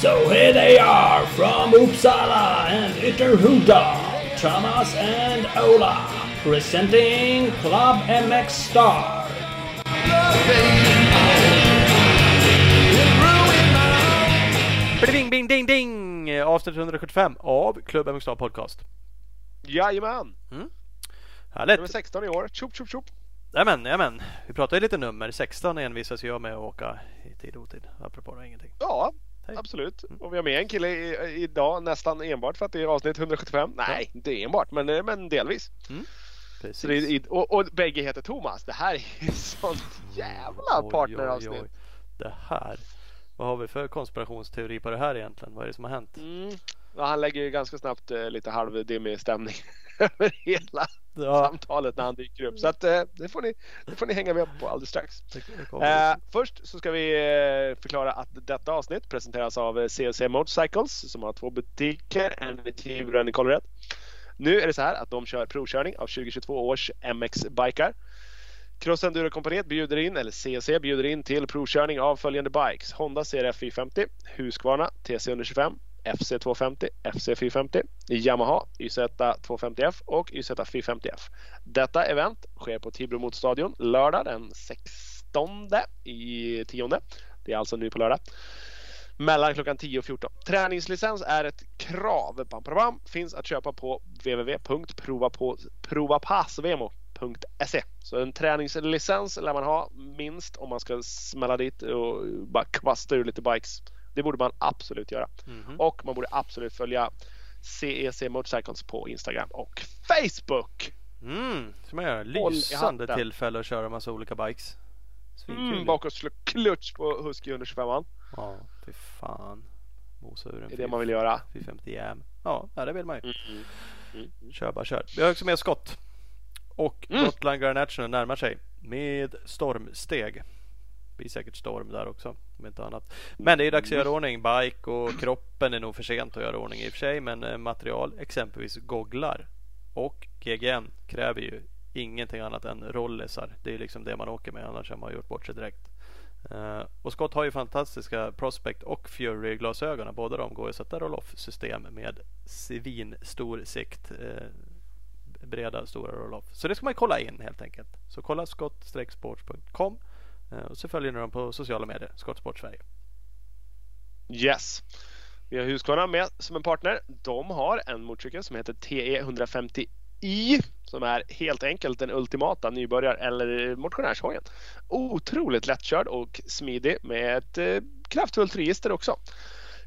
So here they are from Uppsala and Ytterhuda, Thomas and Ola, presenting Club MX Star. Bing, bing, ding, ding! Avsnitt 175 av Klubb MX Star Podcast. Jajamän! Mm? Härligt! Nummer 16 i år. Tjopp, tjopp, tjopp. Jajamän, jajamän. Vi pratar ju lite nummer. 16 envisas jag med att åka i tid och otid. Apropå det, ingenting. Ja, Hej. absolut. Och vi har med en kille i, idag nästan enbart för att det är avsnitt 175. Nej, inte enbart, men, eh, men delvis. Precis. Så det och, och bägge heter Thomas. Det här är ju sånt jävla Oj, partneravsnitt. oj, oj. Det här. Vad har vi för konspirationsteori på det här egentligen? Vad är det som har hänt? Mm. Han lägger ju ganska snabbt eh, lite halvdimmig stämning över hela Ja, samtalet när han dyker upp. Så att, eh, det, får ni, det får ni hänga med på alldeles strax. Eh, först så ska vi eh, förklara att detta avsnitt presenteras av eh, CLC Motorcycles som har två butiker, en i Tibro och en i Kållered. Nu är det så här att de kör provkörning av 2022 års MX-bikar. Cross Enduro kompaniet bjuder in, eller CLC bjuder in till provkörning av följande bikes. Honda CRF 450, Husqvarna TC 125, FC 250, FC 450, Yamaha YZ 250F och YZ 450F. Detta event sker på Tibro Motorstadion lördag den 16 i 10. Det är alltså nu på lördag. Mellan klockan 10 och 14. Träningslicens är ett krav. Bam, bam, bam. Finns att köpa på www.provapassvemo.se. Så en träningslicens lär man ha minst om man ska smälla dit och bara kvasta ur lite bikes. Det borde man absolut göra. Mhm. Och man borde absolut följa CEC Motorcycles på Instagram och Facebook. Mm, som jag gör. Lysande tillfälle att köra massa olika bikes. Svinkul. Mm, bakhjulsklutch på Husky 125 Ja, fy fan. Mosa ur en Det är det man vill göra. 450 jam. Ja, det vill man ju. Mm. Mm. Kör bara kör. Vi har också med Scott. Och Mm. Gotland Grand National närmar sig med stormsteg. Det blir säkert storm där också. Om inte annat. Men det är dags att göra ordning. Bike och kroppen är nog för sent att göra ordning i och för sig. Men eh, material, exempelvis gogglar och GGN kräver ju ingenting annat än rollisar. Det är liksom det man åker med. Annars har man gjort bort sig direkt. Eh, och Scott har ju fantastiska Prospect och Fury-glasögonen. Båda de går att sätta roll-off-system med svinstor sikt. Eh, breda stora roll-off. Så det ska man kolla in helt enkelt. Så kolla skott-sports.com Eh, och så följer ni dem på sociala medier. Skottsport Sverige. Yes. Vi har Husqvarna med som en partner. De har en motorcykel som heter TE 150i som är helt enkelt den ultimata nybörjar eller motionärshojen. Otroligt lättkörd och smidig med ett eh, kraftfullt register också.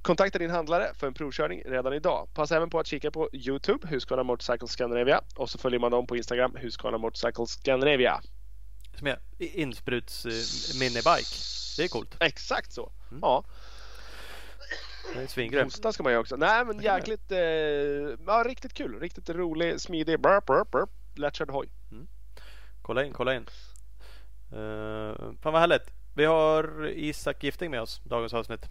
Kontakta din handlare för en provkörning redan idag. Passa även på att kika på Youtube, Husqvarna Motorcycle Scandinavia och så följer man dem på Instagram, Husqvarna Motorcycle Scandinavia. Som är inspruts eh, minibike. Det är coolt. Exakt så. Mm. Ja, Det är svingrymt. Hosta ska man göra också. Nej men jäkligt, eh, ja, riktigt kul. Riktigt rolig, smidig, burp, burp, burp, lättkörd hoj. Kolla in, kolla in. Uh, fan vad härligt. Vi har Isak Gifting med oss dagens avsnitt.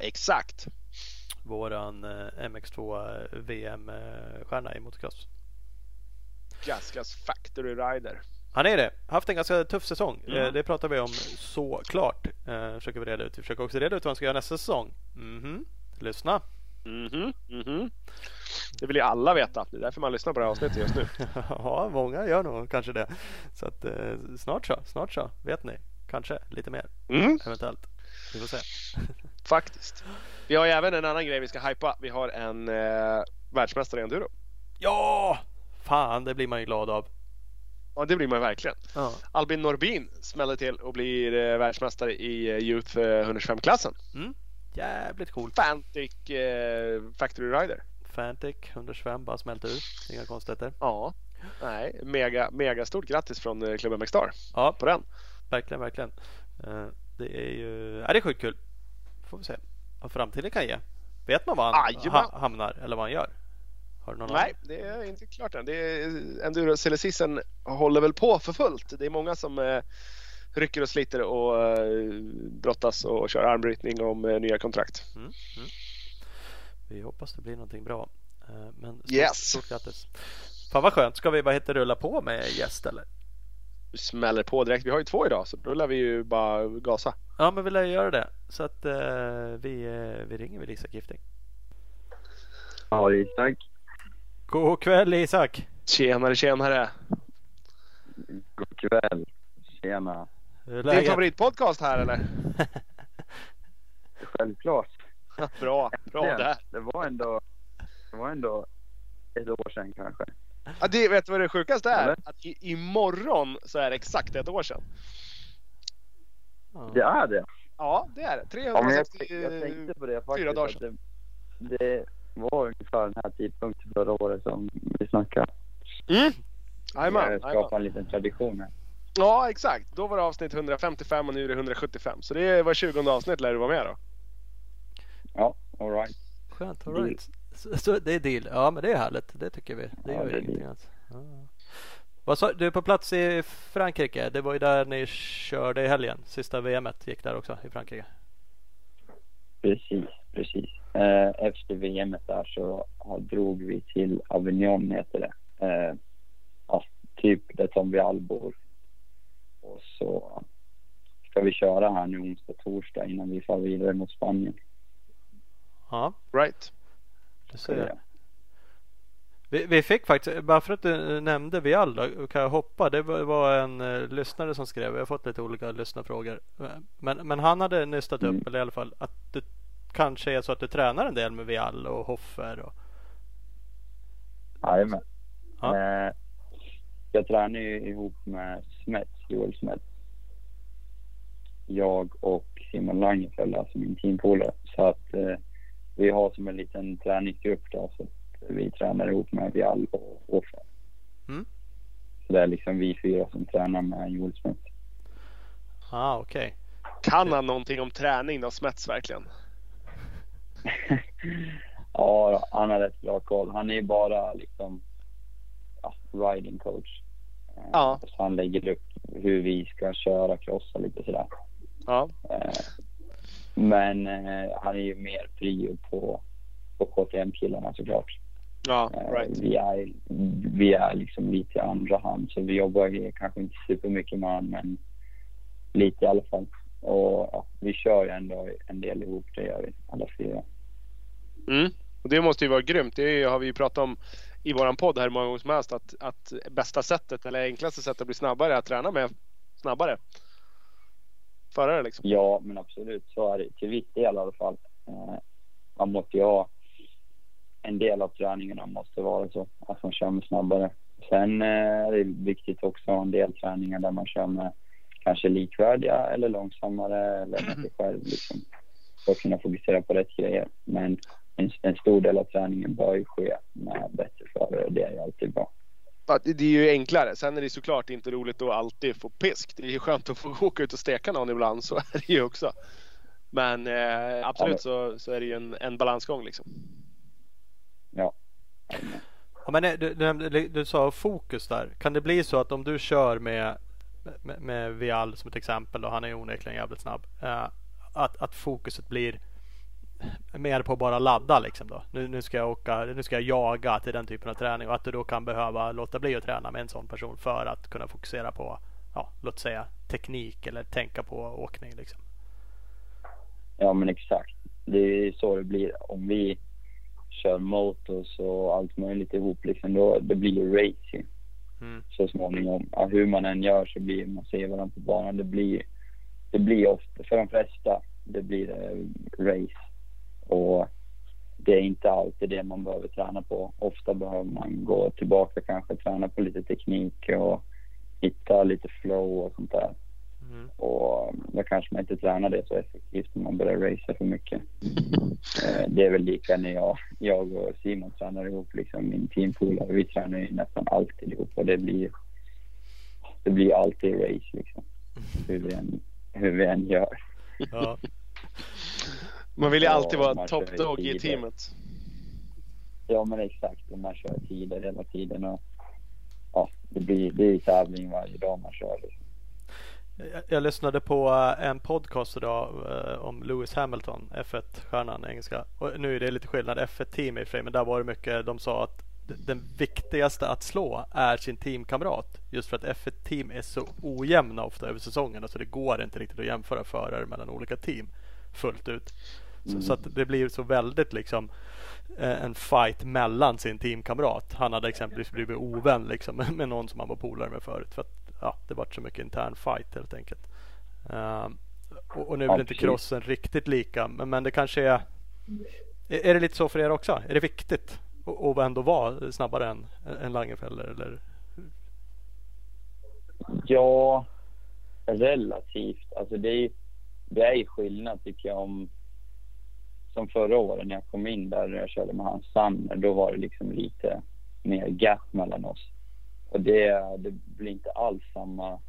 Exakt. Våran eh, MX2 VM-stjärna i motocross. Gaskas Factory Rider. Han är det. Haft en ganska tuff säsong. Mm. Eh, det pratar vi om såklart. Uh, försöker vi reda ut. Vi försöker också reda ut vad han ska göra nästa säsong. Mhm. Lyssna. Mhm, mhm. Det vill ju alla veta. Det är därför man lyssnar på det här avsnittet just nu. ja, många gör nog kanske det. Så att eh, snart så, snart så. Vet ni. Kanske lite mer Mm, eventuellt. Vi får se. faktiskt. Vi har ju även en annan grej vi ska hypa. Vi har en eh, världsmästare i enduro. Ja! Fan, det blir man ju glad av. Ja, det blir man verkligen. Ja. Albin Norbin smäller till och blir eh, världsmästare i eh, Youth eh, 125-klassen. Mm. Jävligt coolt. Fantic eh, Factory Rider. Fantic 125 bara smält ur. Inga konstigheter. Ja, nej, mega, mega stort grattis från eh, klubben McStar Ja, på den. verkligen, verkligen. Eh, Det är ju ja, det är sjukt kul. Får vi se vad framtiden kan ge. Vet man var han ha, hamnar eller vad han gör? Har du någon Nej, det är inte klart än. Det är, enduro silesissen håller väl på för fullt. Det är många som eh, rycker och sliter och eh, brottas och kör armbrytning om eh, nya kontrakt. Mm, mm. Vi hoppas det blir någonting bra. Eh, Men stort, Yes. stort grattis. Fan vad skönt. Ska vi bara hitta rulla på med gäst eller? Vi smäller på direkt. Vi har ju två idag så då lär vi ju bara gasa. Ja men vi lär göra det. Så att eh, vi, eh, vi ringer väl Isak Gifting. Ja, Isak. God kväll Isak! Tjenare tjenare! God kväll. Tjena. Hur är Din favoritpodcast här eller? Självklart. bra, bra det, där. det var ändå, det var ändå ett år sedan kanske. Ja, det, vet du vad det sjukaste är? Eller? Att i, imorgon så är det exakt ett år sedan. Ja. Det är det. Ja, det är det. Ja, men jag, 360... jag tänkte på det faktiskt. dagar att det, det var ungefär den här tidpunkten förra året som vi snackade. Mm. Jajamän, Jag skapa en liten tradition här. Ja, exakt. Då var det avsnitt 155 och nu är det 175. Så det var 20 avsnitt lär du vara med då. Ja, alright. Skönt, all right. Så, så det är deal. Ja men det är härligt. Det tycker vi. Det Ja, gör det är ingenting alls. Ja. Vad sa du? är på plats i Frankrike. Det var ju där ni körde i helgen. Sista VMet gick där också i Frankrike. Precis, precis. Eh, efter VM där så drog vi till Avignon heter det. Eh, ja, typ där Tom Viall bor. Och så ska vi köra här nu onsdag, torsdag innan vi far vidare mot Spanien. Ja, Right. det ser jag. Vi, vi fick faktiskt, bara för att du nämnde Viall då, kan jag hoppa. Det var, en uh, lyssnare som skrev. Vi har fått lite olika lyssnarfrågor. Men, men han hade nystat upp, Mm. eller i alla fall att det kanske är så att du tränar en del med Viall och Hoffer. Och, Jajamän. Ja. Eh, jag tränar ju ihop med Smets, Joel Smets. Jag och Simon Langefeld, alltså min teampolare. Så att eh, vi har som en liten träningsgrupp då. Så vi tränar ihop med Viall och Hoffer. Mm. Så det är liksom vi fyra som tränar med Joel Smets. ah, okej. Kan han någonting om träning då, Smets verkligen? ja, han har rätt bra koll. Han är ju bara liksom ja, riding coach. Eh, Ja. Så han lägger upp hur vi ska köra, krossa lite sådär. Ja. Eh, Men eh, han är ju mer prio på, på KTM-killarna såklart. Ja, Eh, right. Vi är, vi är liksom lite i andra hand så vi jobbar kanske inte supermycket med honom men lite i alla fall. Och ja, vi kör ju ändå en del ihop, det gör vi alla fyra. Mm. Och det måste ju vara grymt. Det har vi ju pratat om i våran podd här många gånger som helst. Att, att bästa sättet eller enklaste sättet att bli snabbare är att träna med snabbare förare liksom. Ja, men absolut så är det till viss del i alla fall. Eh, man måste ju ha en del av träningarna måste vara så att man kör med snabbare. Sen eh, är det viktigt också att ha en del träningar där man kör med kanske likvärdiga eller långsammare eller med sig själv liksom. För att kunna fokusera på rätt grejer. Men en, en stor del av träningen bör ju ske med bättre förare och det är ju alltid bra. Det är ju enklare. Sen är det såklart inte roligt att alltid få pisk. Det är ju skönt att få åka ut och steka någon ibland. Så är det ju också. Men eh, absolut så, så är det ju en, en balansgång liksom. Ja. Ja, men du, du, nämnde- du sa fokus där. Kan det bli så att om du kör med, med, med Viall som ett exempel och han är onekligen jävligt snabb. Eh, att, att fokuset blir mer på bara ladda liksom då. Nu, nu ska jag åka, nu ska jag jaga till den typen av träning och att du då kan behöva låta bli att träna med en sån person för att kunna fokusera på, ja, låt säga teknik eller tänka på åkning liksom. Ja men exakt. Det är så det blir. Om vi kör motors och allt möjligt ihop liksom, då, det blir ju racing Mm. så småningom. Ja, hur man än gör så blir man ser varandra på banan. Det blir, det blir ofta, för de flesta, det blir eh, race. Och det är inte alltid det man behöver träna på. Ofta behöver man gå tillbaka kanske, träna på lite teknik och hitta lite flow och sånt där. Mm. Och då kanske man inte tränar det så effektivt när man börjar racea för mycket. Eh, Det är väl lika när jag, jag och Simon tränar ihop, liksom min teampolare. Vi tränar ju nästan alltid ihop och det blir, det blir alltid race liksom. Hur vi än, hur vi än gör. Ja. Man vill ju alltid vara top i dog i tider. teamet. Ja men exakt, och man kör tider hela tiden och ja, det blir, det är tävling varje dag man kör. Liksom. Jag, jag lyssnade på eh, en podcast idag eh, om Lewis Hamilton, F1-stjärnan engelska. Och nu är det lite skillnad, F1-team i och för sig, men där var det mycket, de sa att den viktigaste att slå är sin teamkamrat. Just för att F1-team är så ojämna ofta över säsongen. Så det går inte riktigt att jämföra förare mellan olika team fullt ut. Så, mm. så att det blir så väldigt liksom eh, en fight mellan sin teamkamrat. Han hade exempelvis blivit ovän liksom, med någon som han var polare med förut. För att ja, det var så mycket intern fight helt enkelt. Uh, och, och, nu är väl inte crossen riktigt lika, men, men det kanske är... Är det lite så för er också? Är det viktigt att ändå vara snabbare än, än Langenfelder? Eller? Ja, relativt. Alltså det är, det är skillnad tycker jag om som förra året när jag kom in där jag körde med hans Sanner. Då var det liksom lite mer gap mellan oss. Och det, det blir inte alls samma,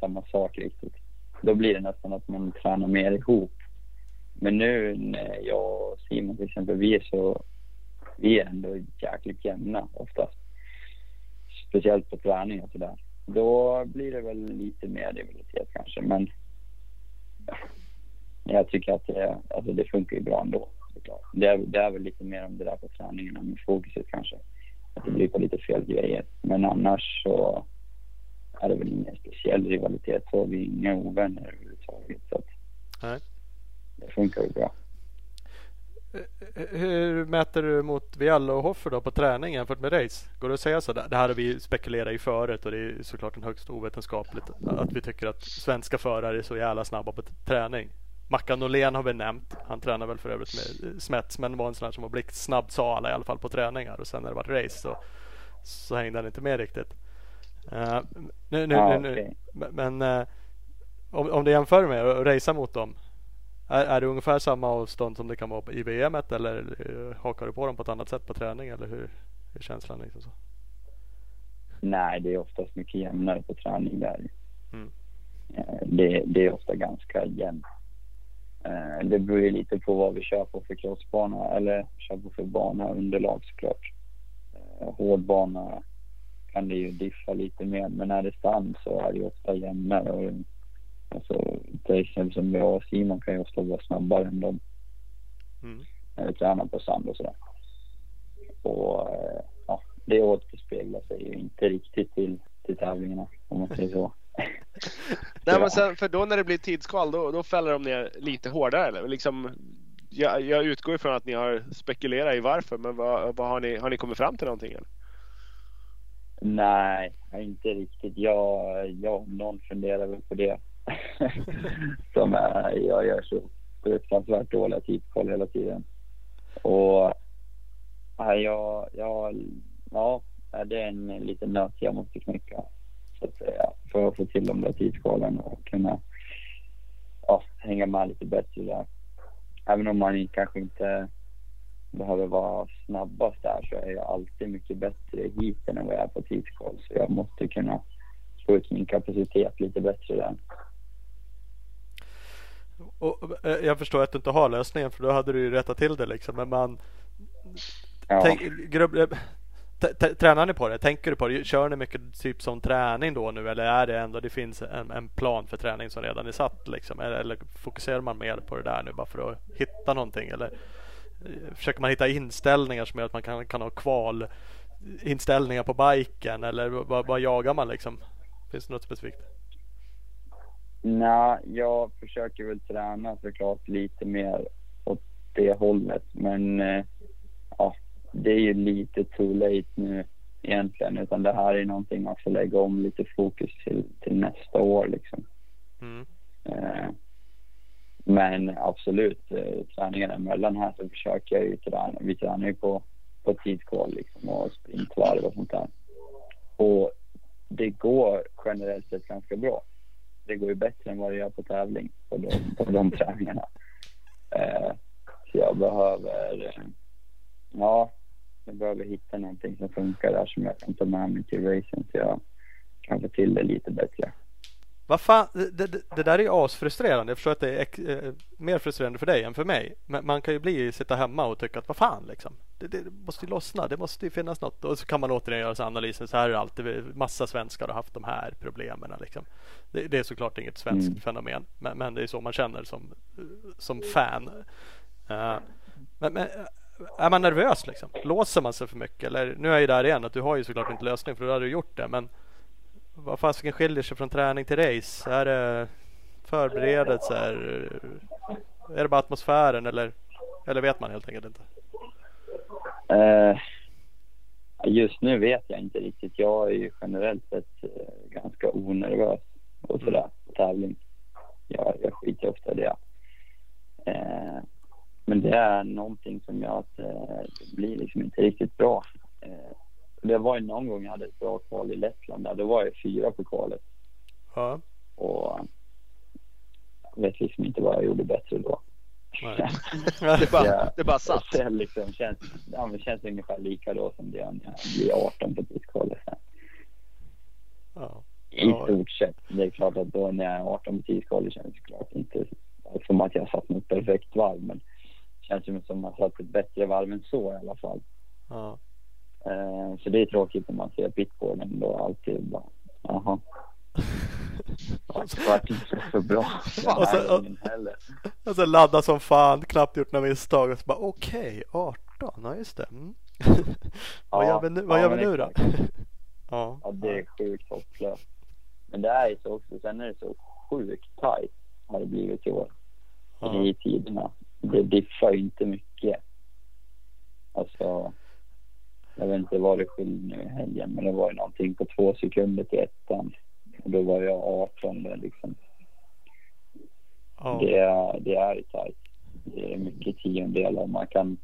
samma sak riktigt. Då blir det nästan att man tränar mer ihop. Men nu när jag och Simon till exempel, vi är så, vi är ändå jäkligt jämna oftast. Speciellt på träning och sådär. Då blir det väl lite mer rivalitet kanske, men jag tycker att det, alltså det funkar ju bra ändå. Det är, det är väl lite mer om det där på träningarna med fokuset kanske. Att det blir på lite fel grejer. Men annars så är det väl ingen speciell rivalitet. Så vi är inga ovänner överhuvudtaget. Så att Nej. Det funkar ju bra. Hur mäter du mot Vialla och Hoffer då på träning jämfört med race? Går det att säga så? Det här har vi spekulerat i förut och det är såklart en högst ovetenskapligt att vi tycker att svenska förare är så jävla snabba på träning. Mackan Norlén har vi nämnt. Han tränar väl för övrigt med Smets men var en sån som var blixtsnabb sa alla i alla fall på träningar och sen när det var race så, så hängde han inte med riktigt. Uh, nu, nu, ah, nu, okay. Men uh, om, om du jämför med att racea mot dem. Är, är det ungefär samma avstånd som det kan vara i VM eller uh, hakar du på dem på ett annat sätt på träning eller hur, hur är känslan? Liksom så? Nej, det är oftast mycket jämnare på träning där. Mm. Det, det, är ofta ganska jämnt Eh, det beror ju lite på vad vi kör på för crossbana eller kör på för bana underlag såklart. Eh, hård bana kan det ju diffa lite mer men är det sand så är det ju ofta jämnare. Och, alltså, till exempel som jag och Simon kan ju ofta vara snabbare än dem. Mm. När vi tränar på sand och sådär. Och eh, ja, det återspeglar sig ju inte riktigt till, till tävlingarna om man säger så. Nej, men sen, för då när det blir tidskval då, då fäller de ner lite hårdare. Eller? Liksom, jag, jag utgår ifrån att ni har spekulerat i varför, men vad, vad har, ni, har ni kommit fram till någonting? Eller? Nej, inte riktigt. Jag, jag någon funderar väl på det. Som är, jag gör så fruktansvärt dåliga tidskval hela tiden. Och jag, jag, ja, det är en liten nöt jag måste knäcka så att säga, för att få till de där tidskvalen och kunna ja, hänga med lite bättre där. Även om man kanske inte behöver vara snabbast där så är jag alltid mycket bättre heaten än vad jag är på tidskval. Så jag måste kunna få ut min kapacitet lite bättre där. Och, eh, jag förstår att du inte har lösningen för då hade du ju rättat till det liksom. Men man... Ja. Tänk, grubb, Tränar ni på det? Tänker du på det? Kör ni mycket typ som träning då nu eller är det ändå det finns en, en plan för träning som redan är satt liksom? Eller, eller, fokuserar man mer på det där nu bara för att hitta någonting? Eller eh, försöker man hitta inställningar som gör att man kan, kan ha kval inställningar på biken eller vad, vad jagar man liksom? Finns det något specifikt? Nej, jag försöker väl träna såklart lite mer åt det hållet men eh, det är ju lite too late nu egentligen. Utan det här är någonting man får lägga om lite fokus till, till nästa år liksom. Mm. Eh, men absolut, eh, träningarna emellan här så försöker jag ju träna. Vi tränar ju på, på tidskval liksom och sprintvarv och sånt där. Och det går generellt sett ganska bra. Det går ju bättre än vad det gör på tävling på de, på de träningarna. Eh, så jag behöver, eh, ja, jag behöver hitta någonting som funkar där som jag kan ta med mig till racen så jag kan få till det lite bättre. Vad fan, det, det, det, där är ju asfrustrerande. Jag förstår att det är eh, mer frustrerande för dig än för mig. Men man kan ju bli, sitta hemma och tycka att vad fan liksom. Det, det måste ju lossna. Det måste ju finnas något. Och så kan man återigen göra analysen. Så här är det alltid. Massa svenskar har haft de här problemen. Liksom. Det, det är såklart inget svenskt mm. fenomen. Men, men, det är så man känner som, som fan. Uh, men, men är man nervös liksom? Låser man sig för mycket? Eller nu är jag ju där igen att du har ju såklart inte lösning för då hade du gjort det. Men vad fasiken skiljer sig från träning till race? Är det förberedelser? Är det bara atmosfären eller, eller vet man helt enkelt inte? Eh, just nu vet jag inte riktigt. Jag är ju generellt sett eh, ganska onervös och sådär på tävling. Jag, jag skiter ofta i det. Eh, men det är någonting som gör att eh, det blir liksom inte riktigt bra. Eh, det var ju någon gång jag hade ett bra kval i Lettland där. Då var jag fyra på kvalet. Ja. Och jag vet liksom inte vad jag gjorde bättre då. Nej. Det bara, Ja. det bara satt. Det liksom känns, ja, men det känns ungefär lika då som det gör när jag blir 18 på tidskvalet. ja. I stort sett. Det är klart att då när jag är 18 på tidskvalet känns det klart inte som att jag satt något perfekt varv. Men känns ju som jag satt ett bättre varv än så i alla fall. Ja. Eh, så det är tråkigt när man ser pitboarden då alltid bara, jaha. Det vart inte så bra Och så- gången heller. Alltså ladda som fan, knappt gjort några misstag och så bara okej, 18, ja just det. Mm. vad gör vi nu, vad ja, gör vi nu då? ja. Ja, det är sjukt hopplöst. Men det är ju så också. Sen är det så sjukt tajt har det blivit i år. Ja. I tiderna. Det diffar ju inte mycket. Alltså, jag vet inte vad det skiljer nu i helgen, men det var ju någonting på två sekunder till ettan. Och då var jag 18 där liksom. Ja. Det, är, det är tajt. Det är mycket tiondelar. Man kan,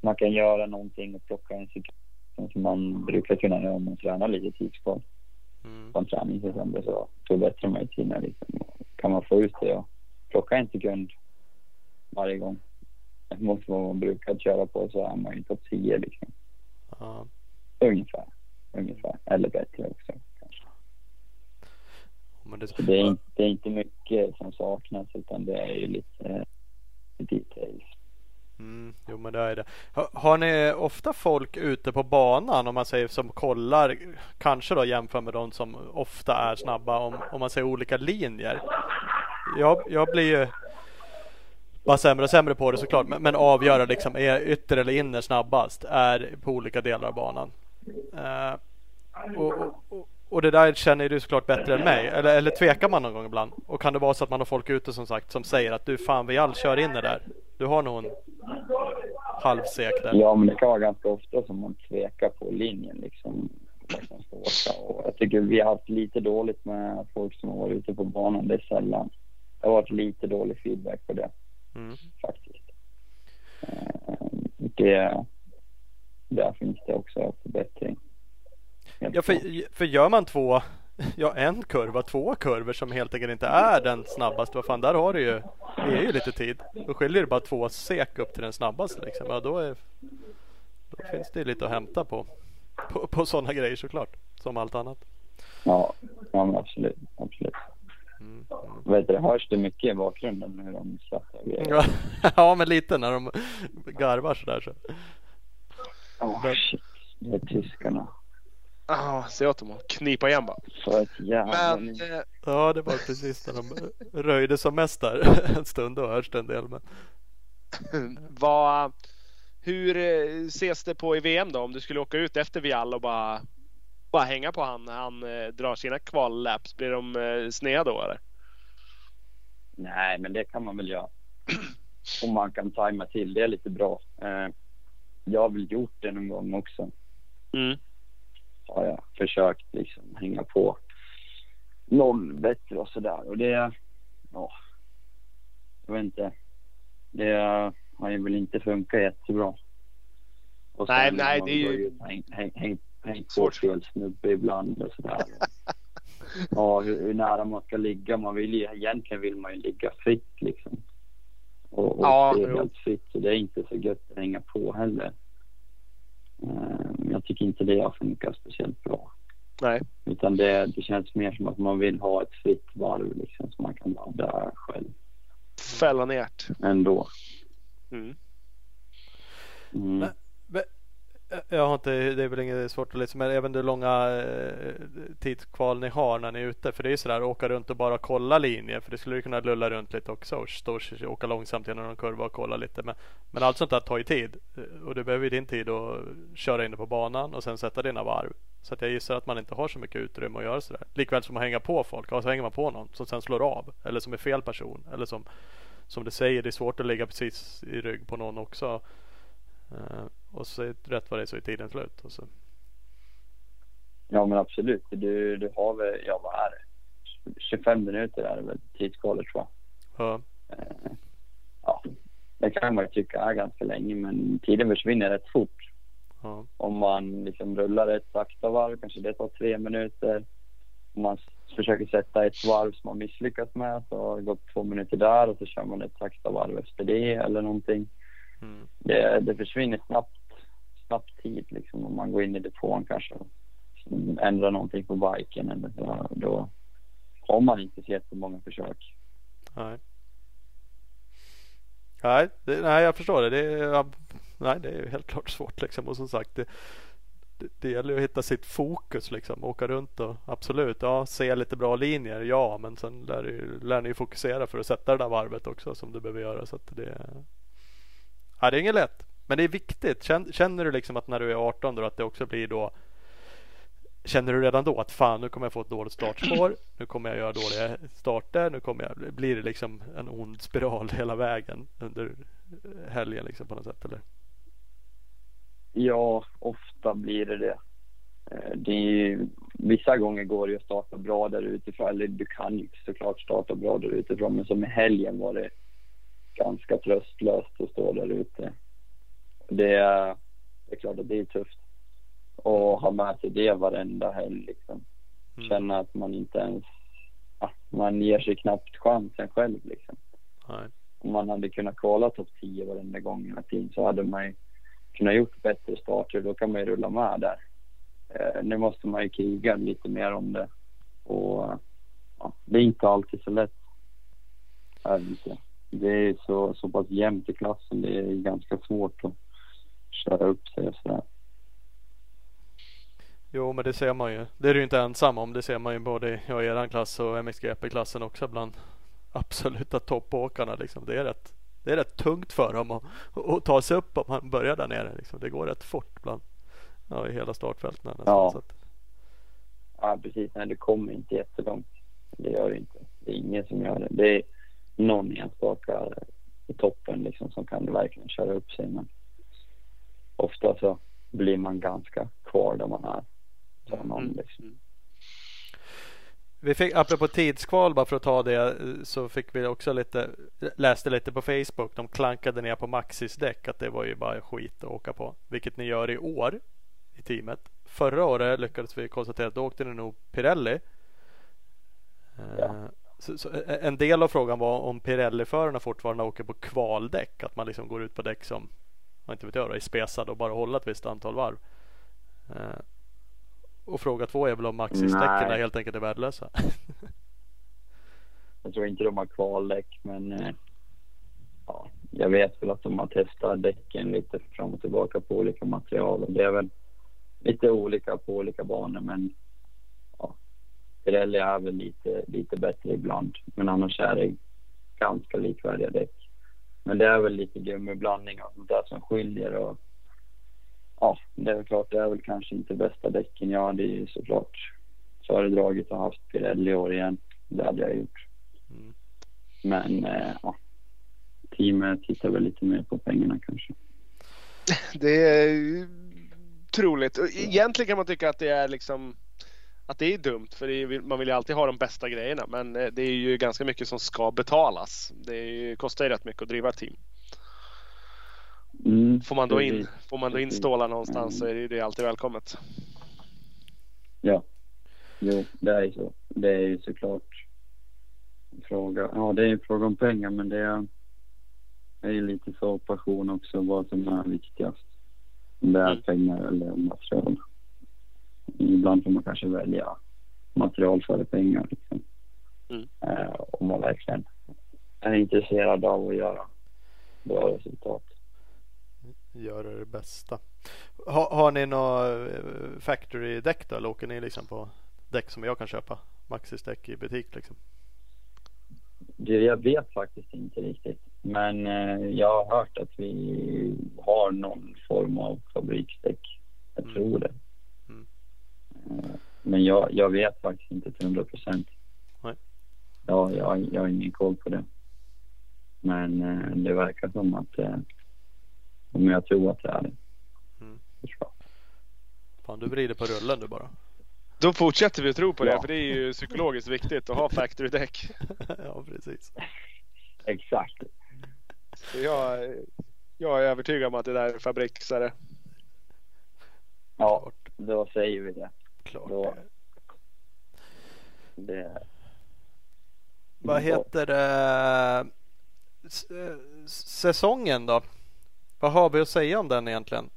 man kan göra någonting och plocka en sekund som man brukar kunna göra om man tränar lite tidskval Mm. på en träning till exempel så förbättrar man ju tiderna liksom. Kan man få ut det och plocka en sekund varje gång mot vad man brukar köra på så är man ju topp 10 liksom. Ja. Ungefär. Ungefär. Eller bättre också kanske. Men det, Så det är, inte, det är inte mycket som saknas utan det är ju lite details. Mm, jo men det är det. Har, har ni ofta folk ute på banan om man säger som kollar kanske då jämför med de som ofta är snabba om, om man säger olika linjer. Jag, jag blir ju vara sämre och sämre på det såklart men, men avgöra liksom är ytter eller inner snabbast är på olika delar av banan. Eh, och, och, och, det där känner du såklart bättre än mig. Eller, eller tvekar man någon gång ibland? Och kan det vara så att man har folk ute som sagt som säger att du fan vi all kör in det där. Du har nog en halvsek där. Ja, men det kan vara ganska ofta som man tvekar på linjen liksom. liksom och jag tycker vi har haft lite dåligt med folk som har varit ute på banan. Det är sällan. Det har varit lite dålig feedback på det Mm. faktiskt. Eh, Det, där finns det också förbättring. Ja, för, för gör man två, ja en kurva, två kurvor som helt enkelt inte är den snabbaste. Vad fan, där har du ju, det är ju lite tid. Då skiljer det bara två sek upp till den snabbaste liksom. Ja, då, är, då finns det ju lite att hämta på, på, på sådana grejer såklart. Som allt annat. Ja, ja absolut. absolut. Mm. Mm. Vet du, hörs det mycket i bakgrunden hur de skrattar? grejer? Ja, men lite när de garvar sådär så. Åh, shit. Det är tyskarna. Ja, se åt dem att knipa igen bara. För ett jävla Men eh, Ja, det var precis när de röjde som mest där en stund. Då hörs det en del. Men... vad, hur eh, ses det på i VM då? Om du skulle åka ut efter Viall och bara, bara hänga på han när han eh, drar sina kvallaps. Blir de eh, sneda då eller? Nej, men det kan man väl göra. Om man kan tajma till det lite bra. Eh, jag har väl gjort det någon gång också. Mm. Har jag försökt liksom hänga på någon bättre och sådär. Och det, ja, jag vet inte. Det har ju väl inte funkat jättebra. Och Nej, nej, det är ju- gått ut och Hängt häng, häng, häng på fel snubbe ibland och sådär. ja, hur, hur nära man ska ligga. Man vill ju, egentligen vill man ju ligga fritt liksom. Och, och Ja, jo. helt fritt. Så det är inte så gött att hänga på heller. Eh, jag tycker inte det har funkat speciellt bra. Nej. Utan det, det känns mer som att man vill ha ett fritt varv liksom, så man kan ladda själv Fälla ner det. ändå. Mm. Mm. Jag har inte, det är väl inget svårt att liksom, men även det långa eh, tidskval ni har när ni är ute. För det är ju sådär åka runt och bara kolla linjer. För det skulle du kunna lulla runt lite också och stå åka långsamt genom någon kurva och kolla lite. Men, men allt sånt där tar ju tid. Eh, och du behöver ju din tid att köra in på banan och sen sätta dina varv. Så att jag gissar att man inte har så mycket utrymme att göra sådär. Likväl som att hänga på folk. Ja, så hänger man på någon som sen slår av. Eller som är fel person. Eller som, som du säger, det är svårt att ligga precis i rygg på någon också. Uh, och så rätt vad det är så är tiden slut. Och så. Ja men absolut. Du, du har väl, ja vad är det? 25 minuter är det väl tidskvalet tror jag. Ja. Uh, ja. Det kan man ju tycka är ganska länge men tiden försvinner rätt fort. Ja. Om man liksom rullar ett sakta varv kanske det tar tre minuter. Om man försöker sätta ett varv som man misslyckats med så har det gått två minuter där och så kör man ett sakta varv efter det eller någonting. Mm. Det, det försvinner snabbt, knapp tid liksom om man går in i depån kanske och ändrar någonting på biken eller så. Då har man inte sett så många försök. Nej. Nej, det, nej jag förstår det. det är, nej, det är helt klart svårt liksom. Och som sagt, det, det, det gäller att hitta sitt fokus liksom. Åka runt och absolut, ja, se lite bra linjer, ja, men sen lär, du, lär ni fokusera för att sätta det där varvet också som du behöver göra. Så att det, ja, det är inget lätt. Men det är viktigt. Känner du liksom att när du är 18 då att det också blir då Känner du redan då att fan nu kommer jag få ett dåligt startspår. Nu kommer jag göra dåliga starter. Nu kommer jag, blir det liksom en ond spiral hela vägen under helgen liksom på något sätt eller? Ja, ofta blir det det. Eh, det är, vissa gånger går det att starta bra där utifrån, eller du kan ju såklart starta bra där utifrån, men som i helgen var det ganska tröstlöst att stå där ute. Det, är, det är klart att det är tufft att ha med sig det varenda helg liksom. Mm. Känna att man inte ens, ja, man ger sig knappt chansen själv liksom. Nej. Om man hade kunnat kvala topp 10 varenda gång hela tiden så hade man ju kunnat gjort bättre starter. Då kan man ju rulla med där. Eh, nu måste man ju kriga lite mer om det. Och ja, det är inte alltid så lätt. Det är så, så pass jämnt i klassen. Det är ganska svårt att köra upp sig och sådär. Jo, men det ser man ju. Det är du inte ensam om. Det ser man ju både i ja, er klass och MXGP-klassen också bland absoluta toppåkarna. Liksom. Det, är rätt, det är rätt tungt för dem att, att ta sig upp om man börjar där nere. Liksom. Det går rätt fort bland ja, i hela startfältet. Nästan, ja. Att... ja, precis. Nej, det kommer inte jättelångt. Det gör det inte. Det är ingen som gör det. Det är någon enstaka i toppen liksom, som kan verkligen köra upp sig. Men ofta så blir man ganska kvar där man är. Mm. Liksom. Vi fick, apropå tidskval bara för att ta det, så fick vi också lite, läste lite på Facebook. De klankade ner på Maxis däck att det var ju bara skit att åka på. Vilket ni gör i år i teamet. Förra året lyckades vi konstatera att då åkte ni nog Pirelli. Ja. Eh, så, så, en del av frågan var om Pirelli-förarna fortfarande åker på kvaldäck. Att man liksom går ut på däck som, inte vet jag, är spesade och bara håller ett visst antal varv. Eh, och fråga två är väl om Maxis-däcken helt enkelt är värdelösa. jag tror inte de har kvaldäck men eh, ja, jag vet väl att de har testat däcken lite fram och tillbaka på olika material och det är väl lite olika på olika banor men ja, Pirelli är väl lite, lite bättre ibland men annars är det ganska likvärdiga däck. Men det är väl lite gummiblandning och sånt där som skiljer och ja, det är klart, det är väl kanske inte bästa däcken. Jag hade ju såklart föredragit att ha haft Pirelli i år igen. Det hade jag gjort. Mm. Men eh, ja, teamet tittar väl lite mer på pengarna kanske. Det är troligt. Egentligen kan man tycka att det är liksom att det är dumt för är, man vill ju alltid ha de bästa grejerna men eh, det är ju ganska mycket som ska betalas. Det ju, kostar ju rätt mycket att driva ett team. Mm, får man då in, får man då in stålar någonstans så är det, det alltid välkommet. Ja, jo det är ju så. Det är ju såklart fråga. Ja, det är en fråga om pengar men det är, det är lite så passion också vad som är viktigast. Om det är mm. pengar eller material. Ibland får man kanske välja material före pengar. Liksom. Mm. Eh, om man verkligen är intresserad av att göra bra resultat göra det bästa. Ha, har ni några eh, factory-däck då? Eller åker ni liksom på däck som jag kan köpa? Maxis däck i butik liksom? Det, jag vet faktiskt inte riktigt. Men eh, jag har hört att vi har någon form av fabriksdäck. Jag Mm. tror det. Men jag, jag vet faktiskt inte till hundra procent. Nej. Ja, jag, jag har ingen koll på det. Men eh, det verkar som att eh, men jag tror att det är det. Mm. Fan du vrider på rullen du bara. Då fortsätter vi att tro på det, Ja. för det är ju psykologiskt viktigt att ha factory-däck. ja precis. Exakt. Så jag, jag är övertygad om att det där är fabriksare. Ja, då säger vi det. Klart Då- det. det Vad heter det? Eh, Säsongen då? Vad har vi att säga om den egentligen?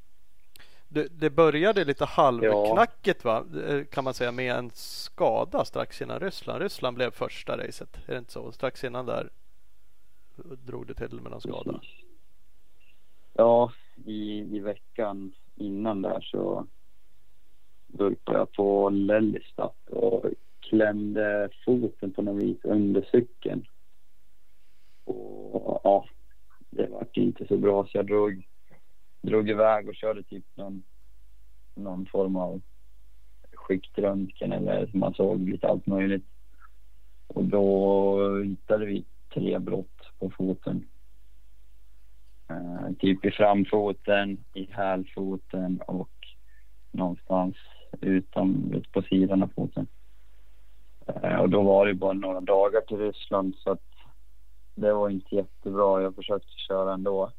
Det, det började lite halvknackigt va? Eh, Kan man säga med en skada strax innan Ryssland. Ryssland blev första racet. Är det inte så? Strax innan där drog det till med någon skada. Ja, i, i veckan innan där så vurpade jag på Lelystad och klämde foten på något vis under cykeln. Och ja, det var inte så bra så jag drog, drog iväg och körde typ någon, någon form av skiktröntgen eller som man såg lite allt möjligt. Och då hittade vi tre brott på foten. Uh, typ i framfoten, i hälfoten och någonstans utan, ut på sidan av foten. Eh, och då var det bara några dagar till Ryssland så att det var inte jättebra. Jag försökte köra ändå.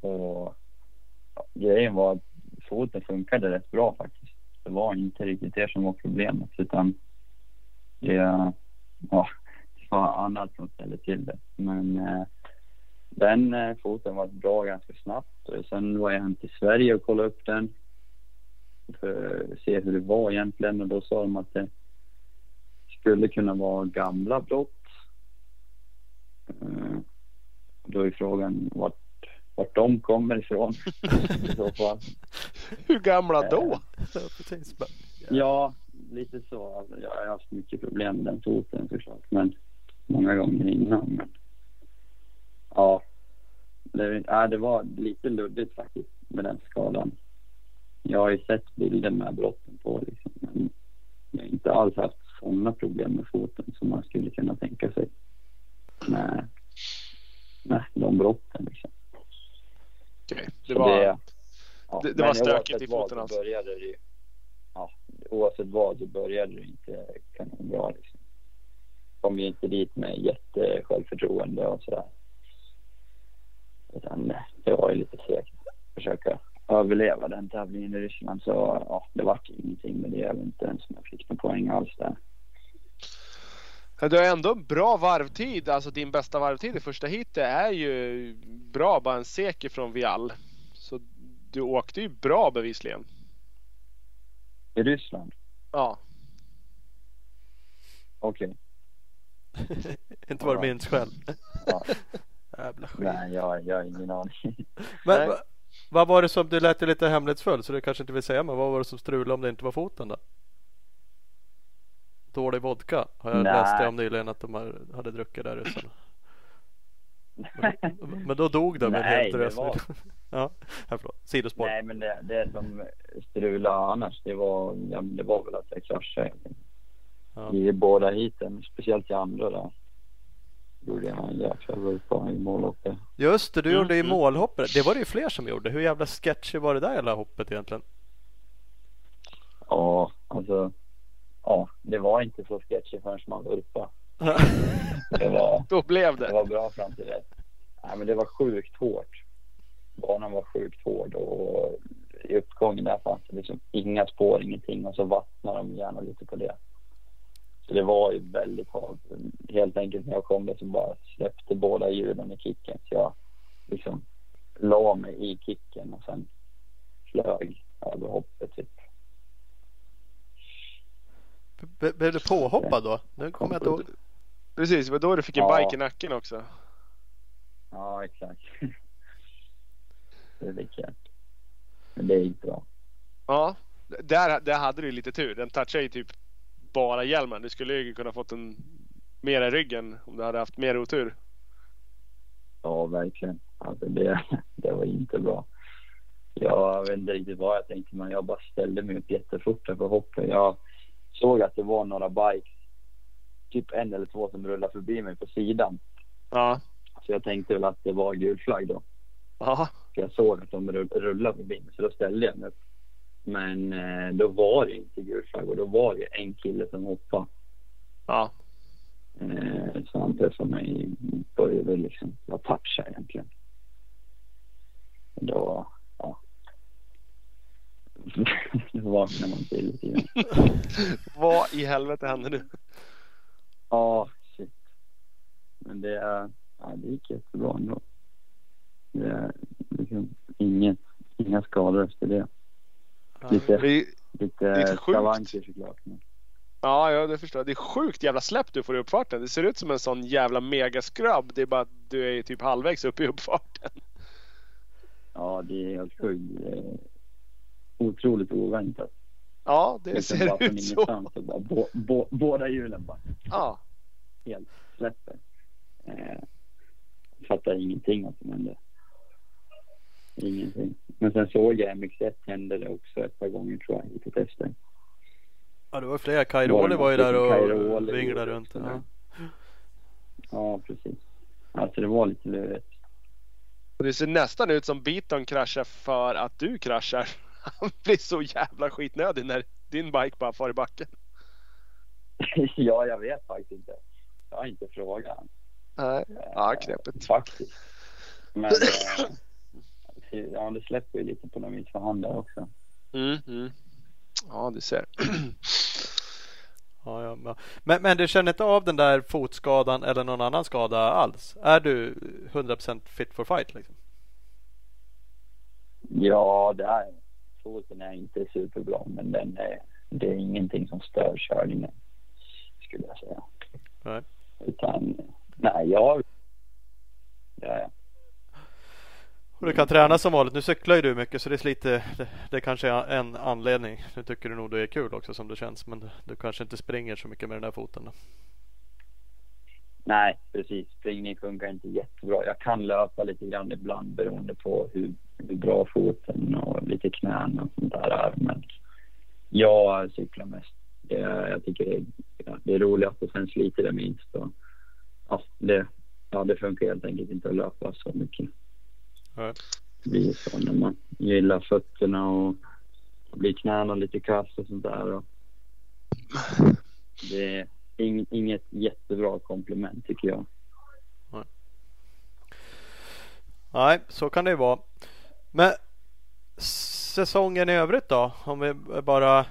Och ja, grejen var att foten funkade rätt bra faktiskt. Det var inte riktigt det som var problemet utan det, ja, det var annat som ställde till det. Men eh, den eh, foten var bra ganska snabbt. Och Sen var jag hem till Sverige och kollade upp den. För att se hur det var egentligen och då sa de att det skulle kunna vara gamla brott. Eh, Då är frågan vart, vart de kommer ifrån i så fall. Hur gamla då? Ja, precis. Ja, lite så. Alltså, jag har haft mycket problem med den foten såklart, men många gånger innan. Men, ja, det, ja, det var lite luddigt faktiskt med den skadan. Jag har ju sett bilder med brotten på liksom, men jag har inte alls haft sådana problem med foten som man skulle kunna tänka sig. Med, med de brotten liksom. Okej, Det var, ja, det- det var stökigt i foten så alltså. Började det, ja, oavsett vad så började det inte kanonbra. Liksom. Kom ju inte dit med jättesjälvförtroende och sådär. Utan eh, det var ju lite segt att försöka överleva den tävlingen i Ryssland. Så ja, det vart ingenting med det. Jag vet inte ens om jag fick någon poäng alls där. du har ändå bra varvtid. Alltså din bästa varvtid i första heatet är ju bra. Bara en seker från Vial. Så du åkte ju bra bevisligen. I Ryssland? Ja. Okej. Inte vad du minns själv. Ja. Jävla skit. Nej, jag, jag har ingen aning. Men vad var det som, du lät lite hemlighetsfull så du kanske inte vill säga men vad var det som strulade om det inte var foten då? Dålig vodka har jag Nej. läst det om nyligen att de hade druckit där ryssarna. Men, men då dog de Nej, helt det var- Ja, här förlåt. Sidospår. Nej, men det, det som strulade annars, det var, ja, det var väl att jag kraschade Ja. i båda heaten. Speciellt i andra där. Gjorde jag en jäkla vurpa i målloppet. Just det, du Mm, gjorde i mm. målhoppet. Det var det ju fler som gjorde. Hur jävla sketchy var det där jävla hoppet egentligen? Ja, alltså. Ja, det var inte så sketchy förrän man vurpade. Det var, Då blev det det. var bra fram till det. Nej, men det var sjukt hårt. Banan var sjukt hård och i uppgången där fanns det liksom inga spår, ingenting och så vattnade de gärna lite på det. Så det var ju väldigt hårt. Helt enkelt när jag kom där så bara släppte båda hjulen i kicken så jag liksom la mig i kicken och sen flög över hoppet typ. Blev du påhoppad då? Nu kommer jag ihåg. Precis, det var då du fick en Ja. bike i nacken också. Ja, exakt. det fick jag. Men det är inte bra. Ja, där, där hade du lite tur. Den touchade ju typ bara hjälmen. Du skulle ju kunna fått en mer i ryggen om du hade haft mer otur. Ja, verkligen. Alltså det, det var inte bra. Jag vet inte riktigt vad jag tänkte, men jag bara ställde mig upp jättefort på hoppet. Jag såg att det var några bikes, typ en eller två, som rullade förbi mig på sidan. Ja. Så jag tänkte väl att det var gul flagg då. Ja. För jag såg att de rull- rullade förbi mig, så då ställde jag mig upp. Men eh, då var det inte gul flagg och då var det en kille som hoppade. Ja. Eh, så han träffade mig på huvudet liksom. Jag touchade egentligen. Då, ja. Då vaknade man till lite grann. Vad i helvete hände nu? Ja, shit. Men det, ja, det gick jättebra ändå. Det är liksom inget, inga skador efter det. Lite, lite det är sjukt. skavanker såklart. Ja, ja, det förstår jag. Det är sjukt jävla släpp du får i uppfarten. Det ser ut som en sån jävla megascrub. Det är bara att du är typ halvvägs upp i uppfarten. ja, det är helt sjukt. Det otroligt oväntat. Ja, det Liksom bara ser ut så. bara, bo, bo, båda hjulen bara Ja. helt släpper. Eh, fattar ingenting vad som hände. Ingenting. Men sen såg jag MX1 hände det också ett par gånger tror jag, lite tester. Ja, det var flera. Kairoli var ju där och vinglade runt. Ja. Ja, precis. Alltså det var lite lurigt. Det ser nästan ut som Beaton kraschar för att du kraschar. Han blir så jävla skitnödig när din bike bara far i backen. ja, jag vet faktiskt inte. Jag har inte frågat. Nej. Ja, knepigt. Faktiskt. Men ja, det släpper ju lite på något vis för hand där också. Mm, mm. Ja, du ser. Ja, ja, ja. Men, men du känner inte av den där fotskadan eller någon annan skada alls? Är du 100% fit for fight? Liksom? Ja, det är foten är inte superbra, men den är, det är ingenting som stör körningen skulle jag säga. Nej. Utan, nej, jag... Ja, ja. Och du kan träna som vanligt. Nu cyklar ju du mycket så det sliter. Det, det kanske är en anledning. Nu tycker du nog det är kul också som det känns. Men du, kanske inte springer så mycket med den där foten. Då. Nej, precis. Springning funkar inte jättebra. Jag kan löpa lite grann ibland beroende på hur, hur bra foten och lite knän och sånt där är. Men jag cyklar mest. Det, jag tycker det är, det är roligast och sen sliter det minst. Och, ja, det, ja, det funkar helt enkelt inte att löpa så mycket. Nej. Det blir så när man gillar fötterna och blir knäna lite kass och sånt där. Och det är ing, inget jättebra komplement tycker jag. Nej, så kan det ju vara. Men säsongen i övrigt då? Om vi bara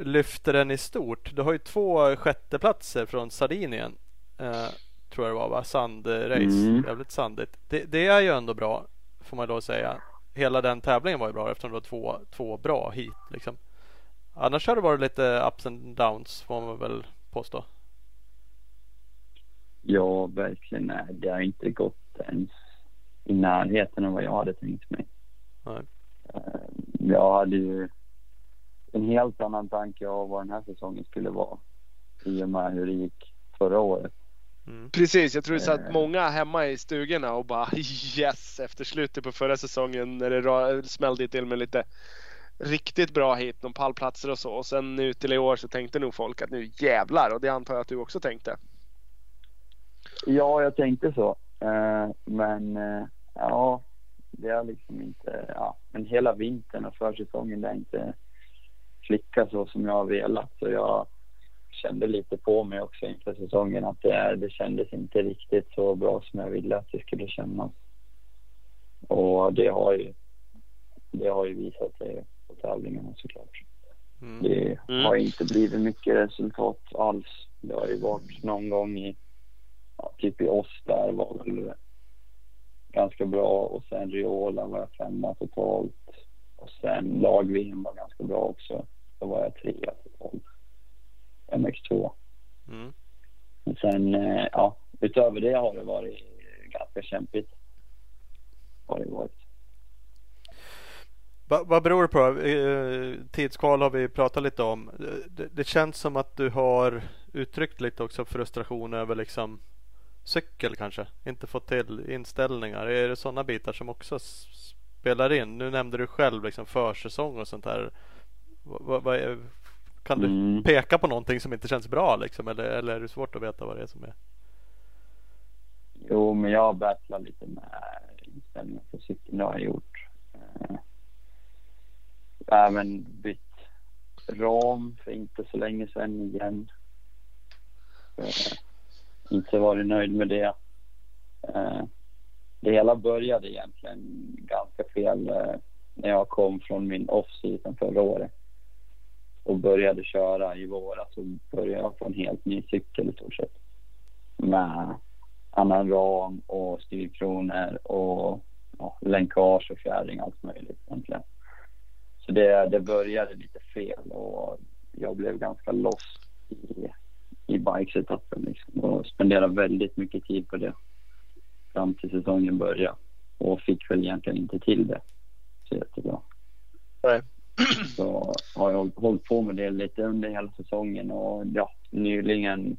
lyfter den i stort. Du har ju två sjätteplatser från Sardinien. Eh, tror jag det var va? Sandrace. Mm. Jävligt sandigt. Det, det är ju ändå bra. Får man då säga. Hela den tävlingen var ju bra eftersom det var två, två bra hit liksom. Annars har det varit lite ups and downs får man väl påstå. Ja, verkligen. Nej, det har inte gått ens i närheten av vad jag hade tänkt mig. Nej. Eh, Jag hade ju en helt annan tanke av vad den här säsongen skulle vara i och med hur det gick förra året. Mm. Precis, jag tror det satt Eh. många hemma i stugorna och bara yes efter slutet på förra säsongen när det smällde till med lite riktigt bra hit, någon pallplatser och så. Och sen nu till i år så tänkte nog folk att nu jävlar och det antar jag att du också tänkte. Ja, jag tänkte så. Eh, Men eh, ja, det har liksom inte... Ja, men hela vintern och försäsongen det har inte klickat så som jag har velat. Så jag kände lite på mig också inför säsongen att det, är- det kändes inte riktigt så bra som jag ville att det skulle kännas. Och det har ju, det har ju visat sig på tävlingarna såklart. Mm. Det Mm. har inte blivit mycket resultat alls. Det har ju varit någon gång i, ja, typ i oss där var väl ganska bra och sen Riola var jag femma totalt. Och sen lag-VM var ganska bra också. Då var jag trea totalt. MX2. Mm. Men sen, eh, ja, utöver det har det varit ganska kämpigt. Har det varit. Va, vad beror det på? Eh, tidskval har vi pratat lite om. Det, det, känns som att du har uttryckt lite också frustration över liksom cykel kanske. Inte fått till inställningar. Är det sådana bitar som också spelar in? Nu nämnde du själv liksom försäsong och sånt där. Kan du mm. peka på någonting som inte känns bra liksom? Eller, eller är det svårt att veta vad det är som är? Jo, men jag har battlat lite med inställningen på cykeln. Det har jag gjort. Eh, även bytt ram för inte så länge sedan igen. Eh, inte varit nöjd med det. Eh, det hela började egentligen ganska fel när jag kom från min off-season förra året och började köra i våras så började jag på en helt ny cykel i stort sett. Med annan ram och styrkronor och ja, länkage och fjärring, allt möjligt egentligen. Så det, det började lite fel och jag blev ganska lost i, i bikesetappen liksom och spenderade väldigt mycket tid på det fram till säsongen började och fick väl egentligen inte till det så jättebra. Nej. Så har jag hållit på med det lite under hela säsongen och ja, nyligen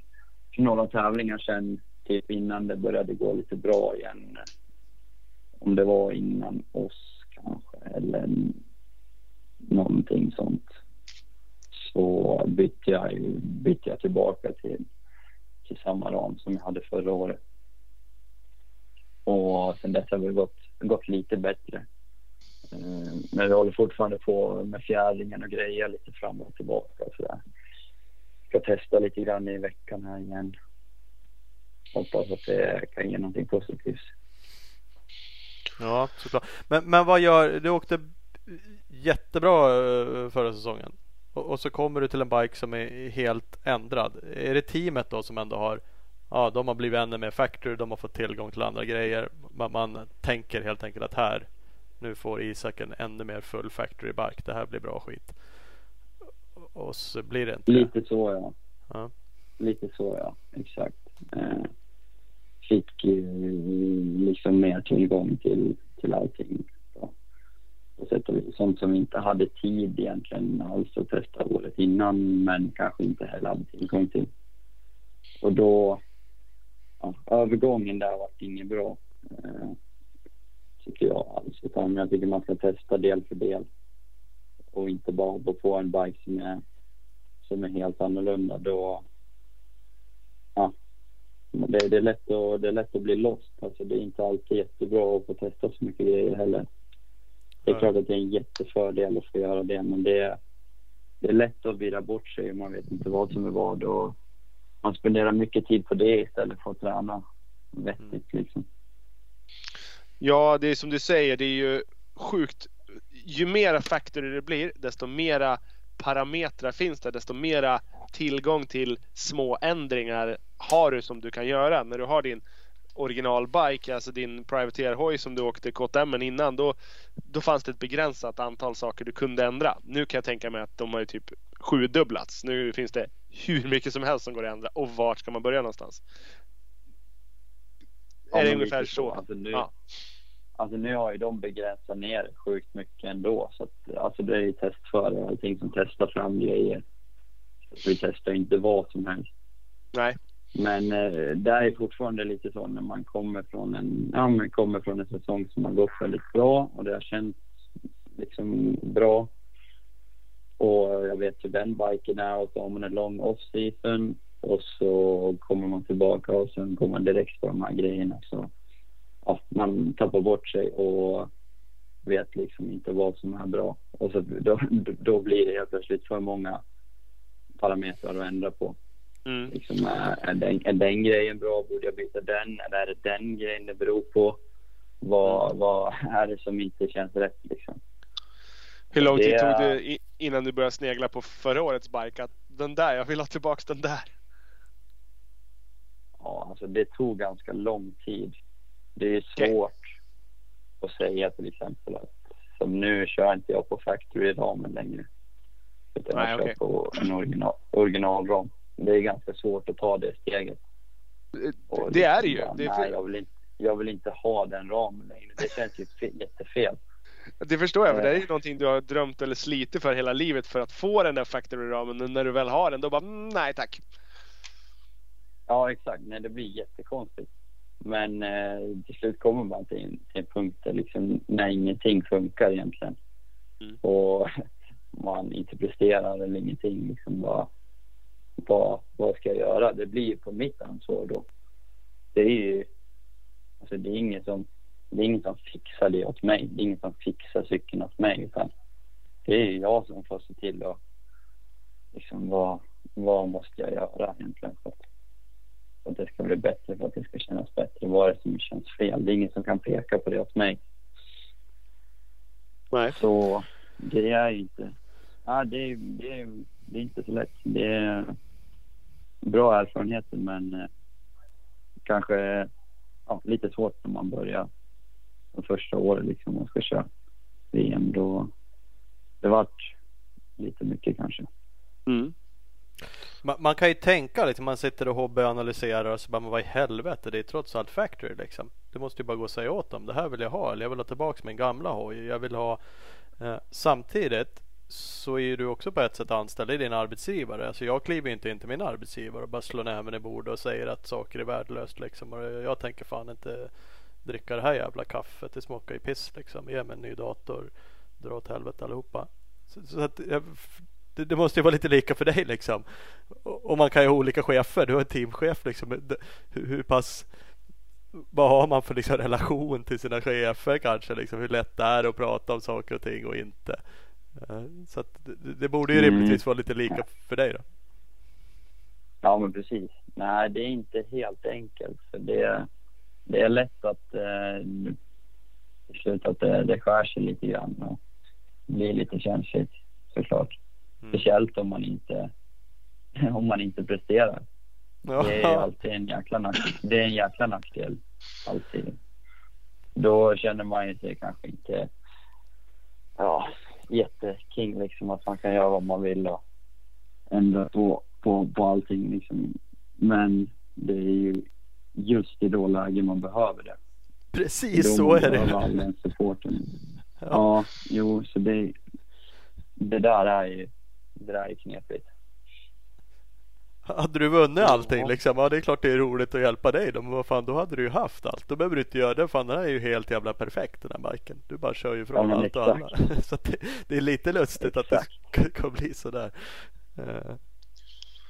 några tävlingar sen typ innan det började gå lite bra igen. Om det var innan oss kanske eller någonting sånt. Så bytte jag, bytte jag tillbaka till, till samma ram som jag hade förra året. Och sen dess har det gått, gått lite bättre. Eh, men vi håller fortfarande på med fjädringen och grejer lite fram och tillbaka och sådär. Ska testa lite grann i veckan här igen. Hoppas att det kan ge någonting positivt. Ja, såklart. Men, men vad gör, du åkte jättebra eh, förra säsongen och, och, så kommer du till en bike som är helt ändrad. Är det teamet då som ändå har Ja, de har blivit ännu mer factory, de har fått tillgång till andra grejer. Man, man tänker helt enkelt att här nu får Isak en ännu mer full factory bike. Det här blir bra skit. Och så blir det inte Lite så ja. ja. Lite så ja, exakt. Eh, fick liksom mer tillgång till, till allting. På, på sätt och vis. Sånt som vi inte hade tid egentligen alls att testa året innan men kanske inte heller hade tillgång till. Och då, ja, övergången där var inget bra. Eh, tycker jag alls. Utan jag tycker man ska testa del för del. Och inte bara hoppa på en bike som är, som är helt annorlunda. Då, ja, det, det, är lätt att, det är lätt att bli lost. Alltså det är inte alltid jättebra att få testa så mycket grejer heller. Det är klart att det är en jättefördel att få göra det, men det är, det är lätt att virra bort sig och man vet inte vad som är vad. Och man spenderar mycket tid på det istället för att träna vettigt. Liksom. Ja, det är som du säger, det är ju sjukt. Ju mera factory det blir, desto mera parametrar finns det, desto mera tillgång till små ändringar har du som du kan göra. När du har din originalbike, alltså din privateerhoj som du åkte KTM innan, då, då fanns det ett begränsat antal saker du kunde ändra. Nu kan jag tänka mig att de har ju typ sjudubblats. Nu finns det hur mycket som helst som går att ändra och vart ska man börja någonstans? Är det ungefär så? Alltså nu, ja. alltså nu har ju de begränsat ner sjukt mycket ändå. Så att, alltså det är ju testförare allting som testar fram grejer. Så vi testar inte vad som helst. Nej. Men eh, det är fortfarande lite så när man kommer från en, ja, man kommer från en säsong som har gått väldigt bra och det har känts liksom bra. Och jag vet hur den biken är och så har man en lång off-season och så kommer man tillbaka och sen går man direkt på de här grejerna. Så ja, man tappar bort sig och vet liksom inte vad som är bra. Och så då, då blir det helt plötsligt för många parametrar att ändra på. Mm. Liksom, är, är, den, är den grejen bra? Borde jag byta den? Eller är det den grejen det beror på? Vad, vad är det som inte känns rätt liksom? Hur lång tid tog det innan du började snegla på förra årets bike? Att den där, jag vill ha tillbaka den där. Ja, alltså det tog ganska lång tid. Det är svårt okay. att säga till exempel att som nu kör inte jag på factory-ramen längre. Utan Nej, jag kör okay. på en original, originalram. Det är ganska svårt att ta det steget. Och det är det ju. Bara, det är nej, jag vill, inte, jag vill inte ha den ramen längre. Det känns ju jättefel. Det förstår jag, för det är ju Eh. någonting du har drömt eller slitit för hela livet för att få den där factory-ramen. När du väl har den, då bara mm, nej tack. Ja, exakt. Nej, det blir jättekonstigt. Men eh, till slut kommer man till en, till en punkt där liksom, när ingenting funkar egentligen. Mm. Och man inte presterar eller ingenting. Liksom bara, vad, vad ska jag göra? Det blir ju på mitt ansvar då. Det är ju... Alltså det är ingen som, det är ingen som fixar det åt mig. Det är ingen som fixar cykeln åt mig. Utan det är ju jag som får se till att liksom vad, vad måste jag göra egentligen för att, för att det ska bli bättre, för att det ska kännas bättre. Vad är det som känns fel? Det är ingen som kan peka på det åt mig. Nej. Så det är inte... Ja, det, är, det, det är inte så lätt. Det är bra erfarenheter men eh, kanske ja, lite svårt när man börjar de första åren liksom man ska köra VM. Då det vart lite mycket kanske. Mm. Man, man kan ju tänka liksom, man sitter och hobbyanalyserar och så bara, men vad i helvete, det är trots allt factory liksom. Du måste ju bara gå och säga åt dem, det här vill jag ha, eller jag vill ha tillbaka min gamla hoj, jag vill ha eh, Samtidigt så är ju du också på ett sätt anställd i din arbetsgivare. Alltså jag kliver ju inte in till min arbetsgivare och bara slår näven i bordet och säger att saker är värdelöst liksom. Och jag tänker fan inte dricka det här jävla kaffet, det smakar ju piss liksom. Ge mig en ny dator, dra åt helvete allihopa. Så, så att jag, det, det, måste ju vara lite lika för dig liksom. Och, man kan ju ha olika chefer. Du har en teamchef liksom. Hur, hur pass vad har man för liksom relation till sina chefer kanske? Liksom, hur lätt det är att prata om saker och ting och inte. Uh, så det, det, borde ju rimligtvis vara lite lika för dig då. Ja men precis. Nej det är inte helt enkelt. För det, det är lätt att eh, till slut att det, det skär sig lite grann och blir lite känsligt såklart. Mm. Speciellt om man inte om man inte presterar. Ja. Det är alltid en jäkla nackdel. Det är en jäkla nackdel. Alltid. Då känner man ju sig kanske inte ja, jätteking liksom. Att man kan göra vad man vill och ändra på, på, på allting liksom. Men det är ju just i då läge man behöver det. Precis så är det. all den supporten. Ja. ja, jo, så det, det där är ju, det där är knepigt. Hade du vunnit allting ja. liksom, ja det är klart det är roligt att hjälpa dig då, men vad fan då hade du ju haft allt. Då behöver du inte göra det, fan den här är ju helt jävla perfekt den här biken. Du bara kör ju från ja, allt och alla. Så det, det, är lite lustigt exakt. att det kan bli sådär. Uh.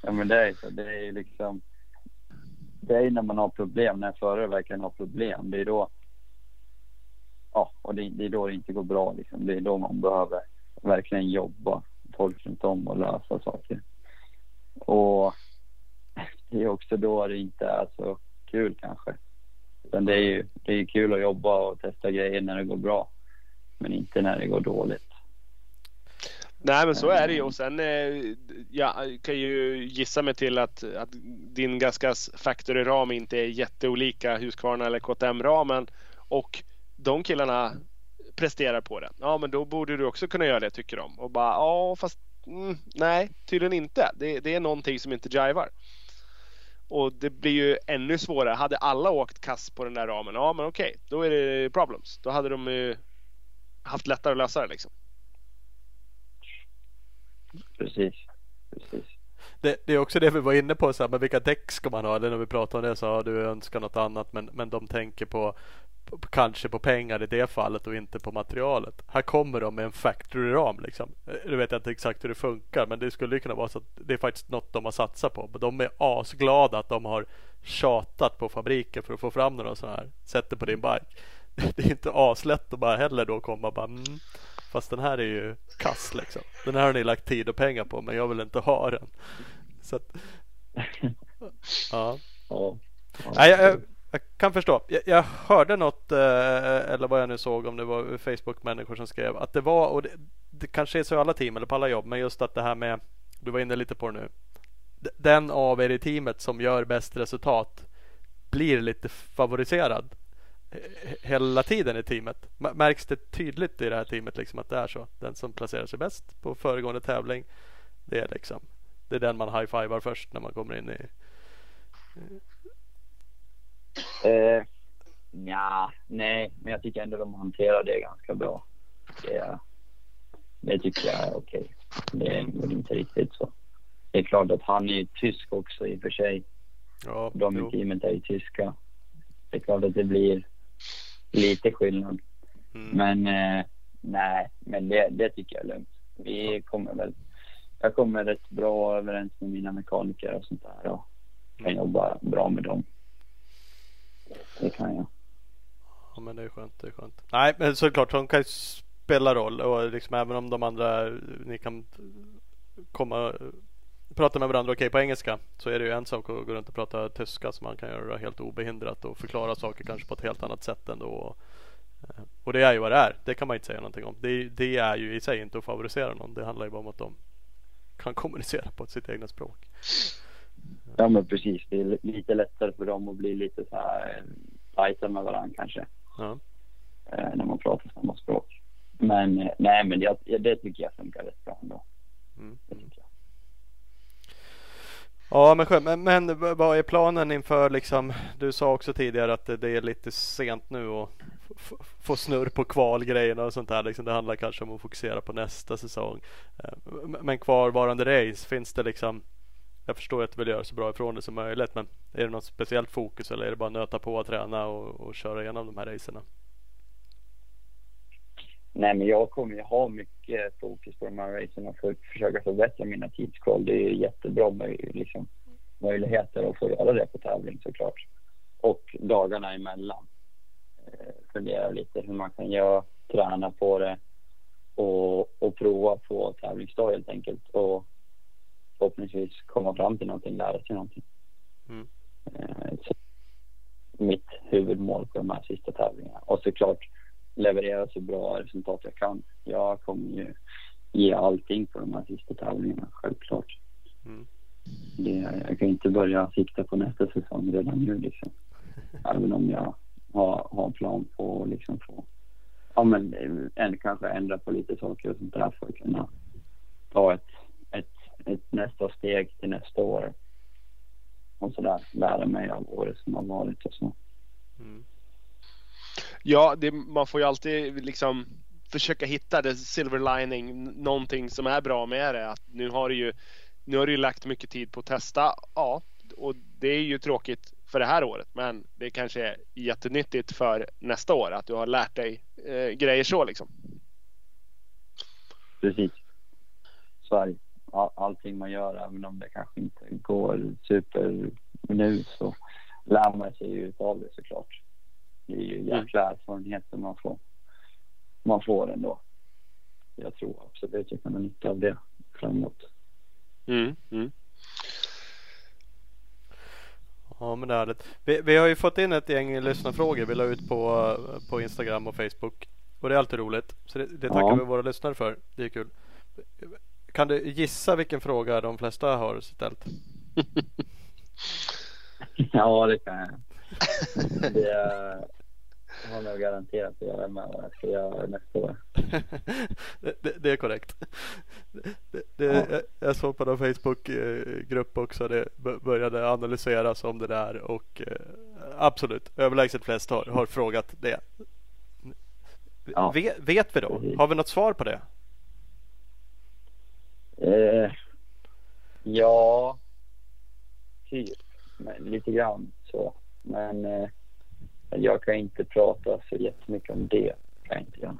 Ja men det är så, det är ju liksom Det är när man har problem, när förare verkligen har problem, det är då Ja, och det, det är då det inte går bra liksom. Det är då man behöver verkligen jobba folk runt om och lösa saker. Och det är också då det inte är så kul kanske. Utan det är ju det är kul att jobba och testa grejer när det går bra. Men inte när det går dåligt. Nej men så är det ju och sen jag kan ju gissa mig till att, att din Gaskas Factory-ram inte är jätteolika Husqvarna eller KTM-ramen och de killarna presterar på den. Ja men då borde du också kunna göra det tycker de och bara ja fast mm, nej tydligen inte. Det, det är någonting som inte jivar. Och det blir ju ännu svårare. Hade alla åkt kass på den där ramen, ja men okej, då är det problems. Då hade de ju haft lättare att lösa det liksom. Precis, precis. Det, det, är också det vi var inne på, så här, men vilka däck ska man ha? Eller när vi pratar om det så har du önskat något annat men, men de tänker på, kanske på pengar i det fallet och inte på materialet. Här kommer de med en factory-ram liksom. Nu vet jag inte exakt hur det funkar men det skulle kunna vara så att det är faktiskt något de har satsat på. De är asglada att de har tjatat på fabriken för att få fram några sådana här. Sätter på din bike. Det är inte aslätt att bara heller då komma och bara mm, Fast den här är ju kass liksom. Den här har ni lagt tid och pengar på men jag vill inte ha den. Så att, ja. ja. Nej, jag, jag, kan förstå. Jag, jag hörde något eh, eller vad jag nu såg om det var Facebook-människor som skrev att det var och det, det kanske är så i alla team eller på alla jobb men just att det här med du var inne lite på det nu. Den av er i teamet som gör bäst resultat blir lite favoriserad hela tiden i teamet. Märks det tydligt i det här teamet liksom att det är så? Den som placerar sig bäst på föregående tävling. Det är liksom Det är den man high-fivar först när man kommer in i eh, ja, nej, men jag tycker ändå de hanterar det ganska bra. Det, det tycker jag är okej. Det är väl inte riktigt så. Det är klart att han är tysk också i och för sig. Ja, De jo. i teamet är ju tyska. Det är klart att det blir lite skillnad. Mm. Men eh, nej, men det, det tycker jag är lugnt. Vi kommer väl... Jag kommer rätt bra överens med mina mekaniker och sånt där och kan Mm. jobba bra med dem. Det kan jag. Ja men det är skönt, det är skönt. Nej men såklart de kan ju spela roll och liksom även om de andra ni kan komma prata med varandra okej på engelska så är det ju en sak att gå runt och prata tyska som man kan göra helt obehindrat och förklara saker kanske på ett helt annat sätt ändå. Eh, och det är ju vad det är. Det kan man inte säga någonting om. Det, det är ju i sig inte att favorisera någon. Det handlar ju bara om att de kan kommunicera på sitt egna språk. Ja men precis. Det är lite lättare för dem att bli lite så här eh, tajta med varandra kanske. Ja. eh, när man pratar samma språk. Men eh, nej, men jag- det tycker jag funkar rätt bra ändå. Mm. Det. Ja men skönt. Men, men vad är planen inför liksom? Du sa också tidigare att det, det är lite sent nu f- få snurr på kvalgrejerna och sånt där. Liksom, det handlar kanske om att fokusera på nästa säsong. Eh, Men kvarvarande race, finns det liksom? Jag förstår att du vill göra så bra ifrån dig som möjligt. Men är det något speciellt fokus eller är det bara nöta på att träna och, och köra igenom de här racerna? Nej, men jag kommer ju ha mycket fokus på de här racen och för, försöka förbättra mina tidskval. Det är jättebra möj liksom, möjligheter att få göra det på tävling såklart. Och dagarna emellan. Eh, fundera lite hur man kan göra, träna på det och, och prova på tävlingsdag helt enkelt. Och förhoppningsvis komma fram till någonting, lära sig någonting. Mm. Eh, så mitt huvudmål på de här sista tävlingarna. Och såklart leverera så bra resultat jag kan. Jag kommer ju ge allting på de här sista tävlingarna, självklart. Mm. Det, jag kan inte börja sikta på nästa säsong redan nu liksom. Även om jag har, har en plan på att liksom få, ja men en, kanske ändra på lite saker och sånt där för att kunna ta ett, ett, nästa steg till nästa år. Och sådär, lära mig av året som har varit och så. Mm. Ja, det, man får ju alltid liksom försöka hitta det silver lining, någonting som är bra med det. Att nu har du ju, nu har du lagt mycket tid på att testa, ja, och det är ju tråkigt för det här året, men det kanske är jättenyttigt för nästa år att du har lärt dig eh, grejer så liksom. Precis. Så är det. All, allting man gör, även om det kanske inte går super nu, så lär man sig ju utav det såklart. Det är ju jäkla erfarenheter man får. Man får ändå. Jag tror absolut jag kan ha nytta av det framåt. Mm, mm. Ja men det är det. Vi, vi har ju fått in ett gäng lyssnarfrågor vi la ut på, på Instagram och Facebook. Och det är alltid roligt. Så det, det tackar Ja. vi våra lyssnare för. Det är kul. Kan du gissa vilken fråga de flesta har ställt? Ja, det kan jag. Det har nog garanterat att göra med vad jag ska göra nästa år. det, det, det är korrekt. Det, det, Ja. jag, jag såg på någon Facebookgrupp också. Det började analyseras om det där och eh, absolut överlägset flest har, har frågat det. Ja. Vet, vet vi då? Har vi något svar på det? Eh, ja, typ. Men, lite grann så. Men eh, jag kan inte prata så jättemycket om det. Kan jag inte göra.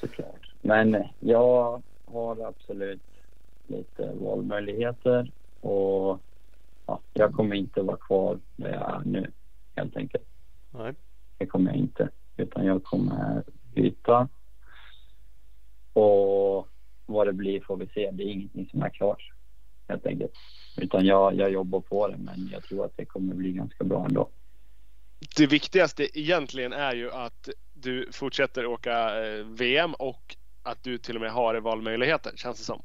Såklart. Men eh, jag har absolut lite valmöjligheter och ja, jag kommer inte vara kvar där jag är nu helt enkelt. Nej. Det kommer jag inte. Utan jag kommer byta. Och vad det blir får vi se. Det är ingenting som är klart. Helt enkelt. Utan jag, jag jobbar på det men jag tror att det kommer bli ganska bra ändå. Det viktigaste egentligen är ju att du fortsätter åka eh, VM och att du till och med har valmöjligheter känns det som.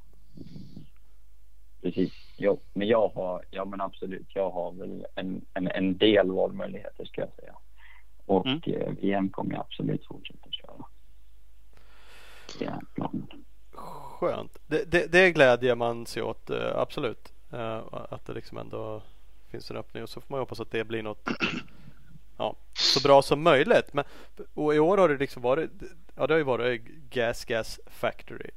Precis. Jo, men jag har, ja men absolut, jag har väl en, en, en del valmöjligheter ska jag säga. Och Mm. eh, VM kommer jag absolut fortsätta köra. Det är planen. Skönt. Det, det, det glädjer man sig åt, eh, absolut. Eh, att det liksom ändå finns en öppning och så får man hoppas att det blir något ja, så bra som möjligt. Men, och i år har det liksom varit Ja, det har ju varit Gas Gas Factory.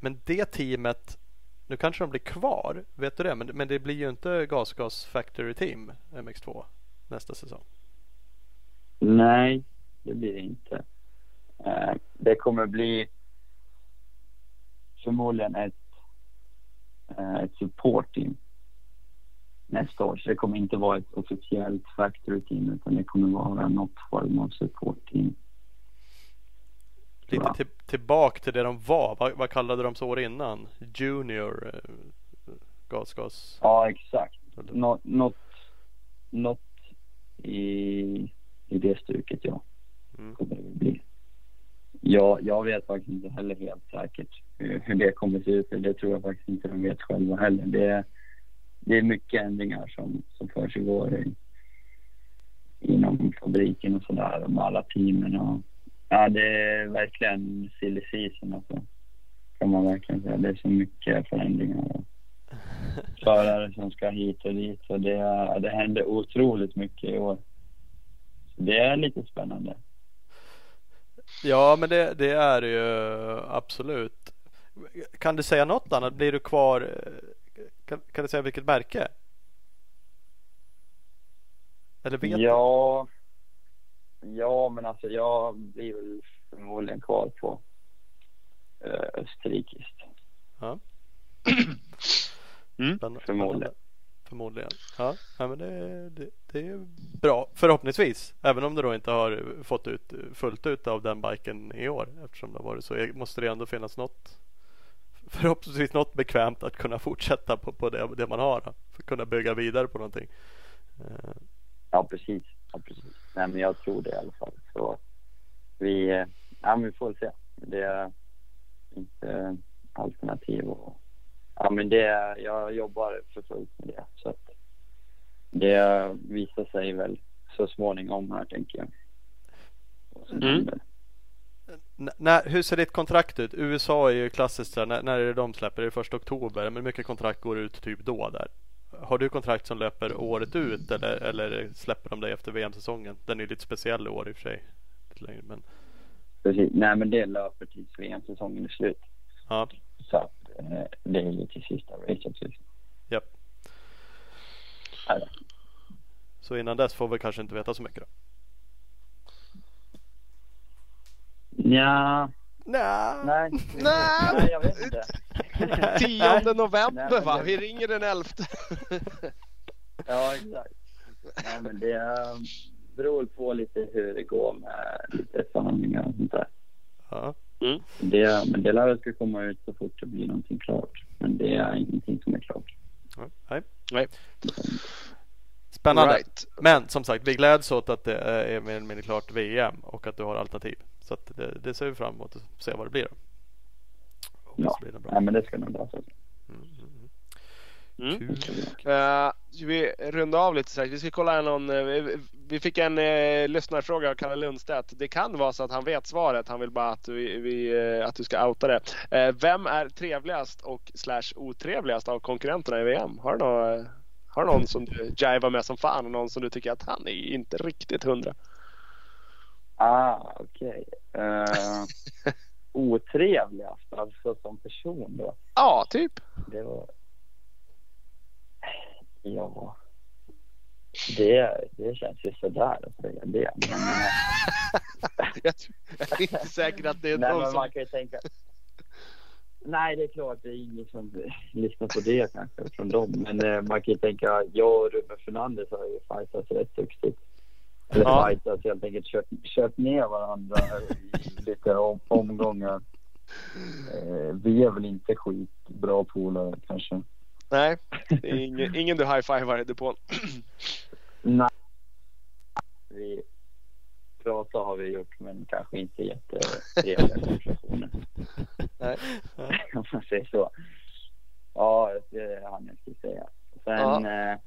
Men det teamet, nu kanske de blir kvar, vet du det? Men, men det blir ju inte Gas Gas Factory Team MX2 nästa säsong. Nej, det blir det inte. Eh, det kommer bli förmodligen ett, eh, ett support team nästa år. Så det kommer inte vara ett officiellt factory team utan det kommer vara något form av support team. Lite till, tillbaka till det de var. Vad, vad kallade de så år innan? Junior eh, gas gas? Ja, exakt. Nå, något, något i, i det stuket, ja. Mm. Kommer det bli. Ja, jag vet faktiskt inte heller helt säkert hur, hur det kommer se ut. Det tror jag faktiskt inte de vet själva heller. Det, det är mycket ändringar som, som försiggår inom fabriken och sådär med alla teamen. Och, ja, det är verkligen silly season alltså. Kan man verkligen säga. Det är så mycket förändringar. Och förare som ska hit och dit. Och det, det händer otroligt mycket i år. Så det är lite spännande. Ja, men det, det är ju absolut. Kan du säga något annat? Blir du kvar? eh, Kan, kan du säga vilket märke? Eller vet du? Ja, ja, men alltså jag blir väl förmodligen kvar på uh, österrikiskt. Ja. Mm, förmodligen. Förmodligen. Ja, ja men det, det, det är bra. Förhoppningsvis. Även om du då inte har fått ut fullt ut av den biken i år. Eftersom det har varit så. Måste det ändå finnas något. Förhoppningsvis något bekvämt att kunna fortsätta på, på det, det man har. För att kunna bygga vidare på någonting. Eh. Ja, precis. Ja, precis. Nej, men jag tror det i alla fall. Så vi, eh, ja, vi får väl se. Det är inte alternativ och ja, men det, är- jag jobbar för fullt med det. Så att det visar sig väl så småningom här, tänker jag. Mm. när, hur ser ditt kontrakt ut? USA är ju klassiskt där. När, när är det de släpper? Är det första oktober? Men mycket kontrakt går ut typ då där. Har du kontrakt som löper året ut eller, eller släpper de dig efter VM-säsongen? Den är ju lite speciell i år i och för sig. Lite längre, men, Precis. Nej, men det löper tills VM-säsongen är slut. ja, Så eh, det är till sista racet. Liksom. japp. Så innan dess får vi kanske inte veta så mycket då. Ja, Nja. nej. Nej. nej, jag vet inte. 10 november Nej, va? Vi ringer den 11. Ja, exakt. Nej, men det eh, beror på lite hur det går med lite förhandlingar och sånt där. Ja. Det, men det lär ska komma ut så fort det blir någonting klart. Men det är ingenting som är klart. Nej. Nej. Spännande. Right. Men som sagt, vi gläds åt att det är mer eller mindre klart VM och att du har alternativ. Så att det, det ser vi fram emot att se vad det blir. Ja. det blir bra. Nej, men det ska nog lösa sig. Mm. Kul. Uh, vi runda av lite strax. Vi ska kolla någon. eh, vi- vi fick en uh, lyssnarfråga av Kalle Lundstedt. Det kan vara så att han vet svaret. Han vill bara att, vi, vi, att du ska outa det. Vem är trevligast och slash otrevligast av konkurrenterna i VM? Har du, någon, har du någon som du jivar med som fan och någon som du tycker att han är inte riktigt hundra? Ah, okej. Eh, otrevligast, alltså som person då? Ja, typ. Det var... Ja... Det, det känns ju sådär att säga det. Men, jag, är inte säker att det är nej, någon som... man kan ju tänka... Nej, det är klart det är ingen som lyssnar på det kanske från dem. Men eh, man kan ju tänka, jag och Ruben Fernandes har ju fightats rätt duktigt. Eller Ja. fightats, helt enkelt kört, kört ner varandra i lite om, omgångar. Eh, vi är väl inte skitbra polare kanske. Nej, det är ingen, ingen du high-fivar i depån. Nej. Vi prata har vi gjort men kanske inte jättetrevliga konversationer. Nej. Om man säger så. Ja, det är han jag skulle säga. Sen, eh,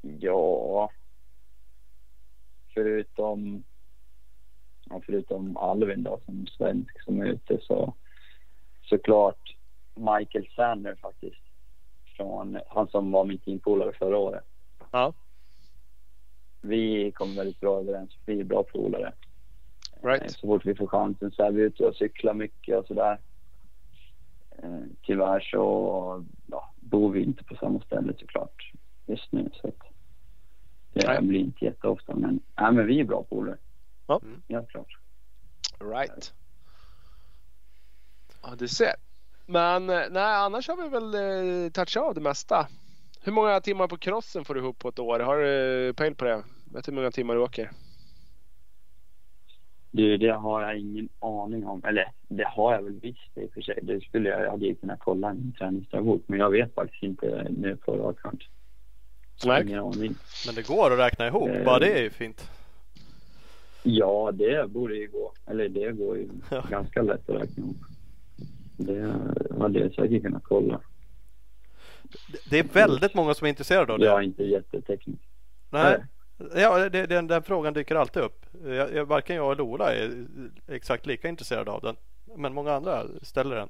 ja. Förutom, ja, förutom Alvin då som svensk som är ute så såklart Michael Sander faktiskt. Från, han som var min teampolare förra året. Ja. Vi kom väldigt bra överens. Vi är bra polare. Right. Eh, Så fort vi får chansen så är vi ute och cyklar mycket och sådär. Eh, Tyvärr så ja, bor vi inte på samma ställe såklart just nu. Så det Nej. blir inte jätteofta. Men, nej, men vi är bra polare. Ja. Mm. Helt klart. Right. Ja, du ser. Men eh, nej, annars har vi väl eh, touchat av det mesta. Hur många timmar på crossen får du ihop på ett år? Har du eh, pejl på det? Vet du hur många timmar du åker? Du, det har jag ingen aning om. Eller det har jag väl visst i och för sig. Det skulle jag, jag hade ju kunnat kolla i min träningsdagbok. Men jag vet faktiskt inte nu på rak arm. Ingen aning. Men det går att räkna ihop. Eh. Bara det är ju fint. Ja, det borde ju gå. Eller det går ju Ja. ganska lätt att räkna ihop. Det hade jag säkert kunnat kolla. Det- är väldigt många som är intresserade av det. Jag är inte jätteteknisk. Nej. Ja, det, den, den frågan dyker alltid upp. Jag, jag, varken jag eller Ola är exakt lika intresserade av den. Men många andra ställer den.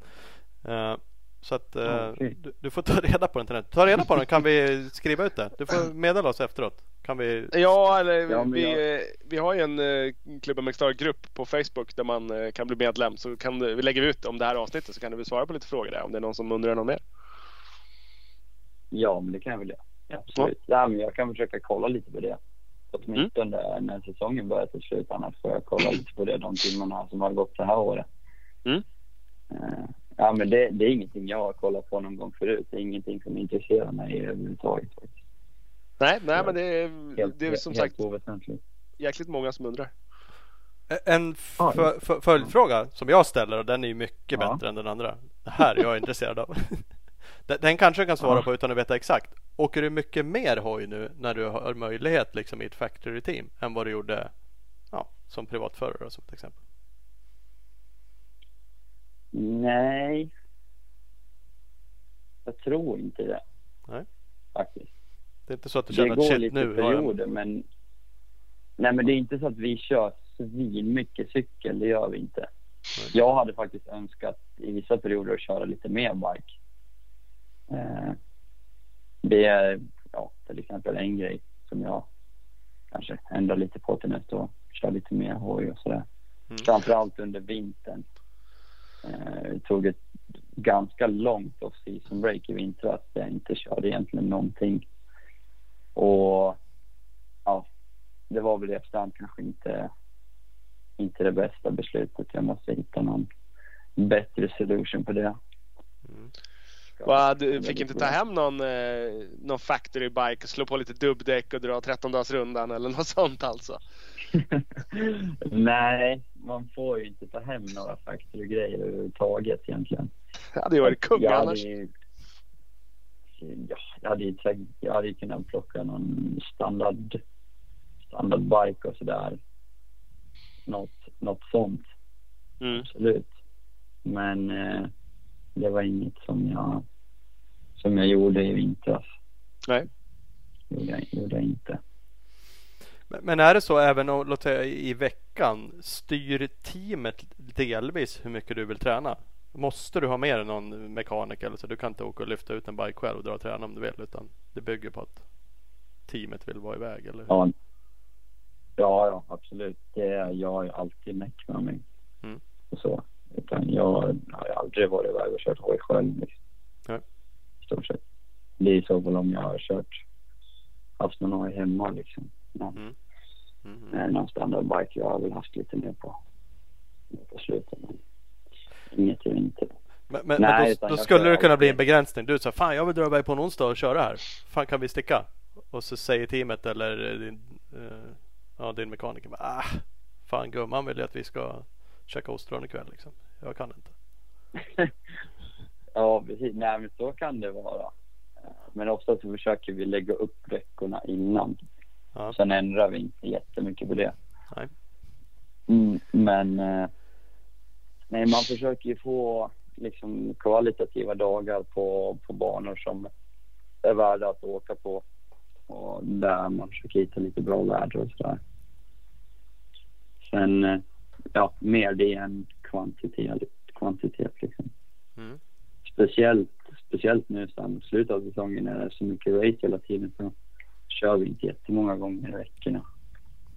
Eh, så att eh, Okej. du, du får ta reda på den till nätet. Ta reda på den kan vi skriva ut det. Du får meddela oss efteråt. Kan vi... Ja, eller Ja, vi, jag- eh, vi har ju en eh, Klubben McStar-grupp på Facebook där man eh, kan bli medlem. Så kan du, vi lägger ut om det här avsnittet så kan du väl svara på lite frågor där om det är någon som undrar något mer. Ja, men det kan jag väl göra. Ja, absolut. Ja. men jag kan försöka kolla lite på det. Åtminstone Mm. när säsongen börjar till slut. Annars får jag kolla lite på det de timmarna som har gått det här året. Mm. Eh, Ja, men det, det är ingenting jag har kollat på någon gång förut. Det är ingenting som intresserar mig överhuvudtaget. faktiskt. Nej, nej men det är, Helt, det är som helt sagt jäkligt många som undrar. En följdfråga som jag ställer och den är ju mycket Ja. bättre än den andra. Det här är jag intresserad av. Den- Den kanske du kan svara Ja. på utan att veta exakt. Åker du mycket mer hoj nu när du har möjlighet liksom i ett factory team än vad du gjorde ja, som privatförare som ett exempel? Nej. Jag tror inte det. Nej. Faktiskt. Det är inte så att du känner att shit nu har jag... perioder men... Nej men det är inte så att vi kör svin mycket cykel, det gör vi inte. Nej. Jag hade faktiskt önskat i vissa perioder att köra lite mer bike. Eh, det är ja, till exempel en grej som jag kanske ändrar lite på till nästa år. Kör lite mer hoj och sådär. Mm. Framförallt under vintern. Eh, tog ett ganska långt off-season break i vintras där jag inte körde egentligen någonting. Och ja, det var väl i efterhand kanske inte, inte det bästa beslutet. Jag måste hitta någon bättre solution på det. Mm. Va, du fick inte ta hem någon, eh, någon factory bike och slå på lite dubbdäck och dra 13 dagars rundan eller något sånt alltså? Nej, man får ju inte ta hem några factory-grejer överhuvudtaget egentligen. Det hade ju varit kung hade annars. ju- Ja, jag hade jag hade kunnat plocka någon standard, standard bike och sådär. Något, något sånt, Mm. absolut. Men eh, det var inget som jag, som jag gjorde i vintras. Nej. Gjorde jag, gjorde jag inte. Men, är det så även om, låt säga i veckan styr teamet delvis hur mycket du vill träna? Måste du ha med dig någon mekaniker eller så? Du kan inte åka och lyfta ut en bike själv och dra och träna om du vill utan det bygger på att teamet vill vara iväg eller? Ja, ja, ja absolut. Det, jag ju alltid näck med mig. Mm. Och så. Utan jag har aldrig varit iväg och kört hoj själv. Liksom. I stort sett. Det är så fall om jag har kört, haft någon hoj hemma liksom. Men Mm. Mm. någon standardbike jag har väl haft lite mer på, på slutet. Men inget jag inte. Men, men, Nej, men då, då skulle det kunna bli en begränsning. Du sa fan jag vill dra iväg på en onsdag och köra här. Fan kan vi sticka? Och så säger teamet eller din, eh, ja, din mekaniker ah, fan gumman vill ju att vi ska käka ostron ikväll liksom. Jag kan inte. Ja, precis. Nej, men så kan det vara. Eh, Men ofta så försöker vi lägga upp veckorna innan. Ja. Sen ändrar vi inte jättemycket på det. Nej. Mm, men eh, nej, man försöker ju få liksom kvalitativa dagar på, på banor som är värda att åka på. Och där man försöker hitta lite bra väder och sådär. Sen, eh, ja, mer det än kvantitet, kvantitet liksom. Mm. Speciellt, speciellt nu sen slutet av säsongen när det är så mycket race hela tiden så kör vi inte jättemånga gånger i veckorna.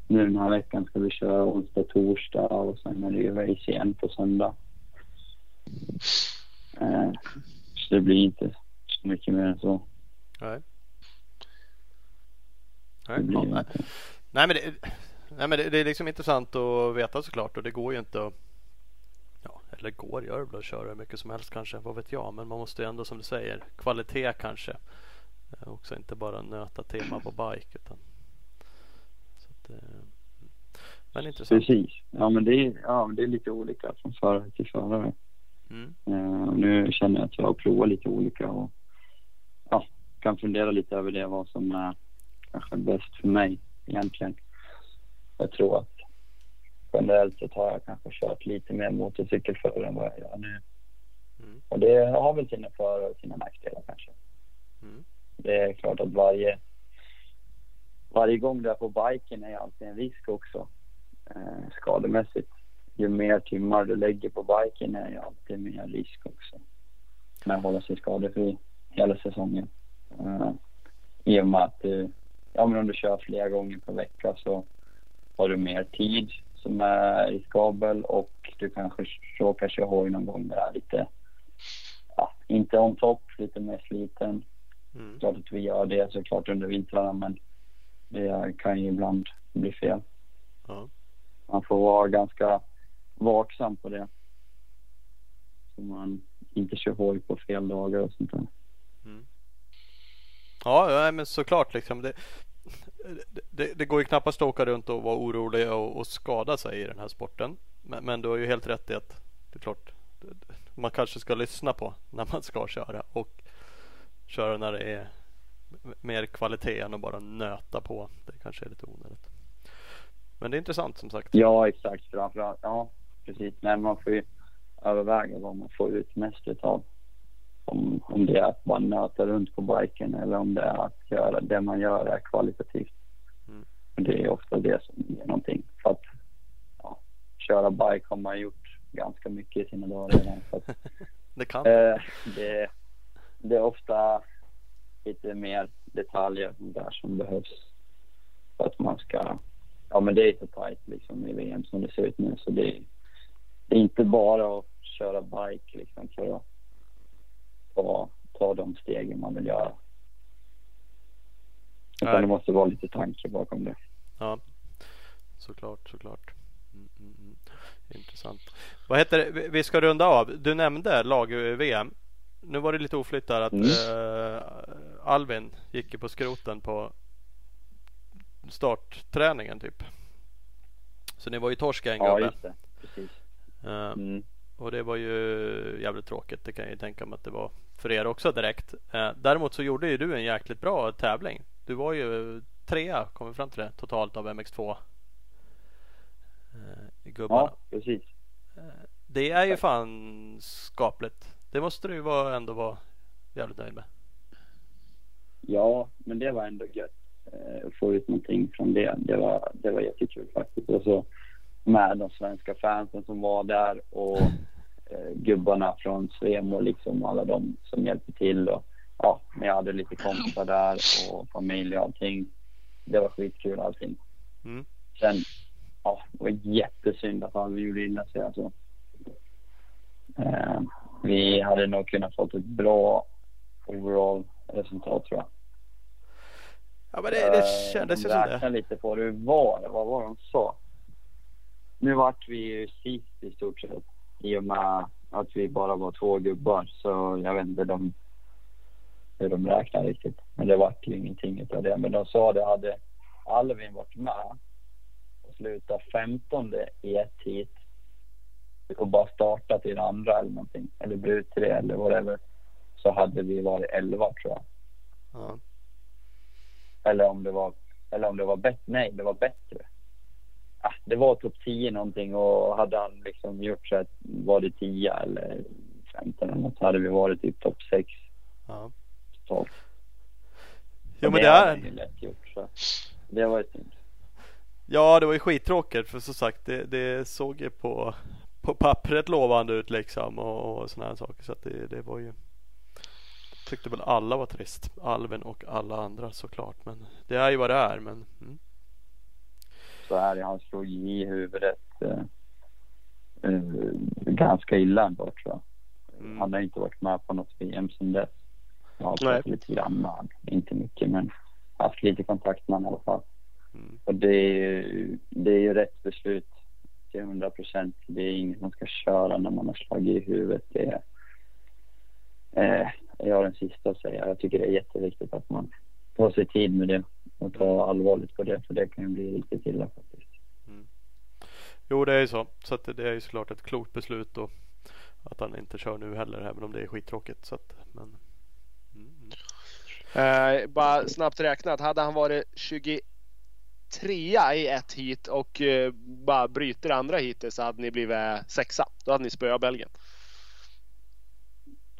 Nu den här veckan ska vi köra onsdag, torsdag och sen är det ju race igen på söndag. Eh, så det blir inte så mycket mer än så. Nej. Det Nej, blir ja, nej. men, det, nej, men det, det är liksom intressant att veta såklart och det går ju inte att Ja, eller går gör det väl att köra hur mycket som helst kanske, vad vet jag. Men man måste ju ändå som du säger, kvalitet kanske. Eh, Också inte bara nöta tema på bike. Utan, att, eh, men intressant. Precis. Ja men, det är, ja, men det är lite olika från förare till förare. Mm. Eh, och nu känner jag att jag har provat lite olika och ja, kan fundera lite över det, vad som är kanske bäst för mig egentligen. Jag tror att generellt sett har jag kanske kört lite mer motorcykel förr än vad jag gör nu. Mm. Och det har väl sina för och sina nackdelar kanske. Mm. Det är klart att varje, varje gång du är på biken är alltid en risk också eh, skademässigt. Ju mer timmar du lägger på biken är ju alltid mer risk också. Med att hålla sig skadefri hela säsongen. Eh, I och med att du, ja men om du kör flera gånger per vecka så har du mer tid som är riskabel och du kanske råkar köra hoj någon gång där lite, ja, inte on top, lite mer sliten Mm. klart att vi gör det såklart under vintrarna men det kan ju ibland bli fel. Ja. Man får vara ganska vaksam på det. Så man inte kör hoj på fel dagar och sånt där. Ja, ja, men såklart liksom. Det, det, det går ju knappast att åka runt och vara orolig och, och skada sig i den här sporten. Men, men du har ju helt rätt i att det är klart man kanske ska lyssna på när man ska köra och köra när det är mer kvalitet än att bara nöta på. Det kanske är lite onödigt. Men det är intressant som sagt. Ja, exakt. Framförallt, ja precis. Men man får ju överväga vad man får ut mest utav. Om, om det är att bara nöta runt på biken eller om det är att göra det man gör är kvalitativt. Mm. Det är ofta det som ger någonting. För att ja, köra bike har man gjort ganska mycket i sina dagar redan. Att, Det kan. eh, det, det är ofta lite mer detaljer där som behövs för att man ska... Ja, men det är så tajt liksom i VM som det ser ut nu så det är, det är inte bara att köra bike liksom för att ta, ta de stegen man vill göra. Utan Nej. det måste vara lite tanke bakom det. Ja, såklart, såklart. Mm, mm, mm. Intressant. Vad heter det? Vi- Vi ska runda av. Du nämnde lag-VM. Nu var det lite oflytt där att Mm. eh, Alvin gick ju på skroten på startträningen typ. Så ni var ju torsk en Ja, gubbe. just det. Precis. Eh, Mm. och det var ju jävligt tråkigt. Det kan jag ju tänka mig att det var för er också direkt. Eh, däremot så gjorde ju du en jäkligt bra tävling. Du var ju trea, kom vi fram till det, totalt av MX2 eh, i gubbarna. Ja, precis. Det är ju fan skapligt. Det måste du ju vara, ändå vara jävligt nöjd med. Ja, men det var ändå gött eh, att få ut någonting från det. Det var, det var jättekul faktiskt. Och så med de svenska fansen som var där och eh, gubbarna från Svemo liksom alla de som hjälpte till. Och, ja, men jag hade lite kompisar där och familj och allting. Det var skitkul allting. Mm. Sen, ja, det var jättesynd att han gjorde illa sig alltså. Eh, vi hade nog kunnat fått ett bra overall resultat tror jag. Ja men det, det Eh, kändes ju räknar det. lite på hur var det, vad var de sa? Nu vart vi ju sist i stort sett i och med att vi bara var två gubbar så jag vet inte de, hur de räknar riktigt. Men det vart ju ingenting utav det. Men de sa det hade Alvin varit med och slutat 15 i ett hit och bara startat i det andra eller någonting eller brutit det eller whatever så hade vi varit 11 tror jag. Ja. Eller om det var, eller om det var bättre. Nej, det var bättre. Ah, det var topp 10 någonting och hade han liksom gjort så att var det 10 eller 15 eller något så hade vi varit typ topp 6 Ja. totalt. Jo men det hade är. ju lätt gjort så det var ju synd. Ja det var ju skittråkigt för som sagt det, det såg ju på, på pappret lovande ut liksom och, och sådana här saker. Så att det, det var ju Tyckte väl alla var trist. Alven och alla andra såklart. Men det är ju vad det är. Men, mm. så är det. Han slog i huvudet eh, eh, ganska illa ändå tror jag. Mm. Han har inte varit med på något VM sedan dess. Jag har pratat lite grann med. Inte mycket men haft lite kontakt med honom i alla fall. Mm. Och det är, ju- det är ju rätt beslut till 100 procent. Det är ingen som ska köra när man har slagit i huvudet. Det är, eh, jag är den sista att säga. Jag tycker det är jätteviktigt att man tar sig tid med det och tar allvarligt på det. För det kan ju bli riktigt illa faktiskt. Jo, det är ju så. Så att det- det är ju såklart ett klokt beslut och att han inte kör nu heller, även om det är skittråkigt. Så att, men, mm, mm. Eh, bara snabbt räknat, hade han varit 23 i ett hit och eh, bara bryter andra hitet så hade ni blivit sexa. Då hade ni spöat Belgien.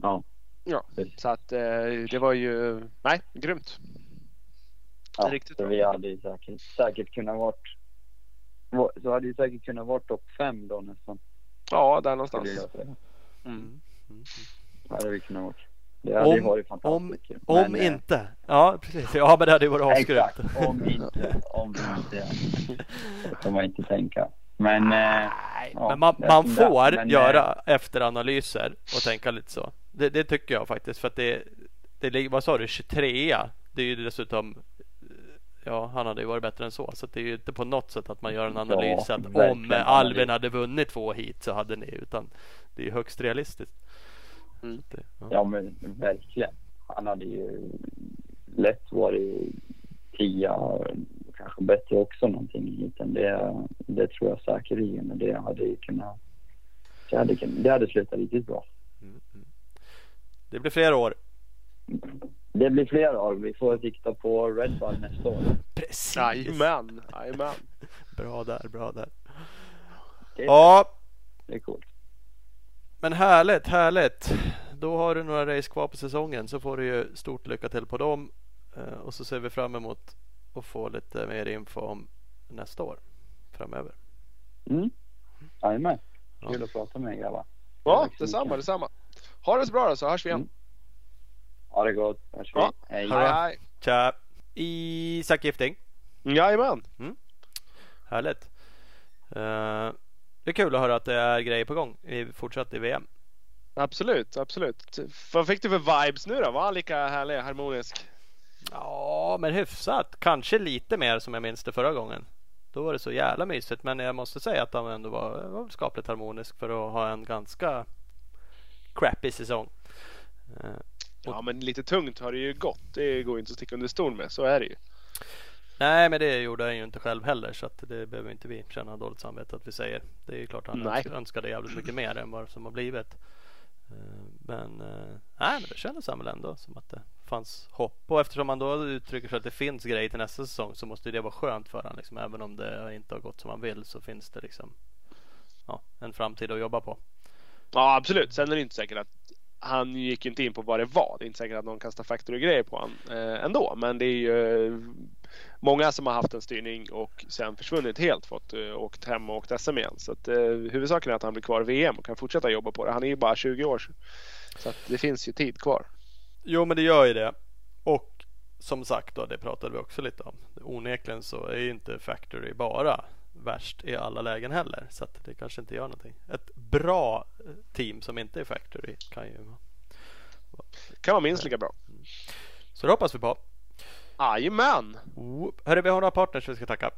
Ja. Ja. Så att eh, det var ju, nej, grymt. Ja, Riktigt bra. vi hade ju säkert, säkert kunnat varit va- så hade ju säkert kunnat vara topp fem då nästan. Ja, där någonstans. Mm. Mm. Mm. Hade vi kunnat varit. Det hade ju Om- varit Om, fantastiskt om Men, eh, inte. Ja, precis. Ja, men det hade ju varit asgrymt. Exakt, om inte. Om inte. Så får man inte tänka. Men eh, Nej, Ja, men man, det man det får Men, göra efteranalyser och tänka lite så. Det, det tycker jag faktiskt. För att det, det ligger, vad sa du, 23 Det är ju dessutom Ja, han hade ju varit bättre än så. Så det är ju inte på något sätt att man gör en analys Ja, att om Albin hade vunnit två hit så hade ni. Utan det är ju högst realistiskt. Mm. Det, ja. ja men verkligen. Han hade ju lätt varit tia, kanske bättre också någonting i heaten. Det, det tror jag säkerligen. Det hade ju kunnat det hade, det hade slutat riktigt bra. Det blir fler år. Det blir fler år. Vi får sikta på Red Bull nästa år. Precis. Jajamän, jajamän. Bra där, bra där. Det, Ja, det är coolt. Men härligt, härligt. Då har du några race kvar på säsongen så får du ju stort lycka till på dem. Eh, Och så ser vi fram emot att få lite mer info om nästa år framöver. Mm. Jajamän. Ja. Kul att prata med er grabbar. Ja, detsamma, mycket. detsamma. Ha det så bra då så hörs vi igen. Mm. Ha det gott. Hörs vi. Ja. Hej. Hej, hej. Tja! Isak Gifting. Jajamän. Härligt. Eh, det är kul att höra att det är grejer på gång i, fortsatt i VM. Absolut, absolut. Vad fick du för vibes nu då? Var han lika härlig, harmonisk? Ja, men hyfsat. Kanske lite mer som jag minns det förra gången. Då var det så jävla mysigt. Men jag måste säga att han ändå var, var skapligt harmonisk för att ha en ganska crappy säsong. Eh, Ja, men lite tungt har det ju gått. Det går inte att sticka under stol med. Så är det ju. Nej, men det gjorde han ju inte själv heller så att det behöver inte vi känna dåligt samvete att vi säger. Det är ju klart han Nej. önsk- önskade jävligt mycket mer än vad som har blivit. Eh, Men, eh, nej, men det kändes väl ändå som att det fanns hopp. Och eftersom han då uttrycker sig att det finns grejer till nästa säsong så måste ju det vara skönt för honom. Liksom. Även om det inte har gått som han vill så finns det liksom ja, en framtid att jobba på. Ja, absolut. Sen är det inte säkert att han gick inte in på vad det var. Det är inte säkert att någon kastar factory grejer på honom eh, ändå. Men det är ju eh, många som har haft en styrning och sen försvunnit helt. Fått eh, åkt hem och åkt SM igen. Så att, eh, huvudsaken är att han blir kvar i VM och kan fortsätta jobba på det. Han är ju bara 20 år. Så att det finns ju tid kvar. Jo, men det gör ju det. Och som sagt då, det pratade vi också lite om. Onekligen så är ju inte Factory bara värst i alla lägen heller. Så att det kanske inte gör någonting. Ett bra eh, team som inte är Factory kan ju... Kan vara minst lika bra. Så det hoppas vi på. Jajamän! Hörru, vi har några partners vi ska tacka.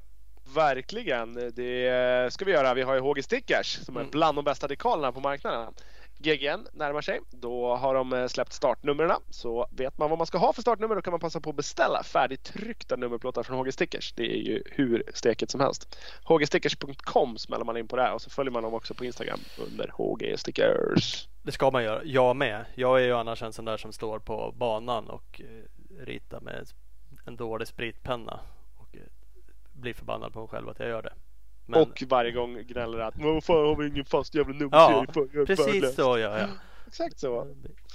Verkligen. Det ska vi göra. Vi har ju HG Stickers som är Mm. bland de bästa dekalerna på marknaden. GGN närmar sig. Då har de eh, släppt startnumren. Så vet man vad man ska ha för startnummer då kan man passa på att beställa färdigtryckta nummerplåtar från HG Stickers. Det är ju hur steket som helst. HGstickers.com smäller man in på det här och så följer man dem också på Instagram under HG Stickers. Det ska man göra. Jag med. Jag är ju annars en sån där som står på banan och eh, ritar med en dålig spritpenna. Och eh, blir förbannad på mig själv att jag gör det. Men- Och varje gång gnäller att "Men vad fan har vi ingen fast jävla Ja, nummerserie? Jag är precis värdelös." så gör jag. Exakt så.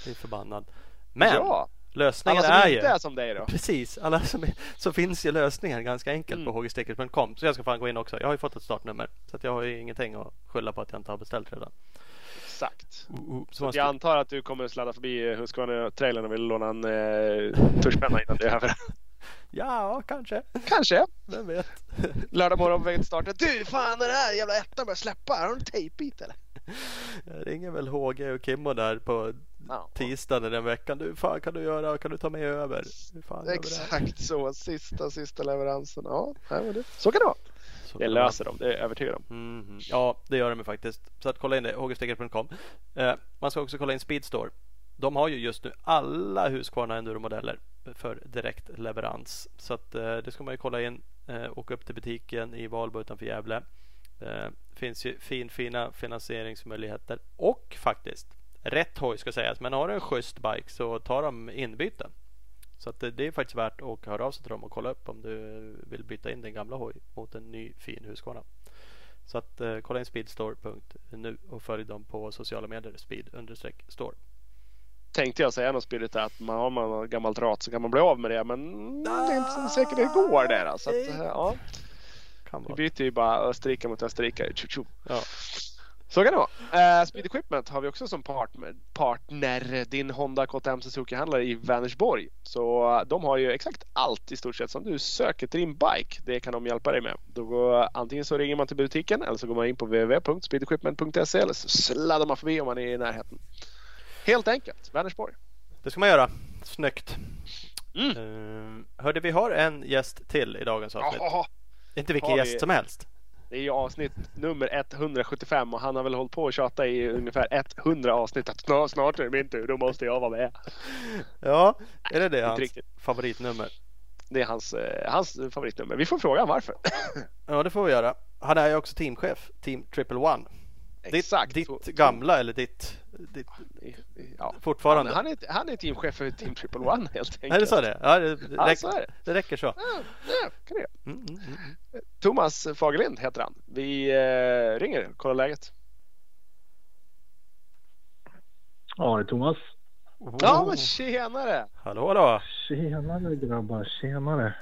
Blir förbannad. Men ja, lösningen alla som är inte ju är som dig då. Precis, alla som är, så finns ju lösningen ganska enkelt Mm. på hgstickers.com. Så jag ska fan gå in också. Jag har ju fått ett startnummer. Så att jag har ju ingenting att skylla på att jag inte har beställt redan. Exakt. Uh, uh, så ska, jag antar att du kommer sladda förbi Husqvarna-trailern och vill låna en eh, innan det är över. Ja, kanske. Kanske. Vem vet? Lördag morgon på väg till starten. Du, fan den här jävla ettan börjar släppa. Har du en tejpbit eller? Jag ringer väl HG och Kimmo där på Ja. tisdagen den veckan. Du, fan kan du göra? Kan du ta med över? Fan? Exakt så. Sista, sista leveransen. Ja, det. så kan det vara. Så Det löser de, det är jag övertygad om. Mhm. Ja, det gör de faktiskt. Så att kolla in det, hgstegret.com. Eh, man ska också kolla in Speedstore. De har ju just nu alla Husqvarna Enduro-modeller för direkt leverans. Så att eh, det ska man ju kolla in. Eh, åka upp till butiken i Valbo utanför Gävle. Eh, finns ju fin, fina finansieringsmöjligheter och faktiskt rätt hoj ska sägas. Men har du en schysst bike så tar de inbyten. Så att det, det är faktiskt värt att höra av sig till dem och kolla upp om du vill byta in din gamla hoj mot en ny fin Husqvarna. Så att eh, kolla in speedstore.nu och följ dem på sociala medier speed-store. Tänkte jag säga något spirit att man har man gammalt rat så kan man bli av med det. Men det är inte så säkert det går där. alltså. Så att, eh, ja, Kan vi byter ju bara Österrike mot Österrike. Ja. Så kan det vara. Uh, Speed Equipment har vi också som partner. partner din Honda KTM Suzuki-handlare i Vänersborg. Så uh, de har ju exakt allt i stort sett som du söker till din bike. Det kan de hjälpa dig med. Då går, antingen så ringer man till butiken eller så går man in på www.speedequipment.se eller så sladdar man förbi om man är i närheten. Helt enkelt, Vänersborg. Det ska man göra. Snyggt. Mm. Eh, hörde vi har en gäst till i dagens avsnitt. Jaha, Inte vilken vi- gäst som helst. det är ju avsnitt nummer 175 och han har väl hållit på att tjata i ungefär 100 avsnitt att snart, snart är det min tur, då måste jag vara med. Ja, är det det inte hans riktigt. favoritnummer? Det är hans, eh, hans favoritnummer. Vi får fråga varför. Ja, det får vi göra. Han är ju också teamchef, Team Triple One. Exakt. Ditt, ditt gamla eller ditt, ditt Ja. fortfarande? Han är, han är teamchef för Team Triple One helt enkelt. Är det så det? Ja, det, det, Ja, räcker, så är det. det räcker så. Ja, ja, kan det. Mm, mm, mm. Thomas Fagerlind heter han. Vi eh, ringer och kollar läget. Ja, det är Thomas. Ja, men tjenare! Hallå då! Tjenare grabbar, tjenare.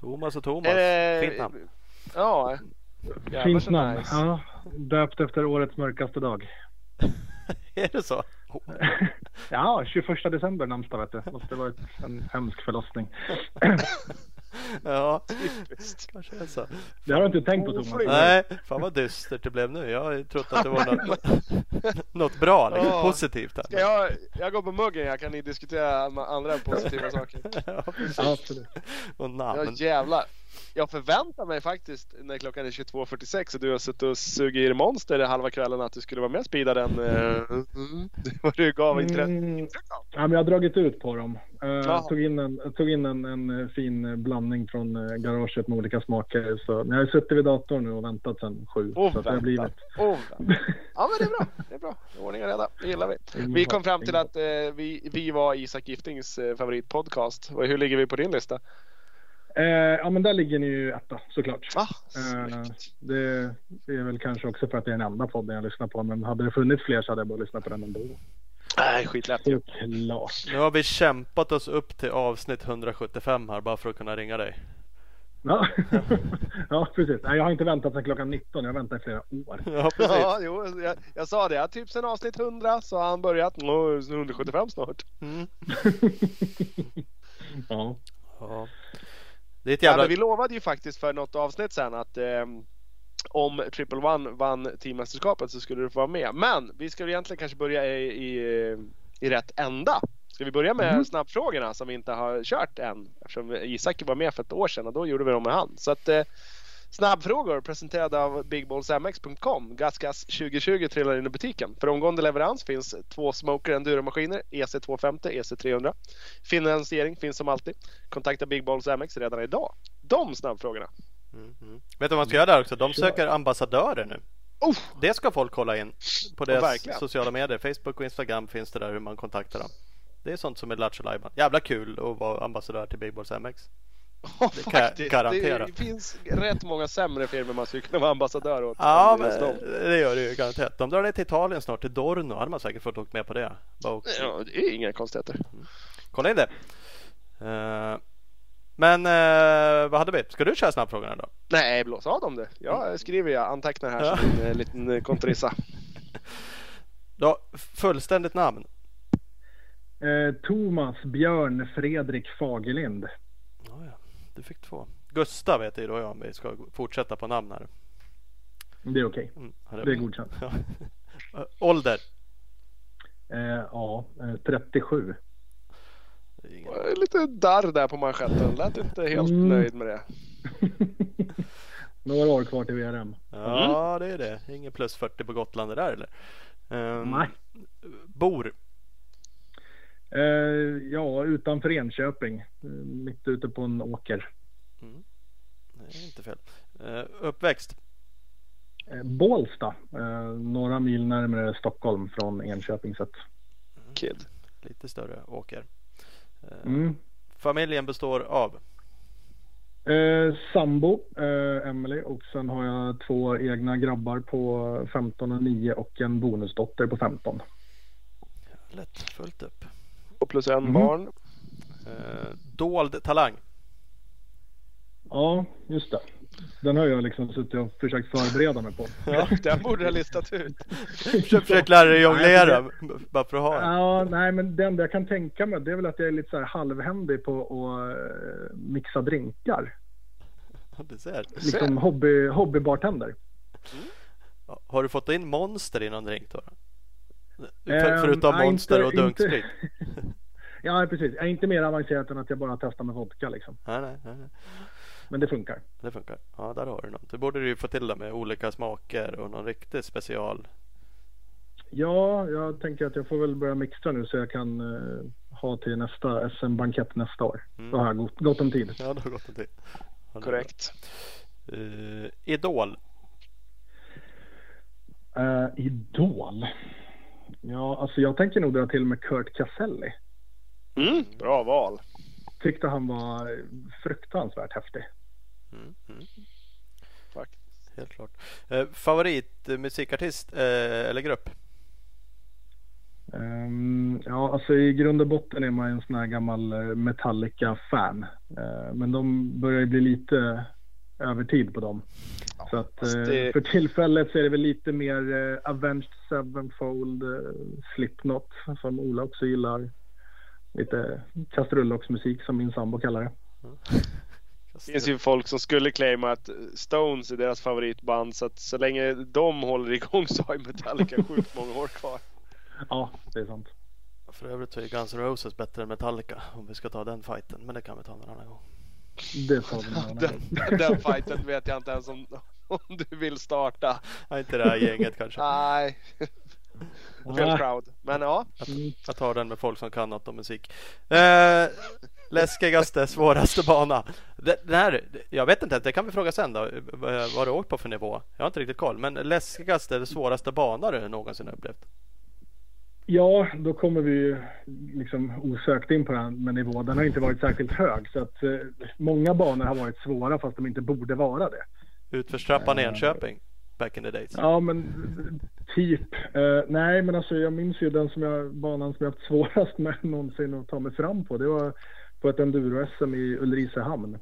Thomas och Thomas. Det- Fint namn. Ja. Fint namn. nice. Ja, döpt efter årets mörkaste dag. Är det så? Ja, 21 december namnsdag vet du. Måste varit en hemsk förlossning. Ja, Typiskt. kanske är så. Det har du inte tänkt på Thomas? Nej, fan vad dystert det blev nu. Jag trott att det var något, något bra, liksom, Ja. positivt. Här. Ska jag, jag går på muggen, jag kan ni diskutera andra positiva saker. Ja, precis. Ja, absolut. Och Ja namn. jävlar. Jag förväntar mig faktiskt när klockan är 22.46 och du har suttit och sugit i dig monster halva kvällen att du skulle vara med och speeda den. eh, vad du gav intresse. Mm, ja, men jag har dragit ut på dem. Uh, tog in, en, tog in en, en eh, fin blandning från garaget med olika smaker. Så, jag har suttit vid datorn nu och väntat sedan sju. Och så det har blivit... väntat. Ja men det är bra. Det är bra. Ordning och reda. Det gillar vi. Vi kom fram till att eh, vi, vi var Isak Giftings favoritpodcast. Och hur ligger vi på din lista? Eh, ja, men där ligger ni ju etta såklart. Ah, Eh, det, det är väl kanske också för att det är den enda podden jag lyssnar på. Men hade det funnits fler så hade jag bara lyssnat på den ändå. Nej, skitlätt ju. Såklart. Nu har vi kämpat oss upp till avsnitt 175 här bara för att kunna ringa dig. Ja. ja, precis. Nej, jag har inte väntat sedan klockan 19. Jag väntar i flera år. Ja, precis. Ja, jo, jag, jag sa det. Typ sen avsnitt 100 så har han börjat. Nå, 175 snart. Mm. Ja. Ja. Det är ett Ja, jävla... men vi lovade ju faktiskt för något avsnitt sen att ehm, om Triple One vann teammästerskapet så skulle du få vara med. Men vi ska egentligen kanske börja i, i, i rätt ända. Ska vi börja med Mm. snabbfrågorna som vi inte har kört än? Eftersom Isak var med för ett år sedan och då gjorde vi dem med han. Så att, eh, snabbfrågor presenterade av bigballsmx.com. GasGas 2020 trillar in i butiken. För omgående leverans finns två Smoker Enduro-maskiner, E EC250, EC300. Finansiering finns som alltid. Kontakta Big Balls MX redan idag. De snabbfrågorna. Mm, mm. Vet du vad man ska göra där också? De söker ambassadörer nu. Oh, Det ska folk kolla in på deras verkligen. sociala medier. Facebook och Instagram finns det där hur man kontaktar dem. Det är sånt som är Lattjo. Jävla kul att vara ambassadör till Big Balls MX. Ja, Det faktiskt. garantera. Det finns rätt många sämre firmor man skulle kunna vara ambassadör åt. Ja, men det gör det ju garanterat. De drar ner till Italien snart, till Dorno. hade man säkert fått åka med på det. Åka. Ja, det är inga konstigheter. Kolla in det. Eh, men eh, vad hade vi? Ska du köra snabbfrågorna då? Nej, blås av dem det. Jag skriver jag, antecknar här Ja. som en eh, liten kontorissa. då fullständigt namn. Eh, Thomas Björn Fredrik Fagerlind. Du fick två. Gustav heter ju då jag om vi ska fortsätta på namn här. Det är okej. Mm, Det är godkänt. Ja. Ålder? Eh, ja, eh, 37. Det är ingen- Lite darr där på manschetten. Lät inte helt Mm. nöjd med det. Några år kvar till VRM. Ja, det är det. Ingen plus 40 på Gotland det där eller? Ehm, Nej. Bor? Eh, ja, utanför Enköping. Eh, mitt ute på en åker. Det är inte fel. Eh, uppväxt? Eh, Bålsta, eh, några mil närmare Stockholm från Enköping sett. Kid. Lite större åker. Eh, Mm. Familjen består av? Eh, sambo, eh, Emily och sen har jag två egna grabbar på 15 och 9 och en bonusdotter på 15. Lätt fullt upp. Och plus en Mm. barn. Eh, dold talang? Ja, just det. Den har jag liksom suttit och försökt förbereda mig på. Den borde jag listat ut. Försök, försök lära dig jonglera bara för att ha. Ja, nej, men det enda jag kan tänka mig det är väl att jag är lite så här halvhändig på att eh, mixa drinkar. Du ser. Liksom hobby, hobbybartender. Har du fått in monster i någon drink då? För, Ehm, förutom nej, monster inte- och dunksprit? Ja, precis. Jag är inte mer avancerat än att jag bara testar med vodka liksom. Nej, nej, nej. Men det funkar. Det funkar. Ja, där har du något. Det borde du ju få till det med olika smaker och någon riktig special. Ja, jag tänker att jag får väl börja mixa nu så jag kan eh, ha till nästa SM-bankett nästa år. Mm. Då har jag gott, gott om tid. Ja, det har gått en till. Ja, det är Korrekt. Eh, Idol. Uh, Idol. Ja, alltså jag tänker nog dra till med Kurt Caselli. Mm. Bra val. Tyckte han var fruktansvärt häftig. Mm, mm, Faktiskt. helt klart. Eh, favorit eh, musikartist eh, eller grupp? Ehm, ja, alltså i grund och botten är man en sån här gammal eh, Metallica-fan. Eh, men de börjar ju bli lite övertid på dem. Så att fast eh, det- för tillfället så är det väl lite mer eh, Avenged Sevenfold, eh, Slipknot som Ola också gillar. Lite kastrullocksmusik som min sambo kallar det. Det finns ju folk som skulle claima att Stones är deras favoritband så att så länge de håller igång så har ju Metallica sjukt många år kvar. Ja, det är sant. För övrigt så är Guns N' Roses bättre än Metallica om vi ska ta den fighten. Men det kan vi ta någon annan gång. Det tar vi Den, den fighten vet jag inte ens om, om du vill starta. Nej, inte det här gänget kanske. Nej, fel crowd. Men ja, Jag tar den med folk som kan något om musik. Eh, läskigaste, svåraste bana. Det, det här, jag vet inte, det kan vi fråga sen då. Eh, Vad har du åkt på för nivå? Jag har inte riktigt koll. Men läskigaste svåraste bana du någonsin upplevt? Ja, då kommer vi ju liksom osökt in på den med nivå. Den har inte varit särskilt hög så att eh, många banor har varit svåra fast de inte borde vara det. Utförstrappan i Enköping? Back in the days. Ja, men typ. Eh, nej, men alltså jag minns ju den som jag, banan som jag haft svårast med någonsin att ta mig fram på. Det var på ett enduro-SM i Ulricehamn.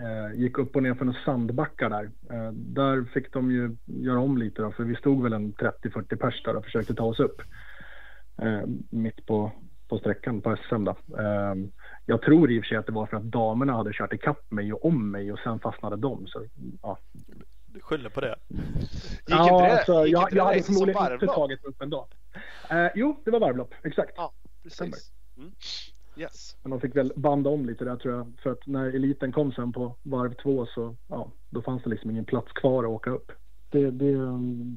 Eh, gick upp och ner för några sandbackar där. Eh, där fick de ju göra om lite då, för vi stod väl en 30-40 pers där och försökte ta oss upp. Eh, mitt på, på sträckan på SM då. Eh, jag tror i och för sig att det var för att damerna hade kört ikapp mig och om mig och sen fastnade de. Så, ja, Du skyller på det? gick ja, inte det, alltså, gick jag, inte det jag hade förmodligen inte tagit upp ändå. Eh, jo, det var varvlopp, exakt. Ja, precis. Mm. Yes. Men de fick väl banda om lite där tror jag. För att när eliten kom sen på varv två så ja, då fanns det liksom ingen plats kvar att åka upp. Det, det,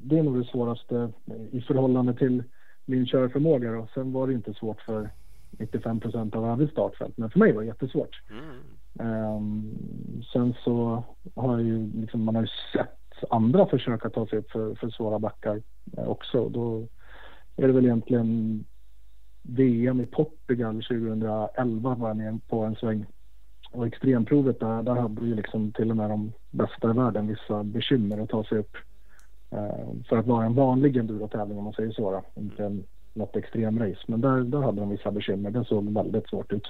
det är nog det svåraste i förhållande till min körförmåga. Då. Sen var det inte svårt för 95 procent av övrig startfält. Men för mig var det jättesvårt. Mm. Ehm, sen så har jag ju liksom, man har ju sett andra försöka ta sig upp för, för svåra backar eh, också. Då är det väl egentligen VM i Portugal 2011 var jag med på en sväng. Och extremprovet där, där hade ju liksom till och med de bästa i världen vissa bekymmer att ta sig upp. Eh, för att vara en vanlig endurotävling om man säger så då. Inte en, något extremrace. Men där, där hade de vissa bekymmer. Det såg väldigt svårt ut.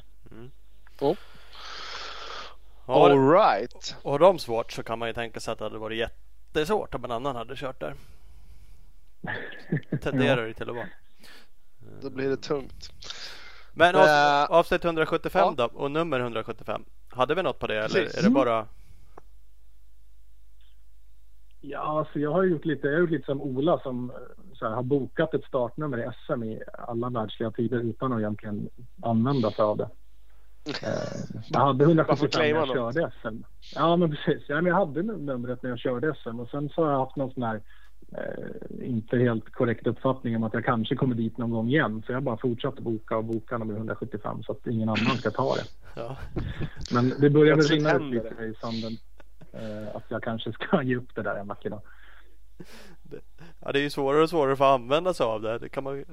Har, All right. har de svårt så kan man ju tänka sig att det hade varit jättesvårt om en annan hade kört där. Tenderar det till att vara. Då blir det tungt. Men av, Eh, avsnitt 175 ja. då och nummer 175. Hade vi något på det eller Precis. är det bara? Ja, alltså jag har gjort lite, jag har gjort lite som Ola som eh, så här, har bokat ett startnummer i SM i alla världsliga tider utan att egentligen använda sig av det. Eh, jag hade Varför 175 när jag något? körde SM. Ja, men precis. Ja, men jag hade numret när jag körde SM och sen så har jag haft någon sån här eh, inte helt korrekt uppfattning om att jag kanske kommer dit någon gång igen. Så jag har bara fortsatt boka och boka nummer 175 så att ingen annan ska ta det. Ja. Men det börjar väl Plötsligt rinna händer lite i sanden. Eh, att jag kanske ska ge upp det där en vacker dag. ja, det är ju svårare och svårare att använda sig av det. Det kan man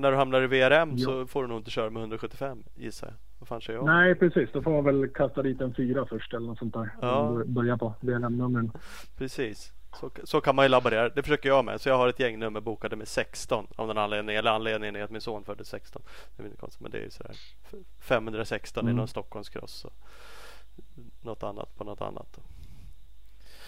När du hamnar i VRM så Ja. får du nog inte köra med 175 gissar jag. Vad fan jag? Nej, precis. Då får man väl kasta dit en fyra först eller något sånt där. Ja. Börja på VLM-numren. Precis. Så, så kan man ju laborera. Det försöker jag med. Så jag har ett gäng nummer bokade med 16 av den anledningen. Eller anledningen är att min son föddes 16. Det är inte konstigt men det är ju sådär. f- 516 i Mm. någon Stockholmscross. Och något annat på något annat.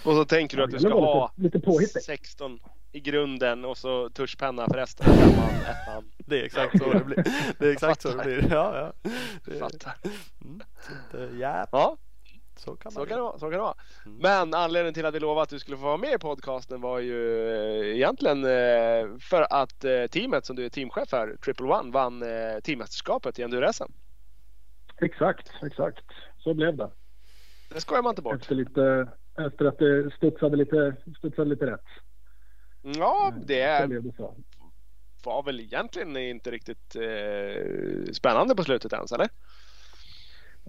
Och så tänker du att du ska ha lite, lite påhittigt. 16 i grunden och så tuschpenna för resten. Femman, ettan. Det är exakt så det blir. Det är exakt så det blir. Ja, ja. Det, Fattar. mm, så ja, Ja, så kan man så kan det vara. Så kan det vara. Mm. Men anledningen till att vi lovade att du skulle få vara med i podcasten var ju eh, egentligen eh, för att eh, teamet som du är teamchef för, Triple One, vann teammästerskapet i enduro-SM. Exakt, exakt. Så blev det. Det skojar man inte bort. Efter, lite, efter att det studsade lite, studsade lite rätt. Ja, Så det så. var väl egentligen inte riktigt eh, spännande på slutet ens, eller?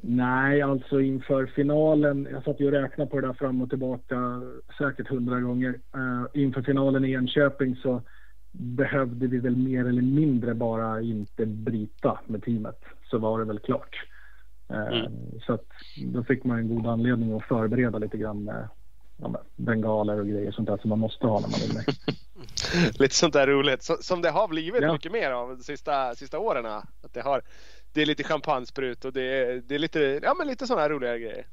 Nej, alltså inför finalen. Jag satt ju och räknade på det där fram och tillbaka säkert hundra gånger. Eh, inför finalen i Enköping så behövde vi väl mer eller mindre bara inte bryta med teamet. Så var det väl klart. Eh, Mm. Så att då fick man en god anledning att förbereda lite grann med ja, bengaler och grejer sånt där som man måste ha när man är med. Lite sånt där roligt. Så, som det har blivit Ja. mycket mer av de sista, sista åren. Att det, har, det är lite champagnesprut och det är, det är lite, ja, men lite sådana här roliga grejer.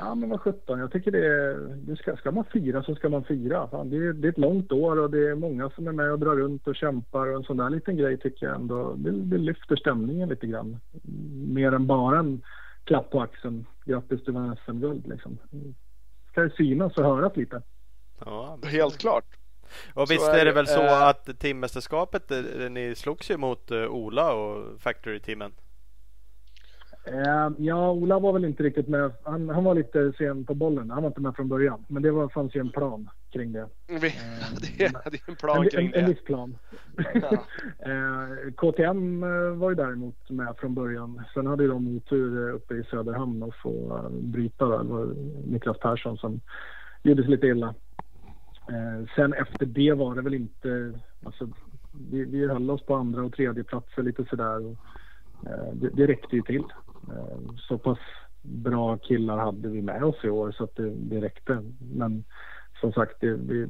Ja men vad sjutton, jag tycker det är, det ska, ska man fira så ska man fira. Fan, det, är, det är ett långt år och det är många som är med och drar runt och kämpar och en sån där liten grej tycker jag ändå, det, det lyfter stämningen lite grann. Mer än bara en klapp på axeln. Grattis du vann SM-guld liksom. Ska det synas och höras lite. Ja, men- Helt klart. Och Så visst är är det väl så Eh. att teammästerskapet, eh, ni slogs ju mot eh, Ola och Factory-teamen. Eh, ja, Ola var väl inte riktigt med. Han, han var lite sen på bollen. Han var inte med från början. Men det var, fanns ju en plan kring det. Vi hade, hade en plan en, kring en, en det. viss plan. Ja. eh, KTM eh, var ju däremot med från början. Sen hade ju de otur eh, uppe i Söderhamn och få eh, bryta där. Det var Niklas Persson som gjorde sig lite illa. Eh, sen efter det var det väl inte... Alltså, vi, vi höll oss på andra och tredje platser lite sådär. Och, det, det räckte ju till. Eh, så pass bra killar hade vi med oss i år så att det, det räckte. Men som sagt, det, vi,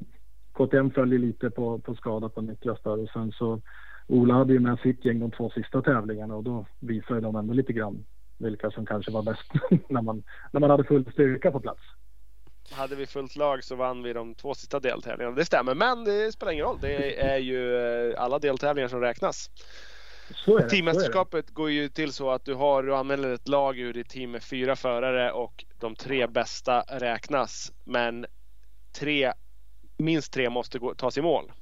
KTM följer lite på, på skada på Niklas där och sen så Ola hade ju med sitt gäng de två sista tävlingarna och då visade de ändå lite grann vilka som kanske var bäst när man, när man hade full styrka på plats. Hade vi fullt lag så vann vi de två sista deltävlingarna. Det stämmer, men det spelar ingen roll. Det är ju eh, alla deltävlingar som räknas. Det. Teammästerskapet går ju till så att du har, du anmäler ett lag ur ditt team med fyra förare och de tre bästa räknas. Men tre, minst tre måste gå, tas i mål.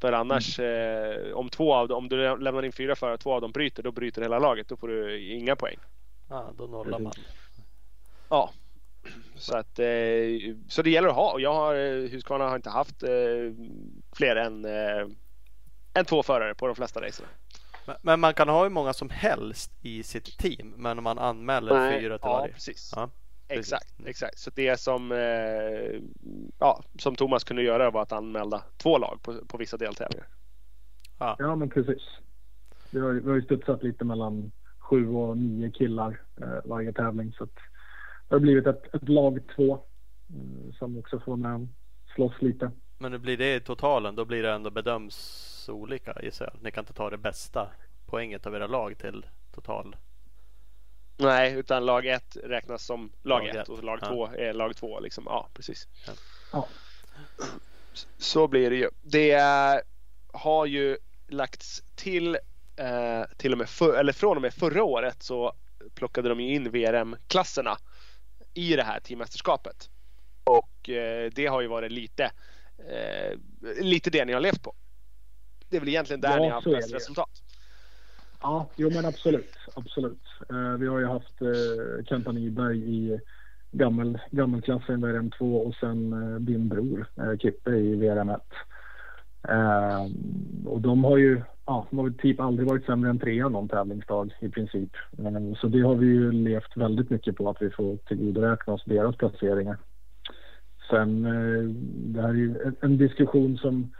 För annars, eh, om, två av om du lämnar in fyra förare och två av dem bryter, då bryter hela laget. Då får du inga poäng. Ja, då nollar man. Ja. Så, att, eh, så det gäller att ha. Jag har, eh, Husqvarna har inte haft eh, fler än, eh, än två förare på de flesta racerna. Men, men man kan ha hur många som helst i sitt team. Men man anmäler fyra till ja, varje. precis. Ja, precis. Exakt, exakt. Så det som, eh, ja, som Thomas kunde göra var att anmäla två lag på, på vissa deltävlingar. Ja, men precis. Vi har, ju- vi har ju studsat lite mellan sju och nio killar eh, varje tävling. Så att det har blivit ett, ett lag två eh, som också får med och slåss lite. Men nu blir det i totalen. Då blir det ändå bedöms olika gissar jag. Ni kan inte ta det bästa poänget av era lag till total. Nej, utan lag ett räknas som lag, Lag ett ett, och lag ja. två är lag två. Liksom. Ja, precis. Ja. Så blir det ju. Det har ju lagts till, eh, till och med för, eller från och med förra året så plockade de ju in VRM-klasserna i det här teammästerskapet. Och eh, det har ju varit lite, eh, lite det ni har levt på. Det är väl egentligen där Ja, ni har haft bäst resultat. Ja, jo men absolut. absolut. Eh, vi har ju haft eh, Kenta Nyberg i gammel, gammelklassen VRM2 och sen eh, din bror eh, Kippe i VRM1. Eh, och de har ju ja, de har typ aldrig varit sämre än trea någon tävlingsdag i princip. Så det har vi ju levt väldigt mycket på att vi får tillgodoräkna oss deras placeringar. Sen det här är ju en, en diskussion som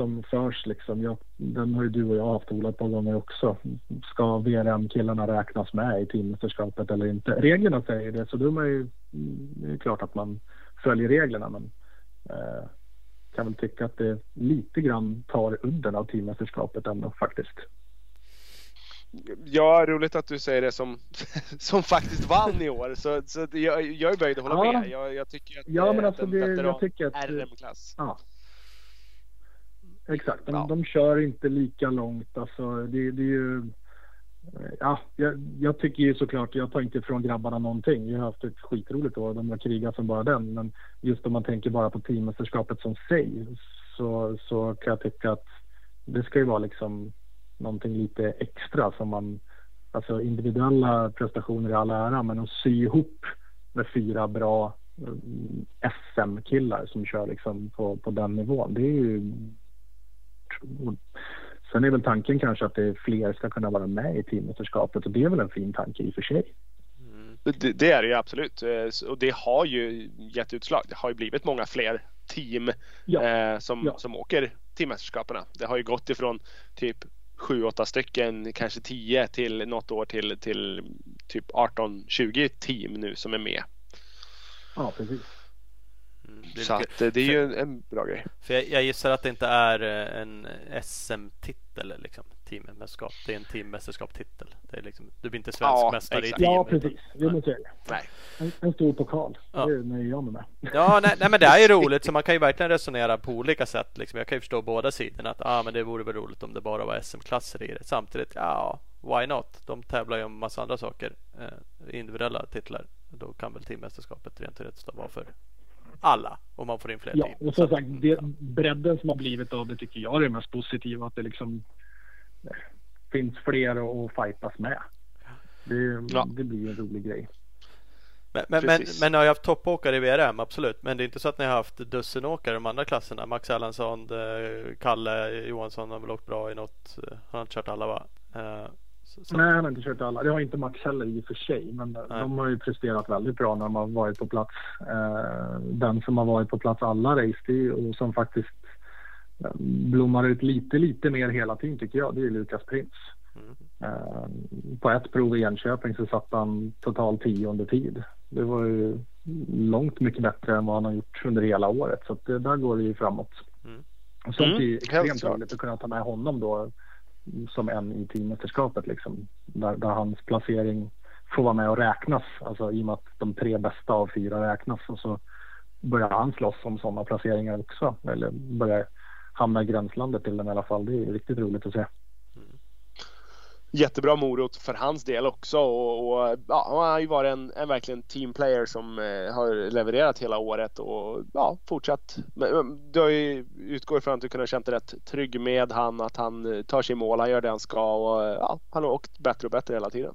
som förs liksom. Jag, den har ju du och jag haft Ola par gånger också. Ska VRM-killarna räknas med i teammästerskapet eller inte? Reglerna säger det, så då är man ju, det är klart att man följer reglerna. Men eh, kan väl tycka att det lite grann tar udden av teammästerskapet ändå faktiskt. Ja, roligt att du säger det som, som faktiskt vann i år. Så, så jag, jag är böjd att hålla Ja. med. Jag, jag tycker att Ja, men alltså det, jag tycker att... RM-klass. Ja. Exakt, de, Ja. de kör inte lika långt. Alltså, det, det är ju... Ja, jag, jag tycker ju såklart, jag tar inte ifrån grabbarna någonting. Vi har haft ett skitroligt år, de har krigat som bara den. Men just om man tänker bara på teammästerskapet som sig så, så kan jag tycka att det ska ju vara liksom någonting lite extra som man... Alltså individuella prestationer i all ära, men att sy ihop med fyra bra mm, SM-killar som kör liksom på, på den nivån. Det är ju... Sen är väl tanken kanske att det fler ska kunna vara med i teammästerskapet och det är väl en fin tanke i och för sig. Det, det är det ju absolut. Eh, Och det har ju gett utslag. Det har ju blivit många fler team Ja. eh, som, Ja. som åker teammästerskapen. Det har ju gått ifrån typ 7-8 stycken, kanske 10 till något år till, till typ 18-20 team nu som är med. Ja, precis. Mm, det Så mycket- att det är ju en, en bra grej. För jag, jag gissar att det inte är eh, en SM-titel liksom, teammästerskap. Det är en teammästerskap-titel. Det är liksom, du blir inte svensk Ja, mästare i exakt. team. Ja, precis. Jo, men så är det. Nej. En, en stor pokal. Ja. Det nöjer jag mig med. Ja, nej, nej men det är ju roligt så man kan ju verkligen resonera på olika sätt. Liksom. Jag kan ju förstå båda sidorna. Att ah, men det vore väl roligt om det bara var SM-klasser i det. Samtidigt, ja, why not? De tävlar ju om massa andra saker. Eh, individuella titlar. Då kan väl teammästerskapet rent teoretiskt vara för alla. Om man får in fler Ja, team. och Så som att- sagt, det, bredden som har blivit av det tycker jag är det mest positiva. Att det liksom eh, finns fler att fightas med. Det, Ja. det blir en rolig grej. Men, men, men, men ni har ju haft toppåkare i VRM, absolut. Men det är inte så att ni har haft dussinåkare i de andra klasserna. Max Erlandsson, eh, Kalle Johansson har väl åkt bra i något. eh, Han har inte kört alla va? Så, så. Nej, han har inte kört alla. Det har inte Max heller i och för sig. Men de har ju presterat väldigt bra när de har varit på plats. Eh, den som har varit på plats alla race det är ju- och som faktiskt eh, blommar ut lite, lite mer hela tiden tycker jag. Det är Lukas Prins. Mm. Eh, på ett prov i Enköping så satt han totalt tionde tid. Det var ju långt mycket bättre än vad han har gjort under hela året. Så att det, där går det ju framåt. Mm. Och sånt Mm, är ju helt extremt roligt att kunna ta med honom då som en i teammästerskapet liksom. Där, där hans placering får vara med och räknas. Alltså i och med att de tre bästa av fyra räknas och så börjar han slåss om sådana placeringar också. Eller börjar hamna i gränslandet till dem i alla fall. Det är riktigt roligt att se. Jättebra morot för hans del också och, och ja, han har ju varit en, en verkligen teamplayer som eh, har levererat hela året och ja, fortsatt. Men, Du har ju utgår ifrån att du kunde ha känt dig rätt trygg med han, att han eh, tar sig i mål, han gör det han ska och ja, han har åkt bättre och bättre hela tiden.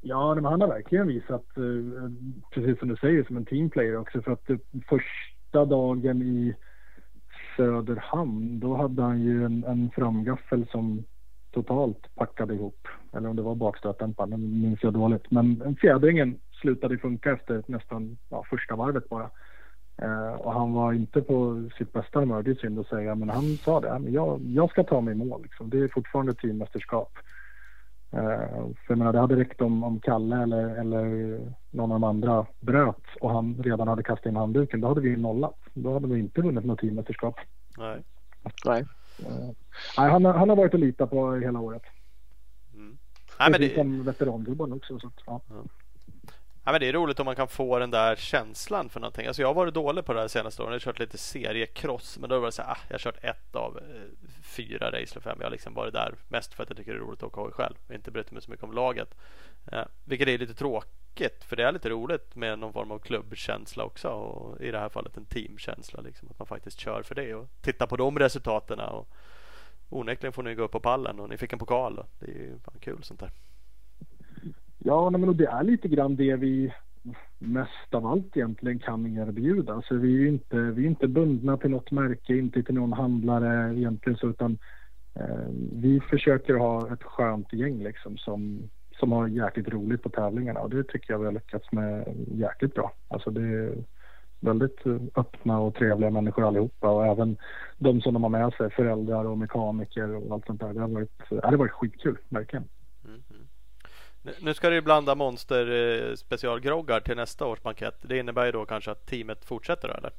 Ja, men han har verkligen visat, eh, precis som du säger, som en teamplayer också. För att eh, första dagen i Söderhamn, då hade han ju en, en framgaffel som totalt packade ihop. Eller om det var bakstötdämparen, det minns jag dåligt. Men fjädringen slutade funka efter nästan ja, första varvet bara. Eh, och han var inte på sitt bästa humör, det är synd att säga. Men han sa det, "Ja, men jag, jag ska ta mig i mål. Liksom. Det är fortfarande teammästerskap. Eh, för jag menar, det hade räckt om, om Kalle eller, eller någon av de andra bröt och han redan hade kastat in handduken. Då hade vi nollat. Då hade vi inte vunnit något teammästerskap. Nej. Nej. Eh, nej, han, har- han har varit att lita på hela året. Mm. Nej, men det, som veterangubben också. Så att, ja. Ja, men det är roligt om man kan få den där känslan för någonting. Alltså jag har varit dålig på det här senaste åren. Jag har kört lite seriekross, Men då var det så här, ah, jag har kört ett av eh, fyra race fem. Jag har liksom varit där mest för att jag tycker det är roligt att åka hoj själv. Och inte brytt mig så mycket om laget. Eh, vilket är lite tråkigt. För det är lite roligt med någon form av klubbkänsla också. Och i det här fallet en teamkänsla. Liksom, att man faktiskt kör för det. Och tittar på de resultaten. Och onekligen får ni gå upp på pallen. Och ni fick en pokal. Och det är ju fan kul sånt där. Ja, men det är lite grann det vi mest av allt egentligen kan erbjuda. Så alltså, vi är inte, vi är inte bundna till något märke, inte till någon handlare egentligen så utan eh, vi försöker ha ett skönt gäng liksom som, som har jäkligt roligt på tävlingarna och det tycker jag vi har lyckats med jäkligt bra. Alltså det är väldigt öppna och trevliga människor allihopa och även de som de har med sig, föräldrar och mekaniker och allt sånt där. Det har varit, det har varit skitkul, verkligen. Nu ska du blanda Monster eh, specialgroggar till nästa års bankett. Det innebär ju då kanske att teamet fortsätter eller?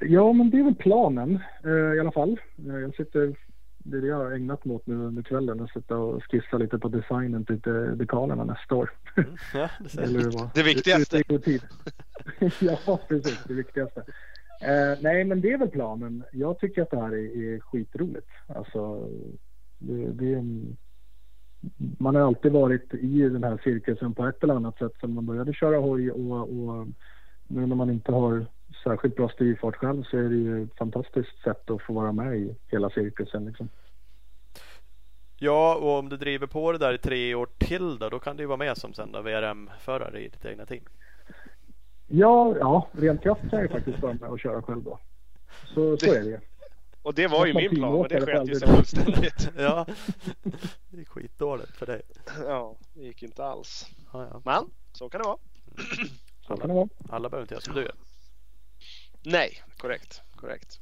Ja, men det är väl planen eh, i alla fall. Eh, jag sitter, det är det jag har ägnat mig åt nu under kvällen. Att sitta och skissa lite på designen till dekalerna nästa år. Mm, ja, det, Eller det viktigaste. Tid. ja, precis. Det viktigaste. Eh, nej, men det är väl planen. Jag tycker att det här är, är skitroligt. Alltså, det, det är en man har alltid varit i den här cirkusen på ett eller annat sätt sen man började köra hoj och, och nu när man inte har särskilt bra styrfart själv så är det ju ett fantastiskt sätt att få vara med i hela cirkusen. Liksom. Ja, och om du driver på det där i tre år till då, då kan du ju vara med som sen VRM-förare i ditt egna team. Ja, ja, rent krasst kan jag ju faktiskt vara med och köra själv då. Så, så är det och det var ju min plan, men det sket ju sig fullständigt. ja, det är skitdåligt för dig. Ja, det gick inte alls. Ja, ja. Men så kan det vara. Så kan det vara. Alla behöver inte göra som du gör. Nej, korrekt, korrekt.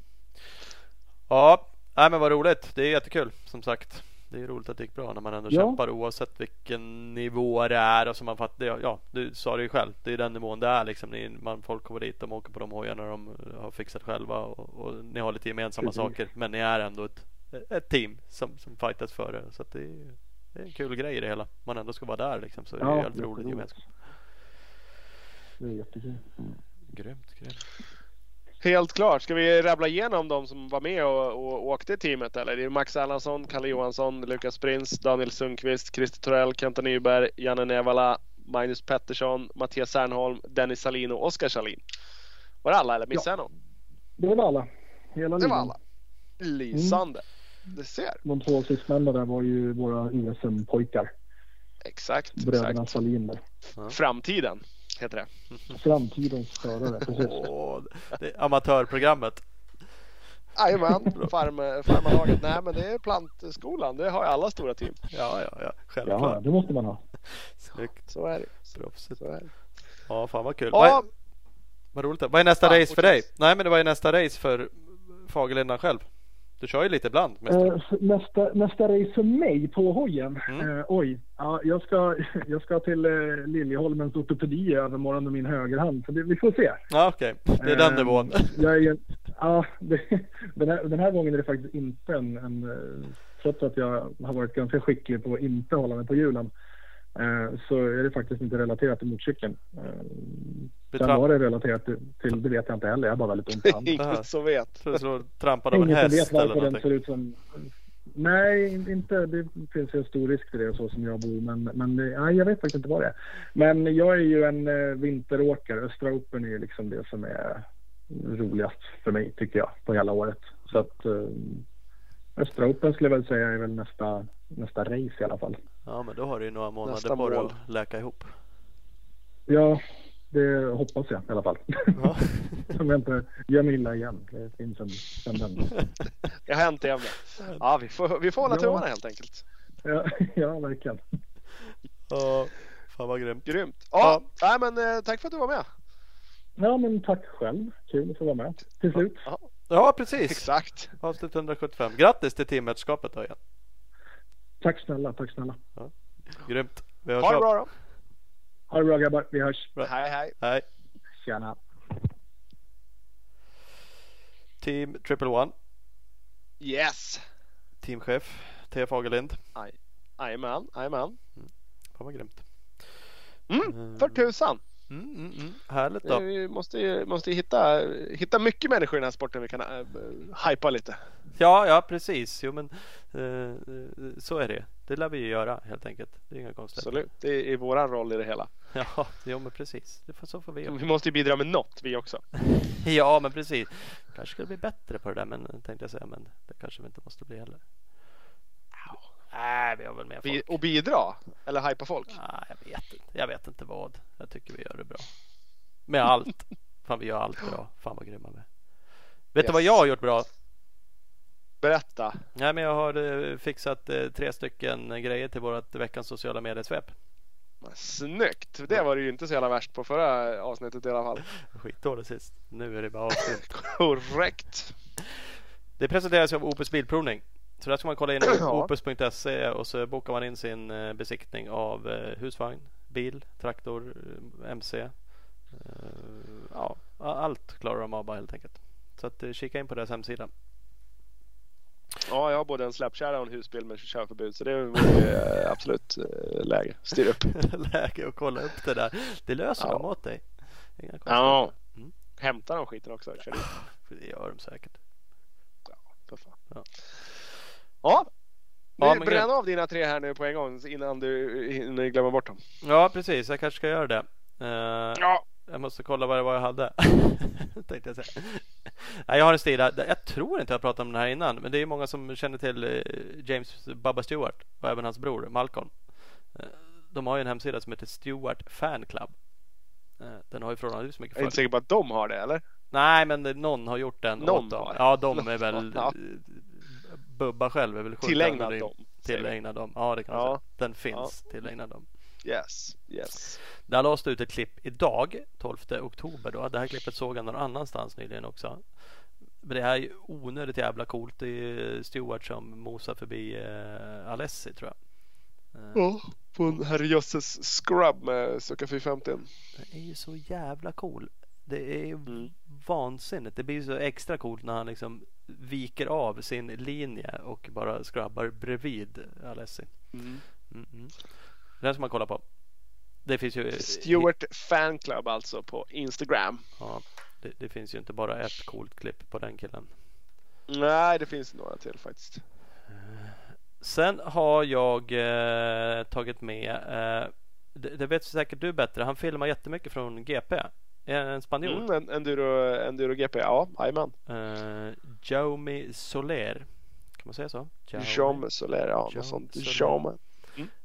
Ja, nej, men vad roligt. Det är jättekul som sagt det är roligt att det gick bra när man ändå ja. kämpar oavsett vilken nivå det är. Och så man fattar, ja, du sa det ju själv. Det är den nivån det är. Liksom. Man, folk kommer dit och åker på de hojarna de har fixat själva. Och, och ni har lite gemensamma Precis. saker. Men ni är ändå ett, ett team som, som fightas för det. Så det är, det är en kul grej i det hela. Man ändå ska vara där liksom. Så ja, det är helt roligt gemenskap. Det är jättekul. Mm. Grymt, grymt. Helt klart. Ska vi rabbla igenom de som var med och, och åkte i teamet eller? Det är Max Erlandsson, Kalle Johansson, Lukas Prins, Daniel Sundqvist, Christer Torell, Kenta Nyberg, Janne Nevala, Magnus Pettersson, Mattias Sernholm, Dennis Salin och Oskar Salin. Var det alla eller missade jag någon? Det var alla. Hela det var alla. Lysande. Mm. Det ser. De två sistnämnda där var ju våra USM-pojkar. Exakt. Bröderna exakt. Salin där. Framtiden heter det. Framtidens förare, precis. Det är amatörprogrammet. Jajamän, farm, farmarlaget. Nej men det är plantskolan. Det har ju alla stora team. Ja, ja, ja. Självklart. Ja, det måste man ha. Snyggt. Så är det. Proffsigt. Så är det. Ja, fan vad kul. Ja. Vad, vad roligt. Vad är nästa ja, race för dig? Nej, men det var ju nästa race för Fagerlindan själv. Du kör ju lite ibland. Uh, nästa, nästa race för mig på hojen? Mm. Uh, oj, ja, jag, ska, jag ska till uh, Liljeholmens ortopedi i övermorgon med min högerhand. Så det, vi får se. Ja, Okej, okay. det är den nivån. jag ja, det, den, här, den här gången är det faktiskt inte en, en trots att jag har varit ganska skicklig på att inte hålla mig på hjulen Eh, så är det faktiskt inte relaterat till motorcykeln. Sen var det relaterat till, det vet jag inte heller. Jag har bara väldigt ont i handen. Ingen som vet. Så trampad av en häst vet varför eller den ser ut som... Nej, inte. Det finns en stor risk för det så som jag bor. Men, men nej, jag vet faktiskt inte vad det är. Men jag är ju en eh, vinteråkare. Östra Open är ju liksom det som är roligast för mig tycker jag på hela året. Så att Östra Open skulle jag väl säga är väl nästa, nästa race i alla fall. Ja men då har du ju några månader nästa på dig att läka ihop. Ja, det hoppas jag i alla fall. Ja. Om jag inte gör mig illa igen. Det finns en tendens. det har hänt igen. Ja, vi får, vi får hålla ja. tummarna helt enkelt. Ja, ja verkligen. Ja, fan vad grymt. Grymt. Ja, ja. Nej, men eh, tack för att du var med. Ja, men tack själv. Kul att få vara med till slut. Ja, Ja, precis. Exakt. Avsnitt 175. Grattis till teammästerskapet då igen. Tack snälla, tack snälla. Ja. Grymt. Vi hörs ha det bra då. Ha det bra grabbar, vi hörs. Bra. Hej hej. Hej. Tjena. Team Triple One. Yes. Teamchef T. Fagerlind. Jajamän, jajamän. Mm. Fan vad grymt. Mm, för tusan. Mm, mm, mm. Härligt då. Vi måste ju, måste ju hitta, hitta mycket människor i den här sporten vi kan äh, hypa lite. Ja, ja precis. Jo, men, eh, så är det. Det lär vi ju göra helt enkelt. Det är inga konstigheter. Absolut, det är våran roll i det hela. Ja, jo, men precis. Det får, så får vi göra. Vi måste ju bidra med något vi också. Ja, men precis. Kanske skulle bli bättre på det där, men tänkte jag säga. Men det kanske vi inte måste bli heller. Nej, vi har väl med Bi- folk. och bidra? Eller hypa folk? Nej, jag vet inte. Jag vet inte vad. Jag tycker vi gör det bra. Med allt. Fan, vi gör allt bra. Fan vad grymma vi. Vet du Yes. vad jag har gjort bra? Berätta. Nej, men jag har eh, fixat eh, tre stycken eh, grejer till vårt veckans sociala medier-svep. Snyggt! Det var det ju inte så jävla värst på förra avsnittet i alla fall. Skitdåligt sist. Nu är det bara avslut. Korrekt. Det presenteras av Opus Bilprovning. Så där ska man kolla in opus.se och så bokar man in sin besiktning av husvagn, bil, traktor, MC. Ja, allt klarar de av bara helt enkelt. Så att kika in på deras hemsida. Ja, jag har både en släpkärra och en husbil med körförbud så det vore eh, absolut eh, läge. Styr upp. Läge att kolla upp det där. Det löser Ja. de åt dig. Inga Ja. Mm. Hämtar de skiten också? Kör dit. Det gör de säkert. För fan. Ja. Ja. Ja, Nu bränn av dina tre här nu på en gång innan du hinner glömma bort dem. Ja, precis. Jag kanske ska göra det. Eh, Ja. Jag måste kolla vad det var jag hade. Tänkte jag säga. Nej, jag har en stil. Jag tror inte jag pratat om den här innan. Men det är många som känner till eh, James Bubba Stewart och även hans bror Malcolm. Eh, De har ju en hemsida som heter Stewart Fan Club. Eh, Den har ju förhållandevis mycket Jag är inte följare. säker på att de har det eller? Nej, men någon har gjort den Någon åt dem. har. Ja, de är väl... Ja. Bubba själv är väl Tillägnad dem. Tillägnad dem. Ja, det kan man Ja. säga. Den finns tillägnad dem. Yes, yes. Där lades det ut ett klipp idag, 12 oktober. Då. Det här klippet såg jag någon annanstans nyligen också. Men det här är ju onödigt jävla coolt. Det är Stewart som mosar förbi eh, Alessi tror jag. Eh, Ja, på en herrejösses scrub med Succa 450. Den är ju så jävla cool. Det är Mm. vansinnigt. Det blir så extra coolt när han liksom viker av sin linje och bara scrubbar bredvid Alessi. Mm. Mm -mm. Den ska man kolla på. Det finns ju Stewart Fan Club alltså på Instagram. Ja, det, det finns ju inte bara ett coolt klipp på den killen. Nej, det finns några till faktiskt. Sen har jag eh, tagit med, eh, det, det vet säkert du bättre, han filmar jättemycket från GP. En, spanjor. Mm, en, enduro, enduro GP, ja, jajamän. Eh, Jaume Soler. Kan man säga så? Jaume Soler, ja, Jaume något sånt. Soler. Jaume.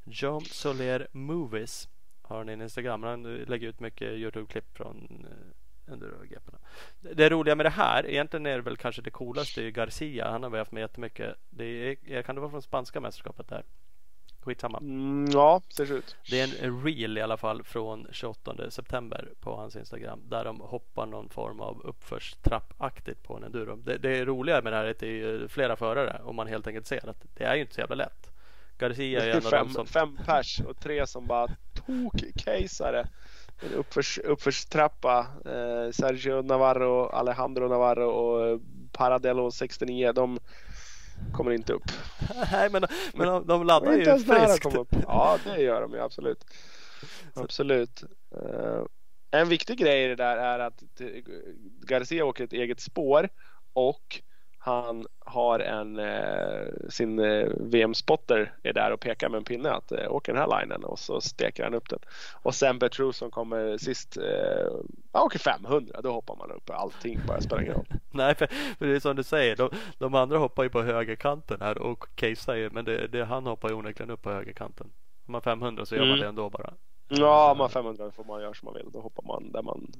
Jaume Soler Movies har han en Instagram. Han lägger ut mycket Youtube-klipp från eh, enduro-GP'na. Det, roliga med det här, egentligen är det väl kanske det coolaste, Garcia. Han har vi haft med jättemycket. Det är, kan det vara från spanska mästerskapet där? Skitsamma. Mm, ja, ser ut. Det är en- reel i alla fall från 28 september på hans Instagram där de hoppar någon form av uppförstrappaktigt på en enduro. Det, det roliga med det här är att det är flera förare och man helt enkelt ser att det är ju inte så jävla lätt. Garcia är en av fem, dem som... fem pers och tre som bara tok-caseare. En uppförs, uppförstrappa. Eh, Sergio Navarro, Alejandro Navarro och eh, Paradello 69. De kommer inte upp. Nej men, men de, de De laddar ju friskt. Ja, det gör de ju absolut. Absolut. Eh, en viktig grej i det där är att det- Garcia åker ett eget spår och han har en eh, sin eh, VM-spotter är där och pekar med en pinne att eh, åker den här linen och så steker han upp den. Och sen Bertrou som kommer sist, han åker 500 då hoppar man upp allting bara spelar ingen roll. Nej för, för det är som du säger, de, de andra hoppar ju på högerkanten här och casear ju men det, det, han hoppar ju onekligen upp på högerkanten. Om man har 500 så gör man Mm. det ändå bara. Ja, om man har 500 får man göra som man vill. Då hoppar man där man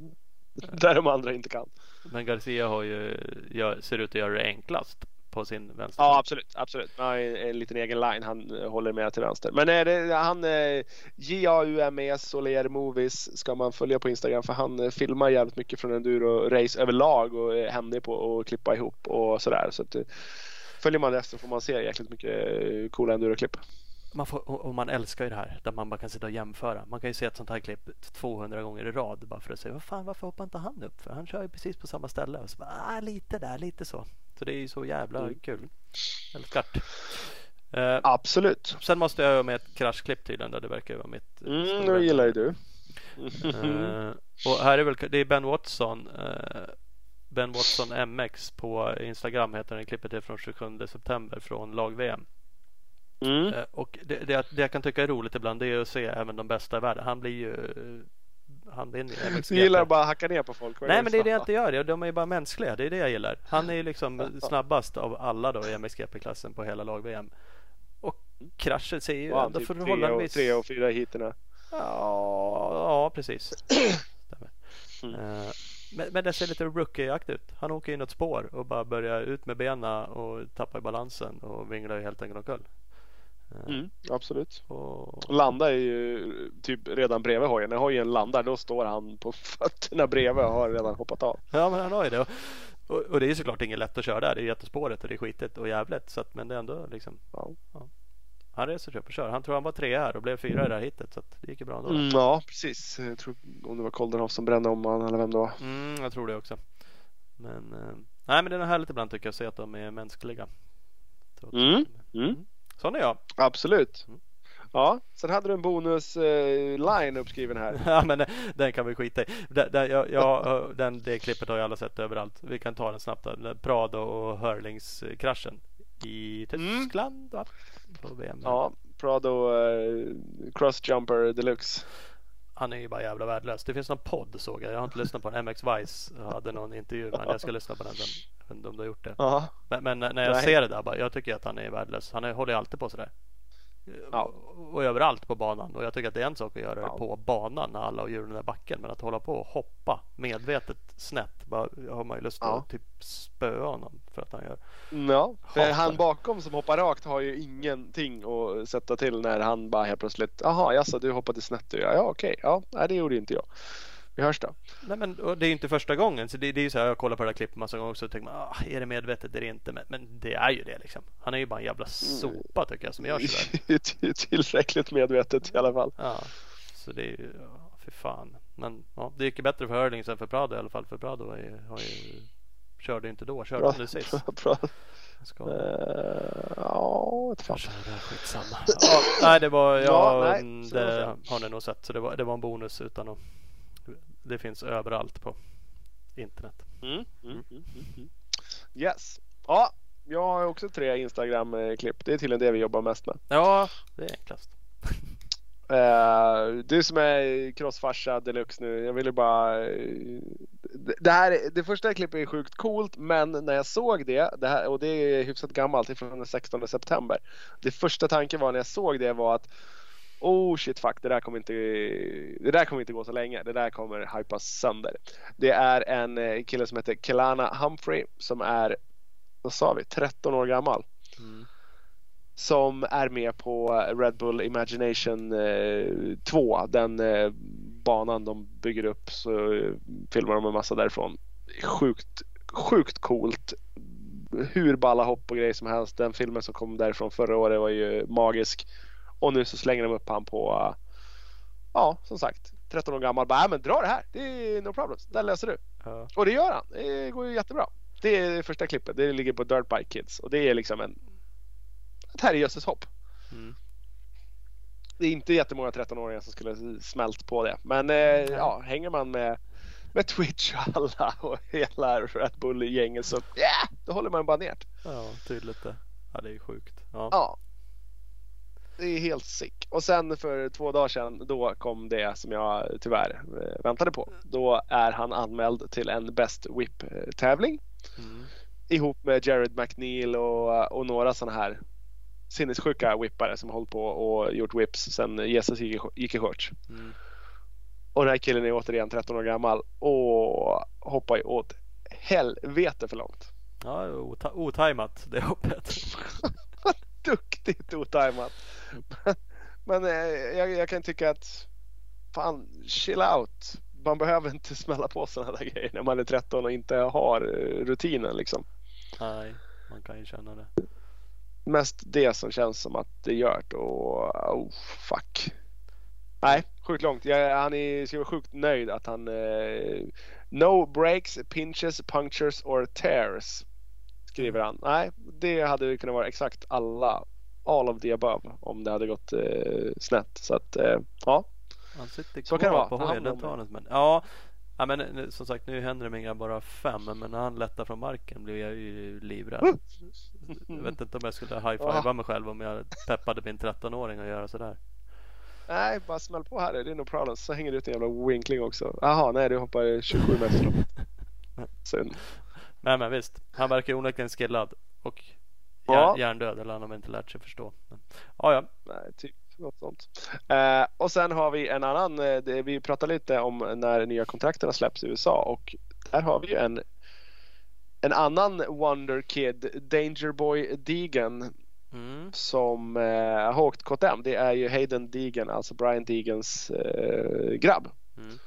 där de andra inte kan. Men Garcia har ju, gör, ser ut att göra det enklast på sin vänster. Ja absolut, absolut. Han har en, en liten egen line. Han eh, håller med till vänster. Men är det, han eh, J-A-U-M-E Soler Movies ska man följa på Instagram för han eh, filmar jävligt mycket från enduro race överlag och är händig på att klippa ihop och sådär. Så att, eh, följer man det så får man se jäkligt mycket eh, coola enduroklipp. Man får, och man älskar ju det här där man bara kan sitta och jämföra. Man kan ju se ett sånt här klipp 200 gånger i rad bara för att säga vad fan varför hoppar inte han upp? För han kör ju precis på samma ställe. Och så bara, ah, lite där, lite så. Så det är ju så jävla Mm. kul. Älskar det. Eh, Absolut. sen måste jag med ett kraschklipp tydligen. Där det verkar vara mitt Mm, det gillar ju du. Eh, och här är väl, det är Ben Watson. eh, ben Watson MX på Instagram heter den. Klippet är från 27 september från lag-VM. Mm. Eh, och det, det, det jag kan tycka är roligt ibland det är att se även de bästa i världen. Han blir ju han vinner. Du gillar bara att hacka ner på folk? Nej men det är det jag inte gör. De är ju bara mänskliga. Det är det jag gillar. Han är ju liksom snabbast av alla då i MXGP-klassen på hela lag-VM. Och kraschen ser ju han ändå typ förhållandevis... tre och fyra heaterna? Ja, ja precis. Mm. Eh, Men, men det ser lite rookie-akt ut. Han åker in åt spår och bara börjar ut med benen och tappar balansen och vinglar ju helt enkelt omkull. Eh, Mm, absolut. Och, Landar är ju typ redan bredvid hojen. När hojen landar då står han på fötterna bredvid och har redan hoppat av. ja men han har ju det. Och, och, det är ju såklart inget lätt att köra där. Det är jättespåret och det är skitigt och jävligt. Så att, men det är ändå liksom. Ja. Han reser sig upp och kör. Han tror han var tre här och blev fyra i det här hitet. Så att det gick ju bra ändå. Mm, ja, precis. Jag tror om det var Koldenhoff som brände om han eller vem det var. Mm, jag tror det också. Men, eh, nej, men det är härligt ibland tycker jag att se att de är mänskliga. Trots Mm, mm. Sån är jag. Absolut. Mm. Ja, sen hade du en bonus eh, uppskriven här. Ja men den kan vi skita i. Den, den, jag, jag, den, det klippet har ju alla sett överallt. Vi kan ta den snabbt. Den Prado och Hurlings-kraschen i Mm. Tyskland va? På VM. Ja, Prado eh, Crossjumper Deluxe. Han är ju bara jävla värdelös. Det finns någon podd såg jag. Jag har inte lyssnat på den. MX Vice hade någon intervju men jag ska lyssna på den sen. Jag vet inte om du har gjort det. Men, men när jag Nej. ser det där bara. Jag tycker att han är värdelös. Han är, håller alltid på sådär. Ja. Och, överallt på banan. Och jag tycker att det är en sak att göra det Ja. på banan när alla har hjulen i backen. Men att hålla på och hoppa medvetet snett. Bara, har man ju lust Ja. att typ spöa honom för att han gör. ja. För Hatar han bakom som hoppar rakt har ju ingenting att sätta till när han bara helt plötsligt. Jaha, jaså du hoppade snett du. Ja, ja okej. Ja, nej, det gjorde inte jag. Vi hörs då. Nej men det är ju inte första gången. Så det, det är ju så här, jag kollar på det här klippet massa gånger och tänker man, ah, är det medvetet? Det inte? Men, men det är ju det liksom. Han är ju bara en jävla sopa tycker jag som gör sådär. Till- Tillräckligt medvetet i alla fall. Ja, så det är ju, ja, fy fan. Men ja, det gick ju bättre för Hurlings än för Prado i alla fall. För Prado har ju, har ju, körde inte då, körde han det sist? Bra. Ska, Eh, Ja, fan. är skitsamma. Ja, nej, det var, ja, Ja, nej, mm, så det det. har ni nog sett. Så det var, det var en bonus utan att, det finns överallt på internet. Mm, mm, mm, mm, mm. Yes. Ja, jag har också tre Instagram-klipp. Det är tydligen det vi jobbar mest med. Ja, det är enklast. Eh, du som är crossfarsa deluxe nu, jag ville bara... eh, det- det, här, det första klippet är sjukt coolt men när jag såg det, det här, och det är hyfsat gammalt, det är från den 16 september. Det första tanken var när jag såg det var att Oh shit fuck, det där kommer inte, det där kommer inte gå så länge. Det där kommer hypas sönder. Det är en eh, kille som heter Kelana Humphrey som är, vad sa vi, 13 år gammal Mm. som är med på Red Bull Imagination eh, 2. Den eh, banan de bygger upp så eh, filmar de en massa därifrån. Sjukt, sjukt coolt. Hur balla hopp och grejer som helst. Den filmen som kom därifrån förra året var ju magisk. Och nu så slänger de upp han på, eh, ja som sagt, 13 år gammal. Bara, "Ja, men dra det här, det är no problem. Det löser du. Ja. Och det gör han. Det går ju jättebra. Det är det första klippet. Det ligger på Dirt Bike Kids. Och det är liksom en ett herrejösses hopp. Mm. Det är inte jättemånga 13-åringar som skulle smält på det. Men eh, ja, hänger man med, med Twitch och alla och hela Red Bull-gänget så ja, då håller man bara ner. ja, tydligt det. Ja, det är sjukt. Ja. Ja. Det är helt sick. Och sen för två dagar sedan då kom det som jag tyvärr eh, väntade på. Då är han anmäld till en Best Whip-tävling Mm. ihop med Jared McNeil och, och några sådana här sinnessjuka whippare som hållit på och gjort whips sen Jesus gick, i- gick i shorts. Mm. Och den här killen är återigen 13 år gammal och hoppar ju åt helvete för långt. Ja, ota- otajmat det hoppet. Duktigt otajmat. Men eh, jag, jag kan tycka att fan, chill out. Man behöver inte smälla på sådana där grejer när man är 13 och inte har eh, rutinen liksom. Nej, man kan ju känna det. mest det som känns som att det gör och oh, fuck. Nej, sjukt långt. Jag, han är, ska vara sjukt nöjd att han eh, No breaks, pinches, punctures or tears. Skriver han. Nej, det hade kunnat vara exakt alla. All of the above om det hade gått eh, snett. Så att eh, ja. Han sitter Så kan det vara, på för hojen. han Den tar var han men Ja, ja men som sagt nu händer det med inga bara fem. Men när han lättar från marken blir jag ju livrädd. Jag vet inte om jag skulle high-fiva Ja. mig själv om jag peppade min 13-åring att göra sådär. Nej, bara smäll på här. Det är no problem. Så hänger det ut en jävla winkling också. Jaha, nej du hoppar 27 meter. Synd. Nej men visst, han verkar onekligen skillad. Och Ja. hjär, hjärndöd eller han har inte lärt sig förstå. Men, ja, ja. Nej, typ något sånt. Eh, och sen har vi en annan. Eh, det, vi pratade lite om när nya kontrakterna släpps i USA och där har vi ju en en annan Wonder Kid, Danger Boy Deegan Mm. som eh, har åkt KTM. Det är ju Hayden Deegan, alltså Brian Deegans eh, grabb. Mm.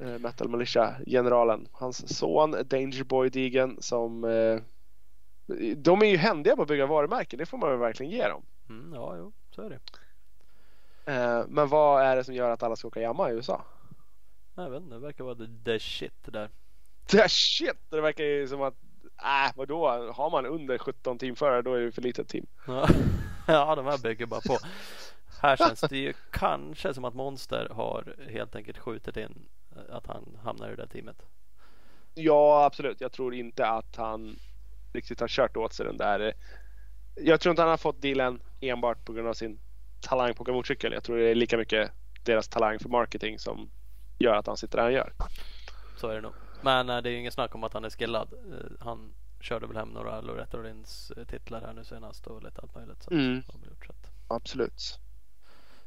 Eh, Metal Militia generalen. Hans son Danger Boy Deegan som eh, de är ju händiga på att bygga varumärken. Det får man väl verkligen ge dem. Mm, ja, jo, så är det. Eh, men vad är det som gör att alla ska åka Yamaha i USA? Jag vet inte, det verkar vara the, the shit där. Är shit! Det verkar ju som att Äh, vadå? Har man under 17 teamförare då är det för litet team. Ja, ja de här bygger bara på. Här känns det ju kanske som att Monster har helt enkelt skjutit in eh, att han hamnar i det där teamet. Ja, absolut. Jag tror inte att han riktigt har kört åt sig den där. Jag tror inte han har fått dealen enbart på grund av sin talang på motorcykel. Jag tror det är lika mycket deras talang för marketing som gör att han sitter där han gör. Så är det nog. Men eh, det är ju ingen snack om att han är skillad. Eh, Han körde väl hem några Loretta eh, titlar här nu senast och lite allt möjligt. Så Mm. gjort så att, Absolut.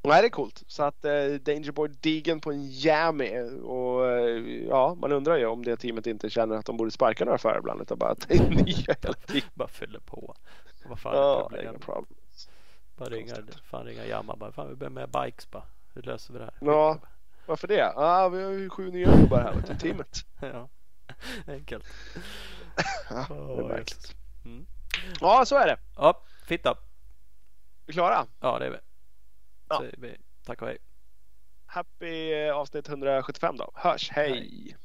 Nej, det är coolt. Så att eh, Dangerboy Deegan på en Yami och eh, ja, man undrar ju om det teamet inte känner att de borde sparka några förare ibland utan bara att det är nya hela tiden. bara fyller på. Vad fan är Ja, inga problem. Bara ringa, fan ringa Jamma bara. Fan vi behöver med bikes bara. Hur löser vi det här? Ja. Varför det? Ja, ah, vi har ju sju nya gubbar här till teamet. ja. Enkelt. Ja, det är märkligt. Mm. Ja, så är det. Ja, fitta. Vi klara. Ja, det är vi. Ja. Säger vi tack och hej. Happy eh, avsnitt 175 då. Hörs, hej. Hej.